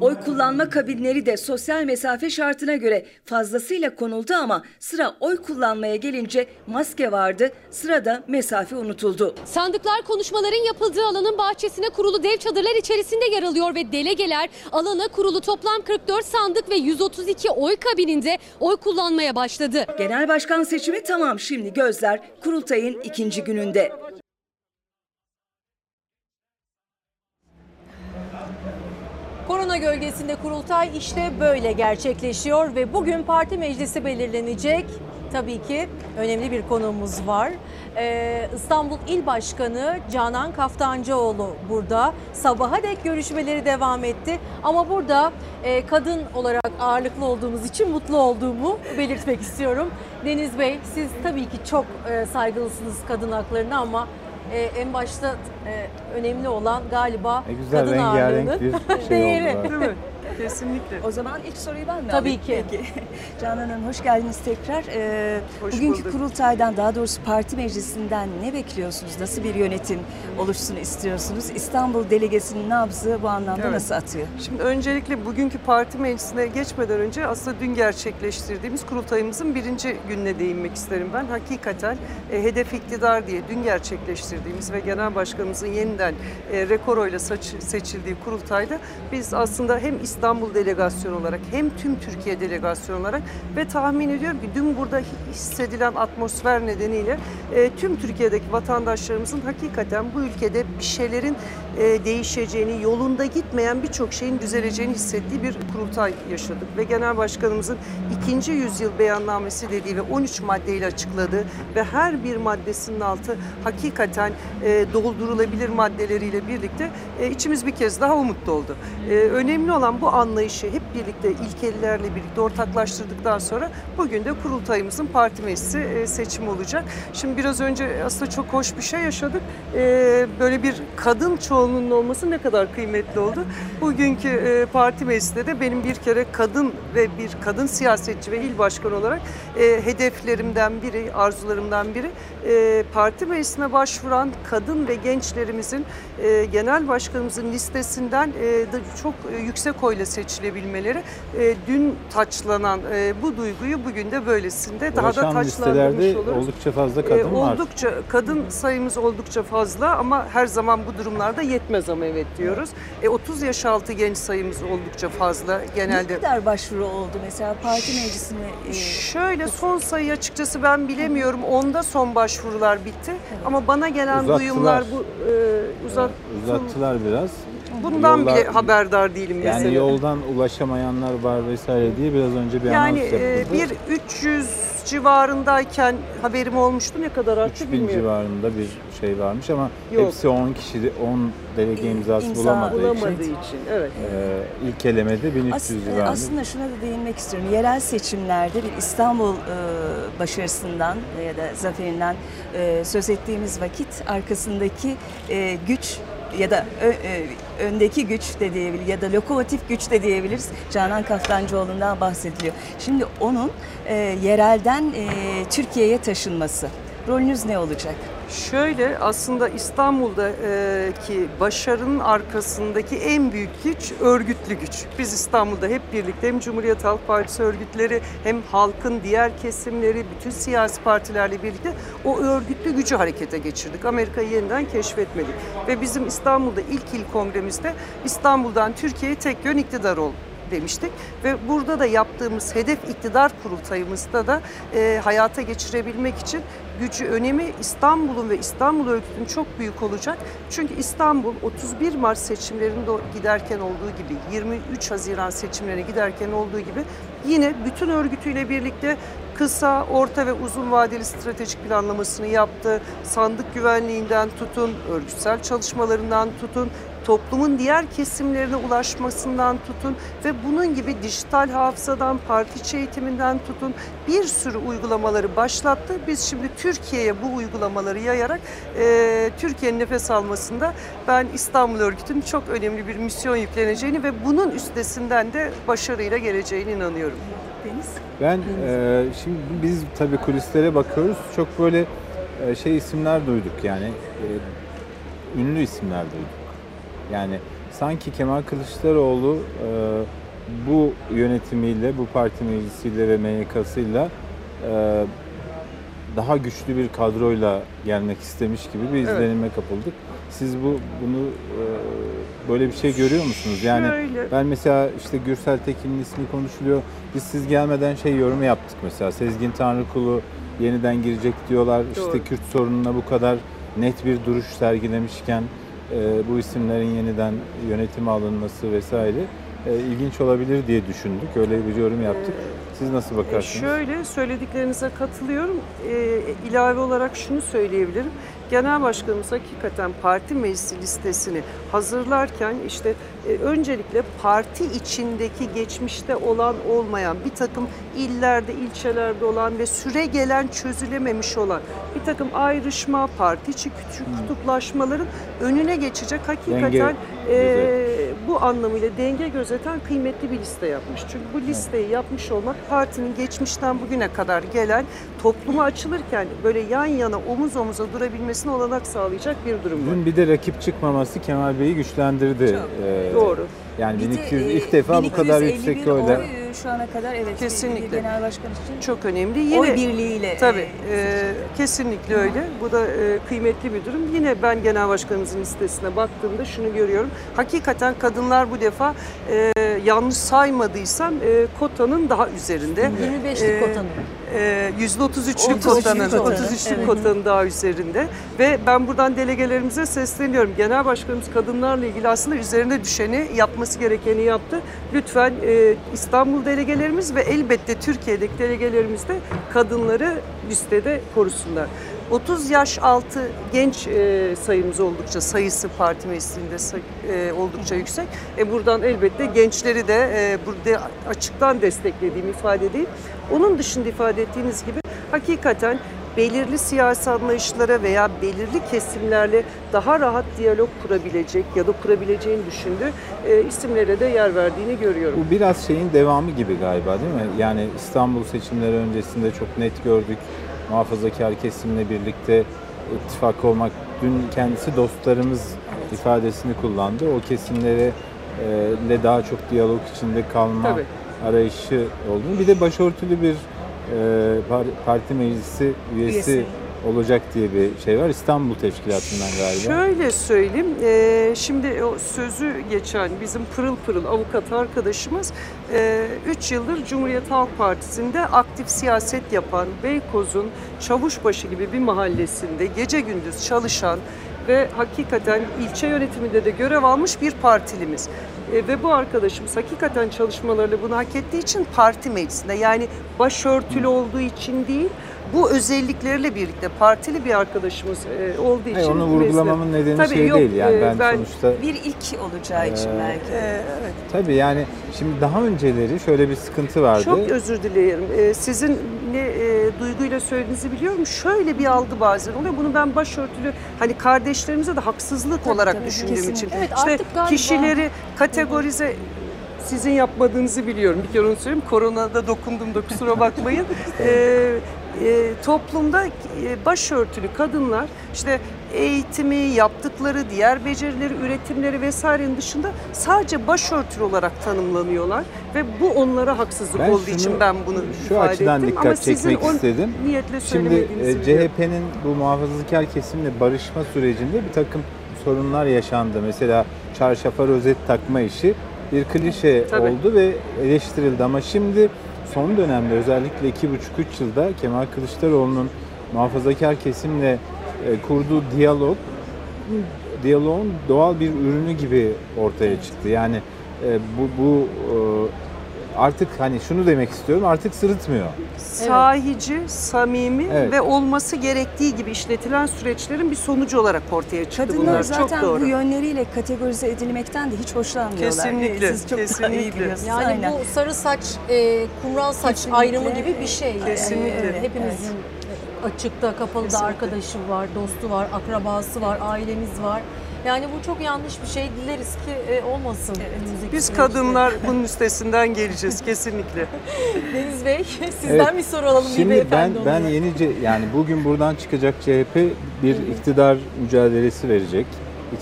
Oy kullanma kabinleri de sosyal mesafe şartına göre fazlasıyla konuldu ama sıra oy kullanmaya gelince maske vardı, sırada mesafe unutuldu. Sandıklar konuşmaların yapıldığı alanın bahçesine kurulu dev çadırlar içerisinde yer alıyor ve delegeler alana kurulu toplam 44 sandık ve 132 oy kabininde oy kullanmaya başladı. Genel başkan seçimi tamam şimdi gözler kurultayın ikinci gününde. Korona gölgesinde kurultay işte böyle gerçekleşiyor ve bugün parti meclisi belirlenecek. Tabii ki önemli bir konuğumuz var. Ee, İstanbul İl Başkanı Canan Kaftancıoğlu burada. Sabaha dek görüşmeleri devam etti. Ama burada e, kadın olarak ağırlıklı olduğumuz için mutlu olduğumu belirtmek istiyorum. Deniz Bey siz tabii ki çok e, saygılısınız kadın haklarına ama e, en başta e, önemli olan galiba Ne güzel kadın ağırlığının bir şey değeri oldu. değil mi? Kesinlikle. O zaman ilk soruyu ben mi Tabii alayım? ki. Peki. Canan Hanım hoş geldiniz tekrar. Ee, Hoş bugünkü bulduk. kurultaydan daha doğrusu parti meclisinden ne bekliyorsunuz? Nasıl bir yönetim oluşsun istiyorsunuz? İstanbul delegesinin nabzı bu anlamda Evet. nasıl atıyor? Şimdi öncelikle bugünkü parti meclisine geçmeden önce aslında dün gerçekleştirdiğimiz kurultayımızın birinci gününe değinmek isterim ben. Hakikaten e, hedef iktidar diye dün gerçekleştirdiğimiz ve genel başkanımızın yeniden e, rekor oyla saç- seçildiği kurultayda biz aslında hem İstanbul delegasyonu olarak hem tüm Türkiye delegasyonu olarak ve tahmin ediyorum ki dün burada hissedilen atmosfer nedeniyle e, tüm Türkiye'deki vatandaşlarımızın hakikaten bu ülkede bir şeylerin e, değişeceğini, yolunda gitmeyen birçok şeyin düzeleceğini hissettiği bir kurultay yaşadık. Ve Genel Başkanımızın ikinci yüzyıl beyannamesi dediği ve 13 maddeyle açıkladığı ve her bir maddesinin altı hakikaten e, doldurulabilir maddeleriyle birlikte e, içimiz bir kez daha umutlu oldu. E, önemli olan bu anlayışı hep birlikte ilkelilerle birlikte ortaklaştırdıktan sonra bugün de kurultayımızın parti meclisi e, seçimi olacak. Şimdi biraz önce aslında çok hoş bir şey yaşadık. E, böyle bir kadın çoğunluğunun olması ne kadar kıymetli oldu. Bugünkü e, parti meclisinde de benim bir kere kadın ve bir kadın siyasetçi ve il başkanı olarak e, hedeflerimden biri, arzularımdan biri e, parti meclisine başvuran kadın ve gençlerimizin e, genel başkanımızın listesinden e, çok e, yüksek oyla seçilebilmeleri. E, dün taçlanan e, bu duyguyu bugün de böylesinde daha da taçlandırmış oluruz. oldukça fazla E, kadın var. Oldukça kadın sayımız oldukça fazla ama her zaman bu durumlarda yetmez ama evet diyoruz. E, 30 yaş altı genç sayımız oldukça fazla Ne genelde. kadar başvuru oldu mesela parti meclisine? e, Şöyle son sayı açıkçası ben bilemiyorum. Onda son başvurular bitti. Ama bana gelen Uzattılar. duyumlar bu e, uzat Uzattılar biraz. bundan Yollar- bile haberdar değilim Yani mesela. yoldan ulaşamayanlar var vesaire diye biraz önce bir Yani anons e, yapıldı. bir 300 civarındayken haberim olmuştu. Ne kadar arttı 3000 bilmiyorum. civarında bir şey varmış ama Yok. hepsi 10 kişi 10 delege imzası İmza bulamadığı, bulamadığı için, için, evet. e, ilk elemede 1300 Aslında, civarında. aslında şuna da değinmek istiyorum. Yerel seçimlerde bir İstanbul e, başarısından ya da zaferinden e, söz ettiğimiz vakit arkasındaki e, güç ya da ö- e, öndeki güç de diyebilir ya da lokomotif güç de diyebiliriz. Canan Kaftancıoğlu'ndan bahsediliyor. Şimdi onun e, yerelden e, Türkiye'ye taşınması. Rolünüz ne olacak? Şöyle aslında İstanbul'daki başarının arkasındaki en büyük güç örgütlü güç. Biz İstanbul'da hep birlikte hem Cumhuriyet Halk Partisi örgütleri hem halkın diğer kesimleri, bütün siyasi partilerle birlikte o örgütlü gücü harekete geçirdik. Amerika'yı yeniden keşfetmedik. Ve bizim İstanbul'da ilk il kongremizde İstanbul'dan Türkiye'ye tek yön iktidar ol demiştik ve burada da yaptığımız hedef iktidar kurultayımızda da e, hayata geçirebilmek için gücü önemi İstanbul'un ve İstanbul örgütünün çok büyük olacak. Çünkü İstanbul 31 Mart seçimlerinde giderken olduğu gibi 23 Haziran seçimlerine giderken olduğu gibi yine bütün örgütüyle birlikte kısa, orta ve uzun vadeli stratejik planlamasını yaptı. Sandık güvenliğinden tutun, örgütsel çalışmalarından tutun, toplumun diğer kesimlerine ulaşmasından tutun ve bunun gibi dijital hafızadan, parti içi eğitiminden tutun bir sürü uygulamaları başlattı. Biz şimdi Türkiye'ye bu uygulamaları yayarak e, Türkiye'nin nefes almasında ben İstanbul Örgütü'nün çok önemli bir misyon yükleneceğini ve bunun üstesinden de başarıyla geleceğine inanıyorum. Deniz? Ben e, şimdi biz tabii kulislere bakıyoruz. Çok böyle e, şey isimler duyduk yani e, ünlü isimler duyduk. Yani sanki Kemal Kılıçdaroğlu e, bu yönetimiyle, bu parti meclisiyle ve MYK'sıyla e, daha güçlü bir kadroyla gelmek istemiş gibi bir Evet. izlenime kapıldık. Siz bu bunu e, böyle bir şey görüyor musunuz? Yani Şöyle. ben mesela işte Gürsel Tekin'in ismi konuşuluyor. Biz siz gelmeden şey yorumu yaptık mesela. Sezgin Tanrıkulu yeniden girecek diyorlar. Doğru. İşte Kürt sorununa bu kadar net bir duruş sergilemişken bu isimlerin yeniden yönetime alınması vesaire e, ilginç olabilir diye düşündük. Öyle bir yorum yaptık. Siz nasıl E, bakarsınız? Şöyle söylediklerinize katılıyorum. E, ilave olarak şunu söyleyebilirim. Genel Başkanımız hakikaten parti meclisi listesini hazırlarken işte e, öncelikle parti içindeki geçmişte olan olmayan bir takım illerde, ilçelerde olan ve süre gelen çözülememiş olan bir takım ayrışma, parti içi küçük kutuplaşmaların önüne geçecek hakikaten Denge- e, bu anlamıyla denge gözeten kıymetli bir liste yapmış. Çünkü bu listeyi yapmış olmak partinin geçmişten bugüne kadar gelen topluma açılırken böyle yan yana omuz omuza durabilmesine olanak sağlayacak bir durum var. Dün bir de rakip çıkmaması Kemal Bey'i güçlendirdi. Ee, Doğru. Yani Bir de, 1200 e, ilk defa bu kadar 1251 yüksek oyla. oy, e, şu ana kadar evet Kesinlikle. genel başkan için Çok önemli. Yine, oy birliğiyle. Tabii. e, e, kesinlikle öyle. Bu da e, kıymetli bir durum. Yine ben genel başkanımızın listesine baktığımda şunu görüyorum. Hakikaten kadınlar bu defa e, yanlış saymadıysam e, kotanın daha üzerinde. 25'lik E, kotanın. E, %33'lük 33'lük kotanın, kotanın, 33'lük evet. kotanın daha üzerinde. Ve ben buradan delegelerimize sesleniyorum. Genel başkanımız kadınlarla ilgili aslında üzerine düşeni, yapması gerekeni yaptı. Lütfen e, İstanbul delegelerimiz ve elbette Türkiye'deki delegelerimiz de kadınları listede korusunlar. 30 yaş altı genç e, sayımız oldukça, sayısı parti meclisinde say- e, oldukça yüksek. E, buradan elbette gençleri de e, burada açıktan desteklediğimi ifade edeyim. Onun dışında ifade ettiğiniz gibi hakikaten belirli siyasi anlayışlara veya belirli kesimlerle daha rahat diyalog kurabilecek ya da kurabileceğini düşündüğü e, isimlere de yer verdiğini görüyorum. Bu biraz şeyin devamı gibi galiba değil mi? Yani İstanbul seçimleri öncesinde çok net gördük. Muhafazakar kesimle birlikte ittifak olmak. Dün kendisi dostlarımız ifadesini kullandı. O kesimlere e, ile daha çok diyalog içinde kalma Tabii. arayışı olduğunu. Bir de başörtülü bir e, par- parti meclisi üyesi, Üyesi. Olacak diye bir şey var. İstanbul Teşkilatı'ndan galiba. Şöyle söyleyeyim, e, şimdi o sözü geçen bizim pırıl pırıl avukat arkadaşımız 3 yıldır Cumhuriyet Halk Partisi'nde aktif siyaset yapan Beykoz'un Çavuşbaşı gibi bir mahallesinde gece gündüz çalışan ve hakikaten ilçe yönetiminde de görev almış bir partilimiz. E, ve bu arkadaşımız hakikaten çalışmalarıyla bunu hak ettiği için parti meclisinde yani başörtülü olduğu için değil bu özellikleriyle birlikte partili bir arkadaşımız e, olduğu için Hayır, onu vurgulamamın nedeni Tabii şey yok, değil yani e, ben, sonuçta bir ilk olacağı için Ee, belki. de. evet. tabii yani şimdi daha önceleri şöyle bir sıkıntı vardı. Çok özür dilerim. Ee, sizin ne e, duyguyla söylediğinizi biliyorum. Şöyle bir algı bazen oluyor. Bunu ben başörtülü hani kardeşlerimize de haksızlık olarak tabii, düşündüğüm için. Evet, işte galiba- kişileri kategorize sizin yapmadığınızı biliyorum. Bir kere onu söyleyeyim. Koronada dokundum da kusura bakmayın. Ee, e, toplumda e, başörtülü kadınlar işte eğitimi, yaptıkları diğer becerileri, üretimleri vesairenin dışında sadece başörtülü olarak tanımlanıyorlar ve bu onlara haksızlık Ben olduğu şunu için ben bunu şu ifade açıdan ettim. dikkat Ama sizin çekmek o istedim. niyetle Şimdi e. CHP'nin bu muhafazakar kesimle barışma sürecinde bir takım sorunlar yaşandı. Mesela çarşafa rozet takma işi bir klişe Tabii. oldu ve eleştirildi ama şimdi son dönemde özellikle 2,5-3 yılda Kemal Kılıçdaroğlu'nun muhafazakar kesimle e, kurduğu diyalog diyaloğun doğal bir ürünü gibi ortaya çıktı. Yani e, bu bu e, artık hani şunu demek istiyorum artık sırıtmıyor. sahici, samimi Evet. ve olması gerektiği gibi işletilen süreçlerin bir sonucu olarak ortaya çıktı Kadınlar bunlar. zaten Çok doğru. bu yönleriyle kategorize edilmekten de hiç hoşlanmıyorlar. Kesinlikle, Siz çok daha iyi kesinlikle. biliyorsunuz. Yani Aynen. bu sarı saç, e, kumral saç Kesinlikle. ayrımı gibi bir şey. Yani, Kesinlikle. e, hepimizin açıkta, kapalıda Kesinlikle. arkadaşı var, dostu var, akrabası var, ailemiz var. Yani bu çok yanlış bir şey. Dileriz ki e, olmasın. önümüzdeki Biz kadınlar bunun üstesinden geleceğiz kesinlikle. Deniz Bey sizden Evet. bir soru alalım bir Şimdi ben ben olarak. yeni C- yani bugün buradan çıkacak CHP bir iktidar mücadelesi verecek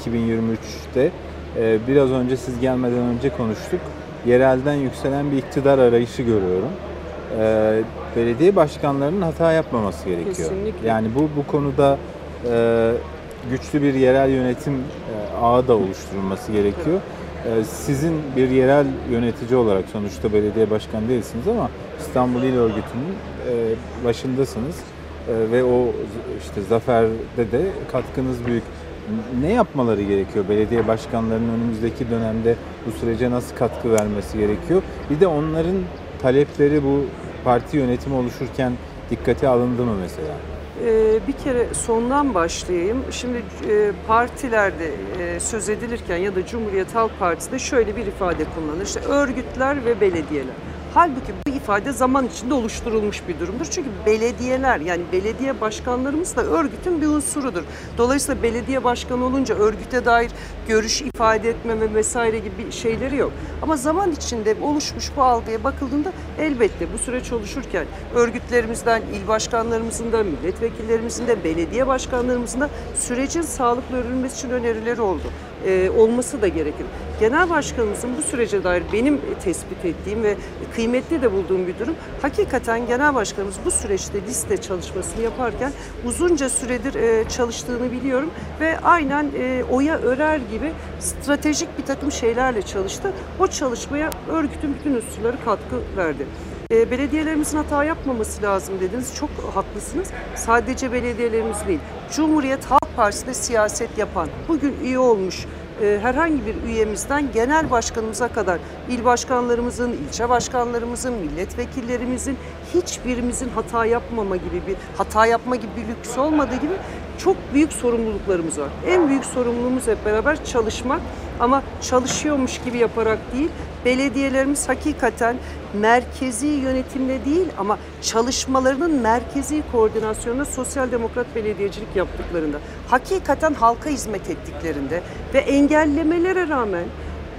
2023'te. Ee, biraz önce siz gelmeden önce konuştuk. Yerelden yükselen bir iktidar arayışı görüyorum. Ee, belediye başkanlarının hata yapmaması gerekiyor. Kesinlikle. Yani bu bu konuda e, güçlü bir yerel yönetim e, ağı da oluşturulması gerekiyor. Ee, Sizin bir yerel yönetici olarak sonuçta belediye başkanı değilsiniz ama İstanbul İl Örgütü'nün e, başındasınız E, ve o işte zaferde de katkınız büyük. Ne yapmaları gerekiyor belediye başkanlarının önümüzdeki dönemde bu sürece nasıl katkı vermesi gerekiyor? Bir de onların talepleri bu parti yönetimi oluşurken dikkate alındı mı mesela? Ee, bir kere sondan başlayayım. Şimdi e, partilerde e, söz edilirken ya da Cumhuriyet Halk Partisi'nde şöyle bir ifade kullanılır. İşte örgütler ve belediyeler. Halbuki bu ifade zaman içinde oluşturulmuş bir durumdur. Çünkü belediyeler yani belediye başkanlarımız da örgütün bir unsurudur. Dolayısıyla belediye başkanı olunca örgüte dair görüş ifade etme ve vesaire gibi şeyleri yok. Ama zaman içinde oluşmuş bu algıya bakıldığında elbette bu süreç oluşurken örgütlerimizden, il başkanlarımızın da, milletvekillerimizin de, belediye başkanlarımızın da sürecin sağlıklı örülmesi için önerileri oldu. Ee, olması da gerekir. Genel başkanımızın bu sürece dair benim tespit ettiğim ve kıymetli de bulduğum bir durum. Hakikaten genel başkanımız bu süreçte liste çalışmasını yaparken uzunca süredir e, çalıştığını biliyorum ve aynen e, oya örer gibi stratejik bir takım şeylerle çalıştı. O çalışmaya örgütün bütün unsurları katkı verdi. E, belediyelerimizin hata yapmaması lazım dediniz. Çok haklısınız. Sadece belediyelerimiz değil. Cumhuriyet Halk Partisi'nde siyaset yapan, bugün üye olmuş e, herhangi bir üyemizden genel başkanımıza kadar il başkanlarımızın, ilçe başkanlarımızın, milletvekillerimizin hiçbirimizin hata yapmama gibi bir hata yapma gibi bir lüks olmadığı gibi çok büyük sorumluluklarımız var. En büyük sorumluluğumuz hep beraber çalışmak ama çalışıyormuş gibi yaparak değil, belediyelerimiz hakikaten merkezi yönetimle değil ama çalışmalarının merkezi koordinasyonunda sosyal demokrat belediyecilik yaptıklarında, hakikaten halka hizmet ettiklerinde ve engellemelere rağmen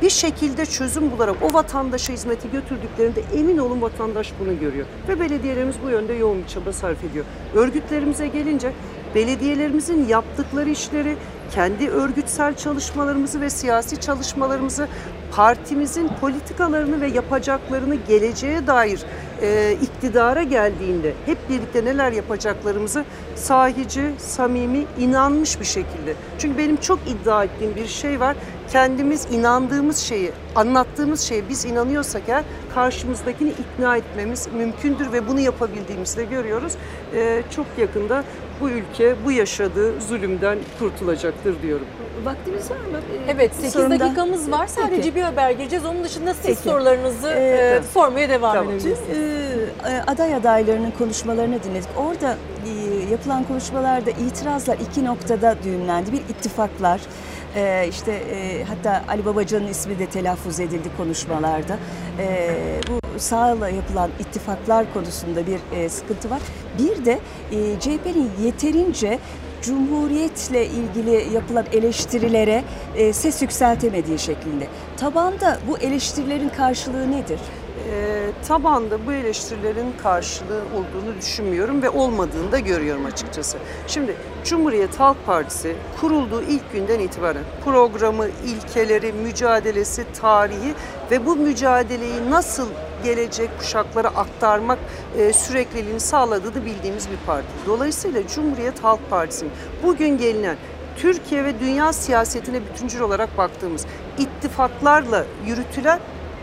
bir şekilde çözüm bularak o vatandaşa hizmeti götürdüklerinde emin olun vatandaş bunu görüyor. Ve belediyelerimiz bu yönde yoğun bir çaba sarf ediyor. Örgütlerimize gelince belediyelerimizin yaptıkları işleri, kendi örgütsel çalışmalarımızı ve siyasi çalışmalarımızı, partimizin politikalarını ve yapacaklarını geleceğe dair e, iktidara geldiğinde hep birlikte neler yapacaklarımızı sahici, samimi, inanmış bir şekilde. Çünkü benim çok iddia ettiğim bir şey var. Kendimiz inandığımız şeyi, anlattığımız şeye biz inanıyorsak eğer karşımızdakini ikna etmemiz mümkündür ve bunu yapabildiğimizi de görüyoruz. E, çok yakında bu ülke bu yaşadığı zulümden kurtulacaktır diyorum. Vaktimiz var mı? Ee, Evet bir 8 sorum daha. dakikamız var. Sadece Peki. bir haber gireceğiz. Onun dışında siz Peki. sorularınızı Ee, e, sormaya devam Tamam. edebilirsiniz. Tüm e, aday adaylarının konuşmalarını dinledik. Orada e, yapılan konuşmalarda itirazlar iki noktada düğümlendi. Bir ittifaklar, e, işte e, hatta Ali Babacan'ın ismi de telaffuz edildi konuşmalarda. E, bu sağla yapılan ittifaklar konusunda bir e, sıkıntı var. Bir de e, CHP'nin yeterince Cumhuriyetle ilgili yapılan eleştirilere e, ses yükseltemediği şeklinde. Tabanda bu eleştirilerin karşılığı nedir? e, tabanda bu eleştirilerin karşılığı olduğunu düşünmüyorum ve olmadığını da görüyorum açıkçası. Şimdi Cumhuriyet Halk Partisi kurulduğu ilk günden itibaren programı, ilkeleri, mücadelesi, tarihi ve bu mücadeleyi nasıl gelecek kuşaklara aktarmak e, sürekliliğini sağladığını bildiğimiz bir parti. Dolayısıyla Cumhuriyet Halk Partisi'nin bugün gelinen Türkiye ve dünya siyasetine bütüncül olarak baktığımız ittifaklarla yürütülen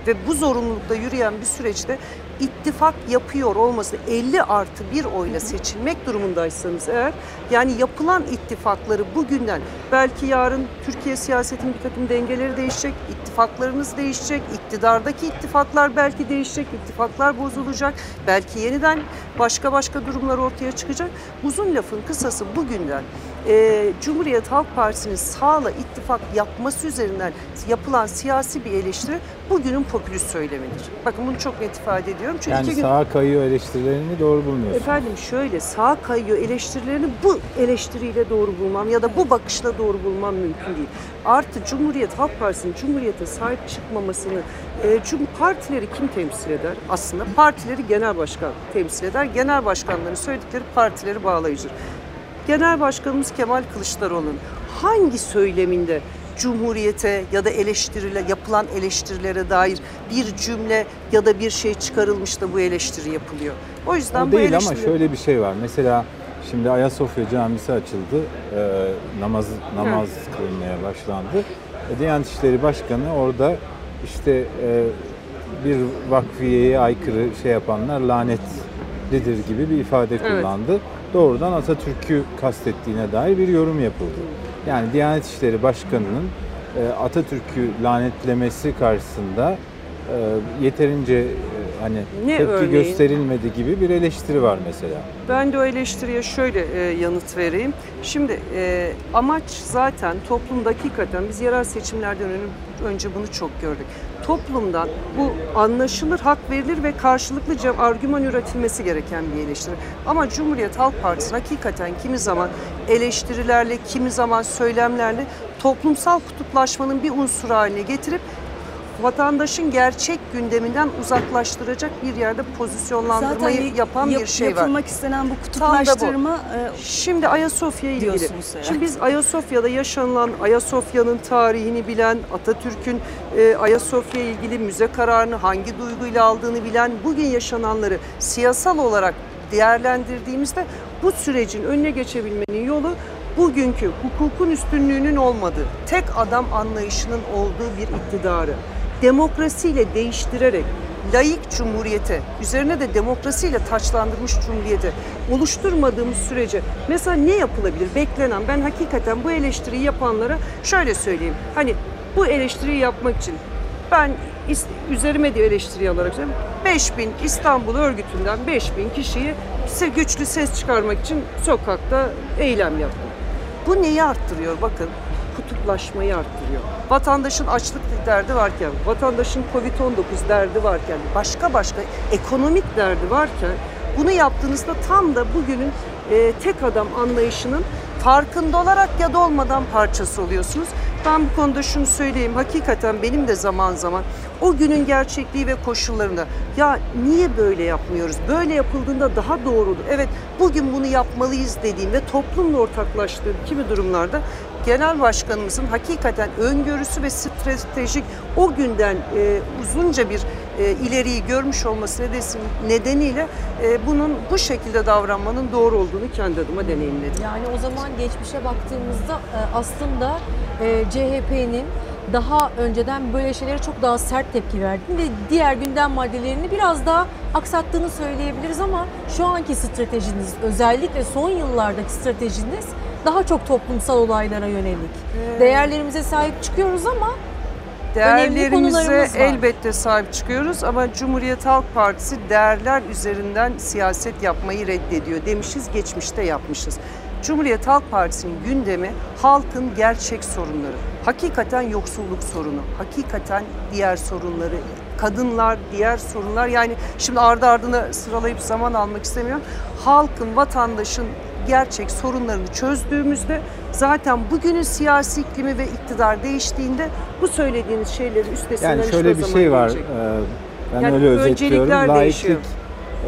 ve bu zorunlulukla yürüyen bir süreçte ittifak yapıyor olması 50 artı bir oyla seçilmek durumundaysanız eğer yani yapılan ittifakları bugünden belki yarın Türkiye siyasetinin bir takım dengeleri değişecek, ittifaklarınız değişecek, iktidardaki ittifaklar belki değişecek, ittifaklar bozulacak, belki yeniden başka başka durumlar ortaya çıkacak. Uzun lafın kısası bugünden e, Cumhuriyet Halk Partisi'nin sağla ittifak yapması üzerinden yapılan siyasi bir eleştiri bugünün popülist söylemidir. Bakın bunu çok net ifade ediyorum. Çünkü Yani gün... sağa kayıyor eleştirilerini doğru bulmuyorsun. Efendim şöyle sağ kayıyor eleştirilerini bu eleştiriyle doğru bulmam ya da bu bakışla doğru bulmam mümkün değil. Artı Cumhuriyet Halk Partisi'nin Cumhuriyete sahip çıkmamasını e, çünkü partileri kim temsil eder? Aslında partileri genel başkan temsil eder. Genel başkanların söyledikleri partileri bağlayıcıdır. Genel Başkanımız Kemal Kılıçdaroğlu'nun hangi söyleminde Cumhuriyete ya da eleştirile yapılan eleştirilere dair bir cümle ya da bir şey çıkarılmış da bu eleştiri yapılıyor. O yüzden O bu değil ama eleştiri... şöyle bir şey var. Mesela şimdi Ayasofya Camisi açıldı. Ee, namaz namaz kılınmaya başlandı. E, Diyanet İşleri Başkanı orada işte e, bir vakfiyeye aykırı şey yapanlar lanetlidir gibi bir ifade Evet. Doğrudan Atatürk'ü kastettiğine dair bir yorum yapıldı. Yani Diyanet İşleri Başkanı'nın e, Atatürk'ü lanetlemesi karşısında e, yeterince e, Hani Ne tepki örneğin? gösterilmedi gibi bir eleştiri var mesela. Ben de o eleştiriye şöyle e, yanıt vereyim. Şimdi e, amaç zaten toplumda hakikaten biz yerel seçimlerden ön- önce bunu çok gördük. Toplumdan bu anlaşılır, hak verilir ve karşılıklı argüman üretilmesi gereken bir eleştiri. Ama Cumhuriyet Halk Partisi hakikaten kimi zaman eleştirilerle, kimi zaman söylemlerle toplumsal kutuplaşmanın bir unsuru haline getirip vatandaşın gerçek gündeminden uzaklaştıracak bir yerde pozisyonlandırmayı Zaten yapan yap- bir şey var. yapılmak istenen bu kutuplaştırma e, Şimdi Ayasofya ilgili. diyorsunuz herhalde. Şimdi biz Ayasofya'da yaşanılan Ayasofya'nın tarihini bilen, Atatürk'ün e, Ayasofya ilgili müze kararını hangi duyguyla aldığını bilen, bugün yaşananları siyasal olarak değerlendirdiğimizde bu sürecin önüne geçebilmenin yolu bugünkü hukukun üstünlüğünün olmadığı, tek adam anlayışının olduğu bir iktidarı demokrasiyle değiştirerek laik cumhuriyete, üzerine de demokrasiyle taçlandırmış cumhuriyete oluşturmadığımız sürece mesela ne yapılabilir? Beklenen, ben hakikaten bu eleştiriyi yapanlara şöyle söyleyeyim. Hani bu eleştiriyi yapmak için ben üzerime de eleştiri alarak söylüyorum. 5000 İstanbul örgütünden 5000 kişiyi güçlü ses çıkarmak için sokakta eylem yaptım. Bu neyi arttırıyor? Bakın kutuplaşmayı arttırıyor. Vatandaşın açlık derdi varken, vatandaşın Covid-19 derdi varken, başka başka ekonomik derdi varken bunu yaptığınızda tam da bugünün e, tek adam anlayışının farkında olarak ya da olmadan parçası oluyorsunuz. Ben bu konuda şunu söyleyeyim. Hakikaten benim de zaman zaman o günün gerçekliği ve koşullarında ya niye böyle yapmıyoruz? Böyle yapıldığında daha doğru olur. Evet bugün bunu yapmalıyız dediğim ve toplumla ortaklaştığım kimi durumlarda genel başkanımızın hakikaten öngörüsü ve stratejik o günden e, uzunca bir e, ileriyi görmüş olması nedeni- nedeniyle e, bunun bu şekilde davranmanın doğru olduğunu kendi adıma deneyimledim. Yani o zaman geçmişe baktığımızda e, aslında e, CHP'nin daha önceden böyle şeylere çok daha sert tepki verdiğini ve diğer gündem maddelerini biraz daha aksattığını söyleyebiliriz ama şu anki stratejiniz özellikle son yıllardaki stratejiniz daha çok toplumsal olaylara yönelik. Değerlerimize sahip çıkıyoruz ama Değerlerimize elbette sahip çıkıyoruz ama Cumhuriyet Halk Partisi değerler üzerinden siyaset yapmayı reddediyor demişiz, geçmişte yapmışız. Cumhuriyet Halk Partisi'nin gündemi halkın gerçek sorunları. Hakikaten yoksulluk sorunu, hakikaten diğer sorunları, kadınlar, diğer sorunlar. Yani şimdi ardı ardına sıralayıp zaman almak istemiyorum. Halkın, vatandaşın gerçek sorunlarını çözdüğümüzde zaten bugünün siyasi iklimi ve iktidar değiştiğinde bu söylediğiniz şeyleri üstesinden Yani şöyle bir şey var. gelecek. e, Ben Yani öyle özetliyorum. Laiklik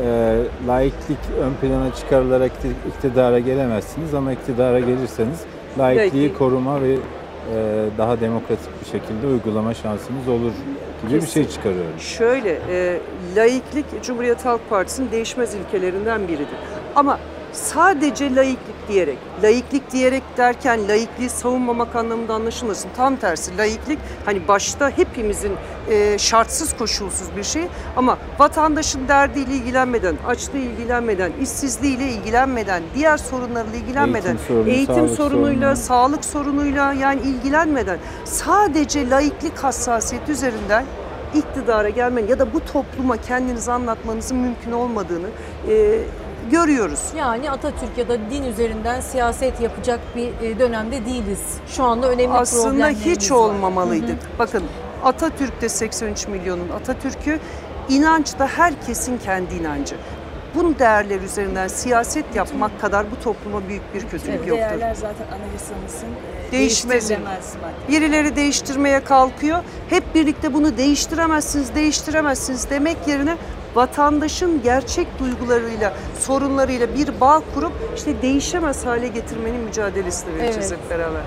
e, laiklik ön plana çıkarılarak ikti- iktidara gelemezsiniz ama iktidara gelirseniz laikliği Laikliği- koruma ve e, daha demokratik bir şekilde uygulama şansınız olur gibi bir şey Kesin. çıkarıyorum. Şöyle, e, laiklik Cumhuriyet Halk Partisi'nin değişmez ilkelerinden biridir. Ama sadece laiklik diyerek, laiklik diyerek derken laikliği savunmamak anlamında anlaşılmasın. Tam tersi laiklik hani başta hepimizin e, şartsız koşulsuz bir şey ama vatandaşın derdiyle ilgilenmeden, açlığı ilgilenmeden, işsizliğiyle ilgilenmeden, diğer sorunlarla ilgilenmeden, Eğitim sorunu, eğitim sağlık sorunuyla, sorunu. sağlık sorunuyla yani ilgilenmeden sadece laiklik hassasiyeti üzerinden iktidara gelmenin ya da bu topluma kendinizi anlatmanızın mümkün olmadığını e, görüyoruz. Yani Atatürk ya da din üzerinden siyaset yapacak bir e, dönemde değiliz. Şu anda önemli Aslında problemlerimiz hiç var. olmamalıydı. Hı hı. Bakın Atatürk'te 83 milyonun Atatürk'ü inanç da herkesin kendi inancı. Bu değerler üzerinden siyaset yapmak kadar bu topluma büyük bir kötülük Evet, yoktur. değerler zaten anayasamızın e, Değişmez. Birileri değiştirmeye kalkıyor. Hep birlikte bunu değiştiremezsiniz, değiştiremezsiniz demek yerine vatandaşın gerçek duygularıyla, sorunlarıyla bir bağ kurup işte değişemez hale getirmenin mücadelesini vereceğiz Evet. hep beraber.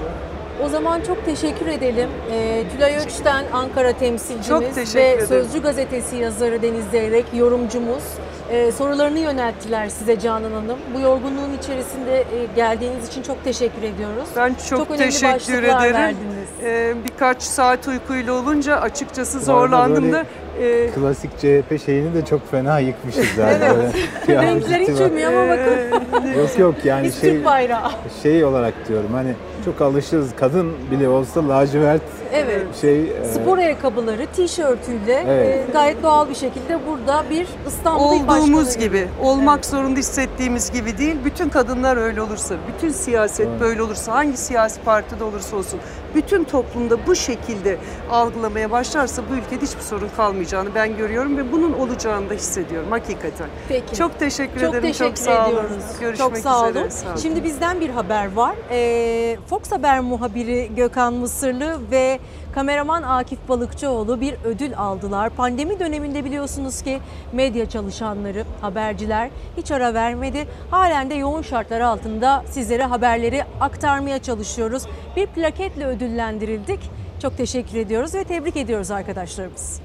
O zaman çok teşekkür edelim. Ee, Tülay Öç'ten Ankara temsilcimiz Çok ve ederim. Sözcü gazetesi yazarı Deniz Zeyrek yorumcumuz. Ee, sorularını yönelttiler size Canan Hanım. Bu yorgunluğun içerisinde e, geldiğiniz için çok teşekkür ediyoruz. Ben çok, önemli teşekkür ederim. verdiniz. Ee, birkaç saat uykuyla olunca açıkçası zorlandım böyle da. E, Klasik CHP şeyini de çok fena yıkmışız zaten. Evet. Böyle bir Renkler hiç uymuyor ama bakın. Yok yok yani Biz şey Türk bayrağı. şey olarak diyorum hani çok alışırız kadın bile olsa lacivert Evet. şey e, Spor ayakkabıları, tişörtüyle Evet. e, gayet doğal bir şekilde burada bir İstanbul Olduğumuz gibi, olmak zorunda hissettiğimiz gibi değil. Bütün kadınlar öyle olursa, bütün siyaset böyle olursa, hangi siyasi partide olursa olsun, bütün toplumda bu şekilde algılamaya başlarsa bu ülkede hiçbir sorun kalmayacağını ben görüyorum ve bunun olacağını da hissediyorum hakikaten. Peki. Çok teşekkür Çok ederim. teşekkür çok sağ olun. ediyoruz. Görüşmek Çok sağ üzere. olun. Sağ olun. Şimdi bizden bir haber var. Ee, Fox Haber muhabiri Gökhan Mısırlı ve kameraman Akif Balıkçıoğlu bir ödül aldılar. Pandemi döneminde biliyorsunuz ki medya çalışanları, haberciler hiç ara vermedi. Halen de yoğun şartlar altında sizlere haberleri aktarmaya çalışıyoruz. Bir plaketle ödüllendirildik. Çok teşekkür ediyoruz ve tebrik ediyoruz arkadaşlarımız.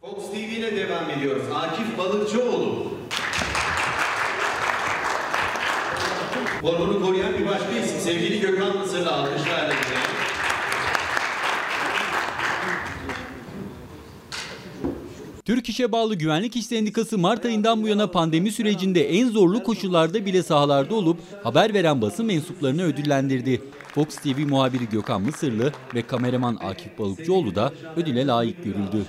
Fox TV ile devam ediyoruz. Akif Balıkçıoğlu. Formunu koruyan bir başka isim. Sevgili Gökhan Mısır'la alkışlarla. Türk İş'e bağlı Güvenlik İş Sendikası Mart ayından bu yana pandemi sürecinde en zorlu koşullarda bile sahalarda olup haber veren basın mensuplarını ödüllendirdi. Fox TV muhabiri Gökhan Mısırlı ve kameraman Akif Balıkçıoğlu da ödüle layık görüldü.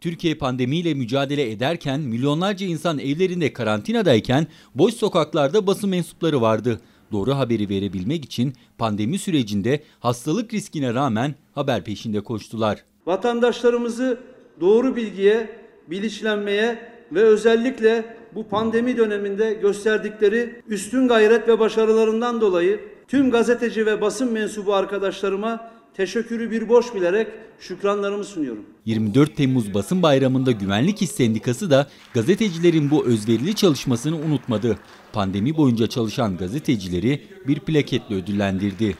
Türkiye pandemiyle mücadele ederken milyonlarca insan evlerinde karantinadayken boş sokaklarda basın mensupları vardı. Doğru haberi verebilmek için pandemi sürecinde hastalık riskine rağmen haber peşinde koştular. vatandaşlarımızı doğru bilgiye, bilinçlenmeye ve özellikle bu pandemi döneminde gösterdikleri üstün gayret ve başarılarından dolayı tüm gazeteci ve basın mensubu arkadaşlarıma teşekkürü bir borç bilerek şükranlarımı sunuyorum. 24 Temmuz Basın Bayramı'nda Güvenlik İş Sendikası da gazetecilerin bu özverili çalışmasını unutmadı. Pandemi boyunca çalışan gazetecileri bir plaketle ödüllendirdi.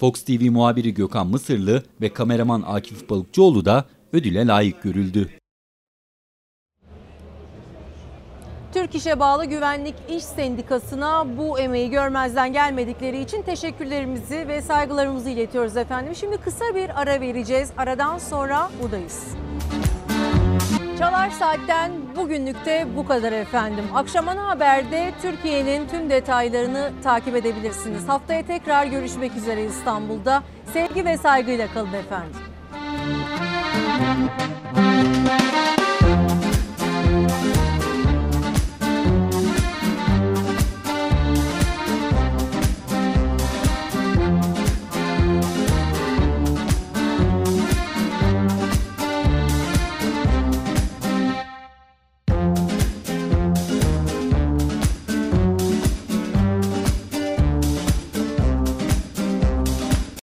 Fox TV muhabiri Gökhan Mısırlı ve kameraman Akif Balıkçıoğlu da ödüle layık görüldü. Türk İş'e bağlı Güvenlik İş Sendikası'na bu emeği görmezden gelmedikleri için teşekkürlerimizi ve saygılarımızı iletiyoruz efendim. Şimdi kısa bir ara vereceğiz. Aradan sonra buradayız. Çalar Saat'ten bugünlükte bu kadar efendim. Akşam ana haberde Türkiye'nin tüm detaylarını takip edebilirsiniz. Haftaya tekrar görüşmek üzere İstanbul'da. Sevgi ve saygıyla kalın efendim.